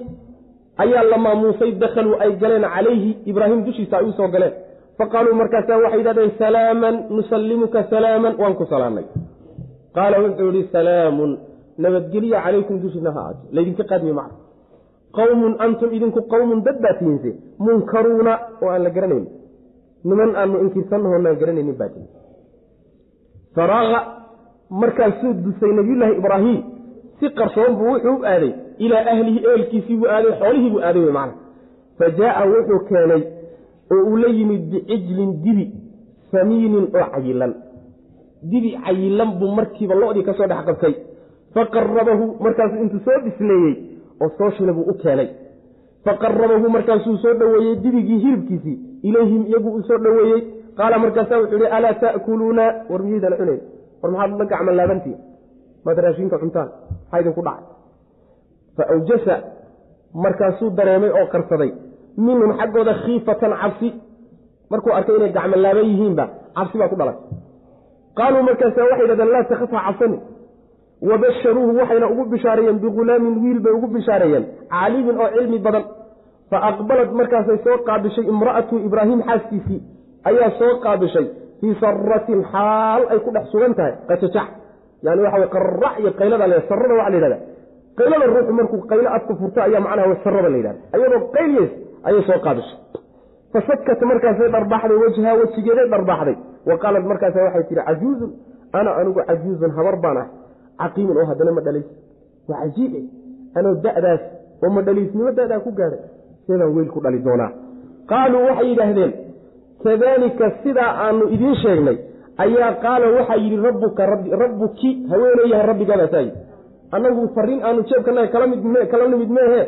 ayaa la maamuusay dakhaluu ay galeen calayhi ibraahim dushiisa ay u soo galeen. Faqaaluu markaasa waxay yidhahdeen salaaman nusallimuka salaaman. Waan ku salaamnay qaala wuxuu yihi salaamun nabadgelya calaykum dushiina ha aato. Laydinka qaadmi macna qawmun antum idinku qawmun dad baa tihinse munkaruuna oo aan la garanayn. Niman aanu inkirsannaho naan garanaynin baa tihin markaasuu dusay nabiyullaahi ibraahim si qarsoon buu wuxuu u aaday ilaa ahlihi ehelkiisii buu aaday xoolihii buu aaday wey macana fa jaaa wuxuu keenay oo uu la yimid bicijlin dibi samiinin oo cayilan. Dibi cayilan buu markiiba lo-dii ka soo dhex qabtay. Faqarabahu markaasuu intuu soo bisleeyey oo soo shila buu u keenay. Faqarabahu markaasuu soo dhoweeyey dibigii hilibkiisii ilayhim iyagu uu soo dhoweeyey. Qaala markaasaa wuxuu ihi alaa ta'kuluuna? War miyaydaan cunayn war maxaad la gacma laabantiin maad raashinka cuntaan. Maxaa idinku dhacay. Fa awjasa markaasuu dareemay oo qarsaday minhum xaggooda khiifatan cabsi. Markuu arkay inay gacmo laaban yihiinba cabsi baa ku dhalay. Qaaluu markaasa waxay yidhahdeen laa takhaf ha cabsani. Wabasharuuhu waxayna ugu bishaareeyeen bihulaamin wiil bay ugu bishaareeyeen caalimin oo cilmi badan. Fa aqbalad markaasay soo qaabishay imra'atu ibraahim xaaskiisii. Ayaa soo qaabishay fii saratin xaal ay ku dhex sugan tahay qajajac yani waxa wey qarrac iyo qaylada le sarada waxa la yidhahda qaylada ruuxu markuu qaylo afka furto ayaa macnaha sarada la yidhahda ayadoo qayliyeys ayay soo qaabishay fasakat markaasay dharbaaxday wejhaa wejigeeday dharbaaxday wa qaalad markaasa waxay tihi cajuuzun ana anigu cajuuzun habar baan ah. Caqiimun oo haddana ma dhalays. Waa cajiibe anoo da'daas oo ma dhaliisnimo da'daa ku gaadhay seebaan weyl ku dhali doonaa. Qaaluu waxay yidhaahdeen kadaalika sidaa aanu idiin sheegnay ayaa qaala waxaa yidhi rabbuka rabbuki haweeneyaha rabbigaabasaa yidhi annagu fariin aanu jeebkanaga kala nimid meehe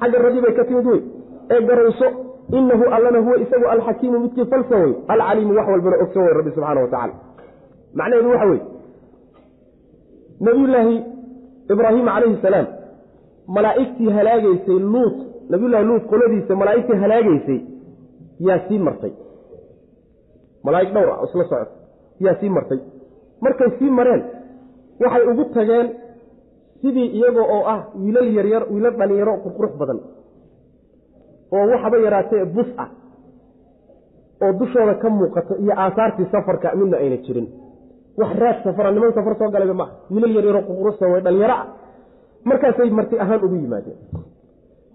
xagga rabbi bay ka timid wey. Ee garowso inahu allana huwa isagu alxakiimu midkii falsan wey. Alcaliimu wax walbana ogsan wey rabbi subxaana wa tacala macnaheedu waxa weye nabiyullaahi ibraahim calayhi salaam malaa'igtii halaagaysay luut nabiyullahi luut qoladiisa malaa'igtii halaagaysay yaa sii martay malaa'ig dhowr ah oo isla socota. Yaa sii martay. Markay sii mareen waxay ugu tageen sidii iyaga oo ah wiilal yaryar wiilal dhalinyaro qurqurux badan. Oo waxaba yaraatee bus ah. Oo dushooda ka muuqato iyo aasaartii safarka midna ayna jirin. Wax raad safara niman safar soo galayba maaha wiilal yaryaro qurquruxsan way dhalinyaro ah. Markaasay marti ahaan ugu yimaadeen.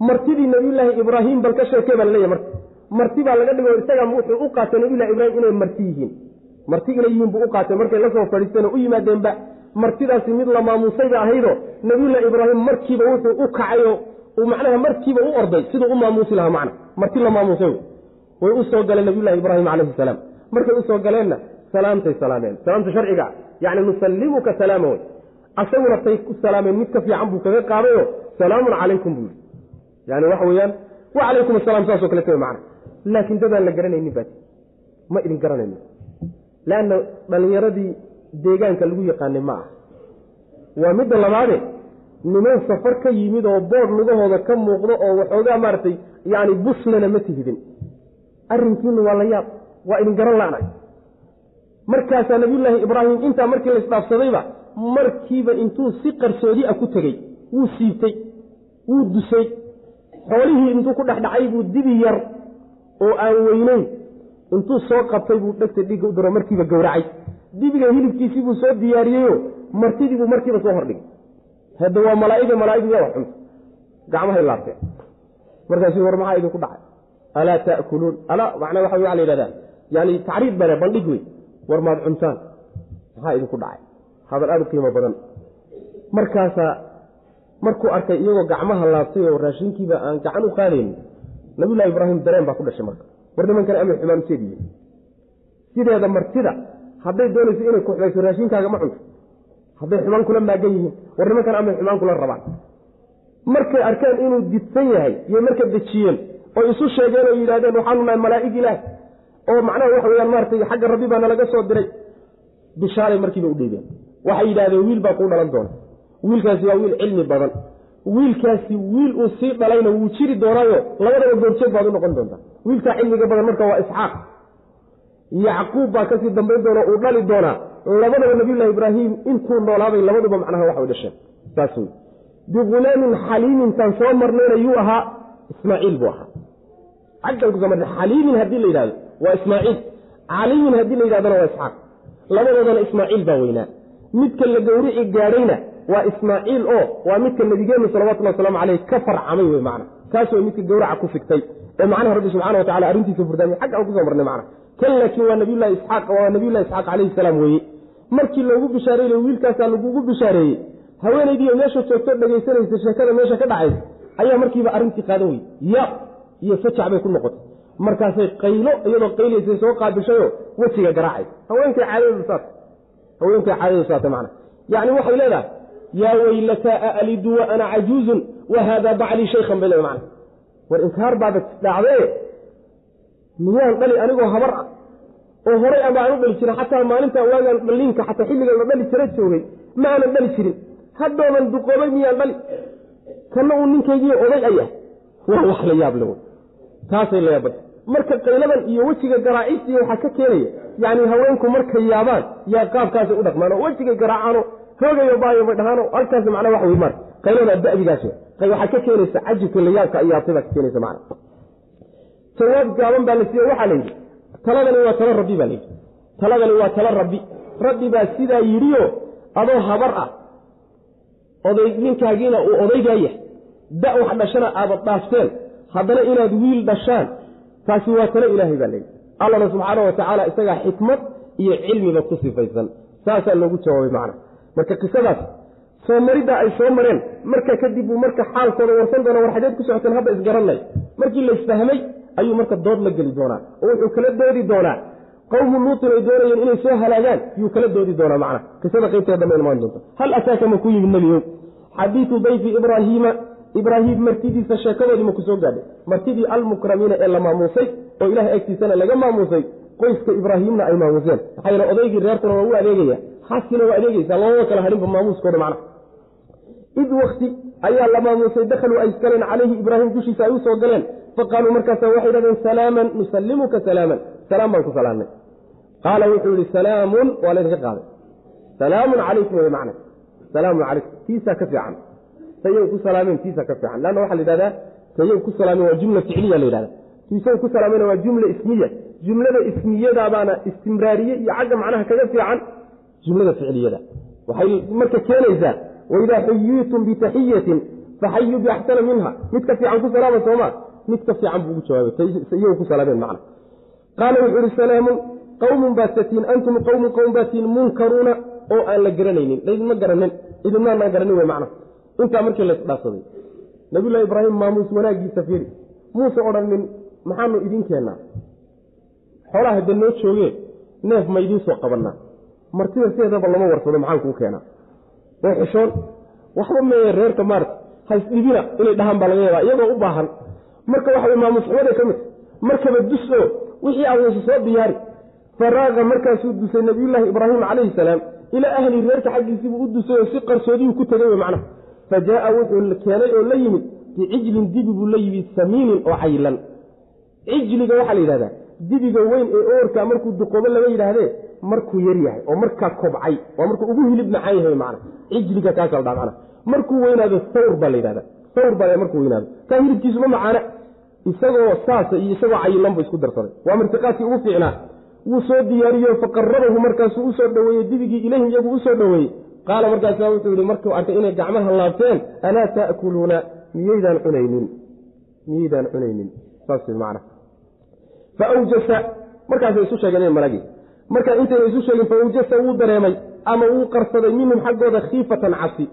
Martidii nabiyullaahi ibraahim bal ka sheekee baa laleeyahy marka marti baa laga dhigo isaga wuxuu u qaatay nabiyullahi ibraahim inay marti yihiin. Marti inay yihiin buu u qaatay markay la soo fadhiisteen oo u yimaadeenba martidaasi mid la maamuusayba ahaydoo nabiyullahi ibraahim markiiba wuxuu u kacayoo uu macnaha markiiba u orday siduu u maamuusi lahaa macna. Marti la maamuusay way u galeen nabiyullahi ibraahim calayhi salaam. Markay u soo galeenna salaamtay salaameen. Salaamta sharciga yacni nusallimuka salaama wey. Asaguna tay ku salaameen mid ka fiican buu kaga qaadayo salaamun calaykum buu yidhi. Yani waxa weeyaan wacalaykum asalaam saasoo kaleeta wey macna laakiin dadaan la garanaynin baati ma idin garanayno. Leanna dhallinyaradii deegaanka lagu yaqaanay ma ah waa midda labaade niman safar ka yimid oo boodh lugahooda ka muuqdo oo waxoogaa maaragtay yani buslana ma tihidin. Arrinkiinu waa la yaab waa idin garan la'nay markaasaa nabiyullaahi ibraahim intaa markii la isdhaafsadayba markiiba intuu si qarsoodi ah ku tegey wuu siibtay wuu dusay xoolihii intuu ku dhexdhacay buu dibi yar oo aan weyneyn intuu soo qabtay buu dhegta dhiigga u daro markiiba gowracay. Dibiga hilibkiisii buu soo diyaariyeyo martidii buu markiiba soo hordhigay. Hadda waa malaa'iga malaa'igu waa xunta gacmahay laabteen. Markaasu war maxaa idinku dhacay? Alaa ta'kuluun. Alaa macnaa waxa waa la yidhahdaa yani tacriid bale bandhig wey war maad cuntaan. Maxaa idinku dhacay? Hadal aada u qiimo badan. Markaasaa markuu arkay iyagoo gacmaha laabtay oo raashinkiiba aan gacan u qaadaynin nabiyullahi ibraahim dareen baa ku dhashay marka. War nimankan amay xumaan ujeediyiin sideeda martida hadday doonayso inay kuxbayso raashinkaaga ma cunto. Hadday xumaan kula maagan yihiin war nimankan amay xumaan kula rabaan. Markay arkeen inuu didsan yahay iyo marka dejiyeen oo isu sheegeen oo yidhahdeen waxaanu nahay malaa'ig ilaah. Oo macnaha waxa weyaan maaratay xagga rabbi baa nalaga soo diray. Bishaaray markiiba u dhiibeen waxay yidhahdeen wiil baa kuu dhalan doona. Wiilkaasi waa wiil cilmi badan wiilkaasi wiil uu sii dhalayna wuu jiri doonaayo. Labadaba goorjeed baad u noqon doontaa. Wiilkaa cilmiga badan marka waa isxaaq. Yacquub baa ka sii dambayn doona uu dhali doonaa labadaba nabiyullahi ibraahim intuu noolaabay labaduba macnaha waxay dhasheen. Saas wey bighulaamin xaliimintaan soo marnayna yuu ahaa ismaaciil buu ahaa. Caggan ku soo xaliimin haddii la yidhahdo waa ismaaciil. Caliimin haddii la yidhahdona waa isxaaq. Labadoodana ismaaciil baa weynaa. Midka la gowrici gaadhayna waa ismaaciil oo waa midka nabigeennu salawatullhi wasalaamu caleyh ka farcamay wey macna. Kaas midka gowraca ku figtay. Ee macnaha rabbi subxana wa tacala arrintiisa furdaamay. Xagga aan ku soo marnay macna. Kan laakiin waa nabiyullahi isxaaq waa nabiyullahi isxaaq calayhi salaam weeye. Markii loogu bishaareynay wiilkaasaa lagugu bishaareeyey. Haweenaydiiyo meesha joogto dhegaysanaysa sheekada meesha ka dhacaysa ayaa markiiba arrintii qaadan weyey ya iyo fajac bay ku noqotay. Markaasay qaylo iyadoo qaylaysay soo qaabishayoo wejiga garaacay. Haweenkay caadadu saas haweenkay caadadu saata macna. Yacni waxay leedahay yaa weylataa aalidu wa ana cajuuzun wa haadaa baclii shaykhan bay leedahay macna war inkaar dhacdee miyaan dhali anigoo habar ah oo horay ama aan u dhali jirin xataa maalinta waagaan dhaliinka xataa xilligan la dhali jira joogay ma aanan dhali jirin haddoodan duqoobay miyaan dhali kana uu ninkaygii oday ayah waa wax la yaab le wey taasay yaabanta marka qayladan iyo wejiga garaacistiiy waxaa ka keenaya yacni haweenku markay yaabaan yaa qaabkaasay u dhaqmaan oo wejigay garaacaano hoogayo baayo bay dhahaano halkaas macnaa wax wey mar. Qaylada da'digaas wey waxaa ka keenaysa cajibka la yaabka ay yaabtay baa ka keenaysa macna. Jawaab gaaban baa la siiye waxaa la yidhi taladani waa talo rabbi baa layidhi taladani waa talo rabbi. Rabbi baa sidaa yidhiyo adoo habar ah oday ninkaagiina uu odaygaa yahay da wax dhashana aabad dhaafteen haddana inaad wiil dhashaan taasi waa talo ilaahay baa layidhi allana subxaana wa tacaala isagaa xikmad iyo cilmiba ku sifaysan. Saasaa loogu jawaabay macna marka qisadaas soo mariddaa ay soo mareen marka kadib buu marka xaalkooda warsan doona war xageed ku socoteen hadda isgaranay markii la isfahmay ayuu marka dood la geli doonaa oo wuxuu kala doodi doonaa. Qowmu luutin ay doonayeen inay soo halaagaan yuu kala doodi doonaa macna. Qisada qaybteeda dambe imaan doonta hal ataaka ma ku yimid nebiyow xadiidu dayfi ibraahiima ibraahim martidiisa sheekadoodii ma ku soo gaadhay. Martidii almukramiina ee la maamuusay oo ilahay agtiisana laga maamuusay qoyska ibraahimna ay maamuuseen. Maxaa yeele odaygii reerkuna waa u adeegaya xaaskiina waa adeegaysaa lababa kala hadhinba maamuuskooda macna. Id wakti ayaa la maamuusay dakhaluu ay galeen calayhi ibraahim dushiisa ay u galeen. Faqaaluu markaasa waxay dhahdeen salaaman nusallimuka salaaman. Salaam baan ku salaamnay qaala wuxuu yihi salaamun waa laydinka qaaday. Salaamun calaykum wey macna salaamun calaykum. Tiisaa ka fiican. Tayow ku salaameen tiisaa ka fiican. Leanna waxaa la yidhahdaa tayow ku salaameen waa jumla ficliya la yidhahda tiisow ku salaameen waa jumla ismiya. Jumlada ismiyadabaana istimraariye iyo xagga macnaha kaga fiican jumlada ficliyada. Waxay marka keenaysaa waidaa xuyiitum bitaxiyatin faxayuu biaxsana minha. Mid ka fiican ku salaama sooma mid ka fiican buu ugu jawaabay. Ku salaameen macna. Qaala wuxuu ihi salaamun qawmun baad tatiin antum qawmun qowm baad tiin munkaruuna oo aan la garanaynin. Laydinma garanin idinmaanaan garanin wey macna. Intaa markii la isdhaafsaday nabiyullahi ibraahim maamuus wanaagiisa fiiri. Muuse odhanin maxaanu idiin keennaa? Xoolaha hadda noo joogee neef ma idiin soo qabannaa martida sideedaba lama warsado maxaan kuu keenaa? Oo xishoon waxba meeye reerka maarata haysdhibina inay dhahaan baa laga yaabaa iyagoo u baahan. Marka waxa way maamuus xumaday ka mid markaba dus oo wixii aad weyse soo diyaari. Faraaqa markaasuu dusay nabiyullaahi ibraahim calayhi salaam ilaa ahli reerka xaggiisiibuu u dusay oo si qarsoodiyuu ku tegay wey macnaha. Fa jaaa wuxuu keenay oo la yimid bicijlin dibi buu la yimid samiinin oo caylan. Cijliga waxaa la yidhahdaa dibiga weyn ee oorka markuu duqoobo lama yidhaahdee markuu yar yahay oo markaa kobcay waa markuu ugu hilib macaan yahay macna cijliga kaasa la dhaa macna markuu weynaado sawr baa la yidhahda sawr baa markuu weynaado. Kaa hilibkiisu ma macaana isagoo saasa iyo isagoo cayilan bu isku darsaday. Waa martiqaadkii ugu fiicnaa. Wuu soo diyaariyo faqarabahu markaasuu u soo dhoweeyey dibigii ilayhim iyagu u soo dhoweeyey. Qaala markaasa wuxuu yihi markuu arkay inay gacmaha laabteen alaa ta'kuluuna? Miyaydaan cunaynin. Miyaydaan cunaynin. Saas macna faawjasa markaasay isu sheegeen malagii marka intayna isu sheegin faawjasa wuu dareemay ama wuu qarsaday minhum xaggooda khiifatan cabsi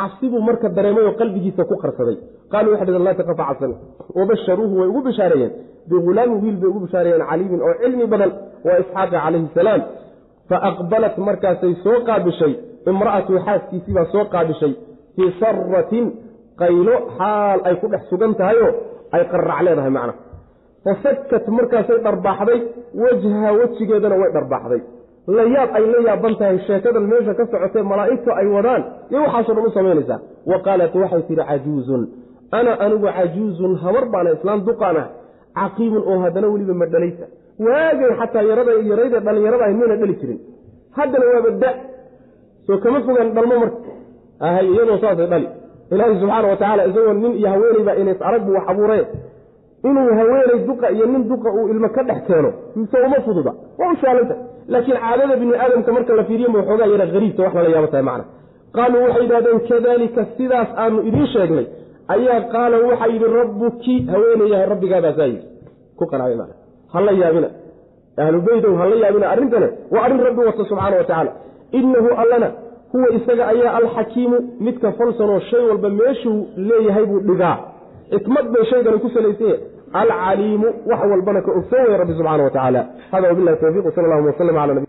cabsi buu marka dareemay oo qalbigiisa ku qarsaday. Qaaluu waxay dhaheen laa taqafa cabsan wabasharuuhu way ugu bishaareeyeen bihulaamin wiil bay ugu bishaareeyeen caliimin oo cilmi badan waa isxaaqa calayhi salaam. Faaqbalat markaasay soo qaabishay imra'atu xaaskiisii baa soo qaabishay fii saratin qaylo xaal ay ku dhex sugan tahayoo ay qarrac leedahay macna fasakat markaasay dharbaaxday wejha wejigeedana way dharbaaxday la yaab ay la yaaban tahay sheekadan meesha ka socotee malaa'igtu ay wadaan iyo waxaasoo dhan u samaynaysaa wa qaalat waxay tidhi cajuuzun ana anigu cajuuzun habar baana islaan duqaan ah caqiimun oo haddana weliba ma dhalaysa waagay xataa yarada yarayda dhallinyarada mayna dhali jirin haddana waaba da soo kama fogaan dhalmo marka ahay iyadoo saasay dhali ilaahi subxaana wa tacaala isagoo nin iyo haweeneyba inays arag buu wax abuuree inuu haweeney duqa iyo nin duqa uu ilmo ka dhex keeno mise uma fududa. Waa u shaalanta laakiin caadada bini aadamka marka la fiiriyo ma waxoogaa yara hariibta wax lala yaabo tahay macna qaaluu waxay yidhahdeen kadalika sidaas aanu idiin sheegnay. Ayaa qaala waxaa yidhi rabbuki haweeneyahay rabbigaadaasaa yidhi ku qanacay macna hala yaabina. Ahlu beydow hala yaabina arrintane. Waa arrin rabbi wata subxaana wa tacaala. Innahu allana huwa isaga ayaa alxakiimu midka falsanoo shay walba meeshuu leeyahay buu dhigaa xikmad bay shaygani ku salaysanye alcaliimu wax walbana ka ogsoon waya rabbi subxana wa tacaala hada wabilahi towfiq wsal allahuma waslm ala nabi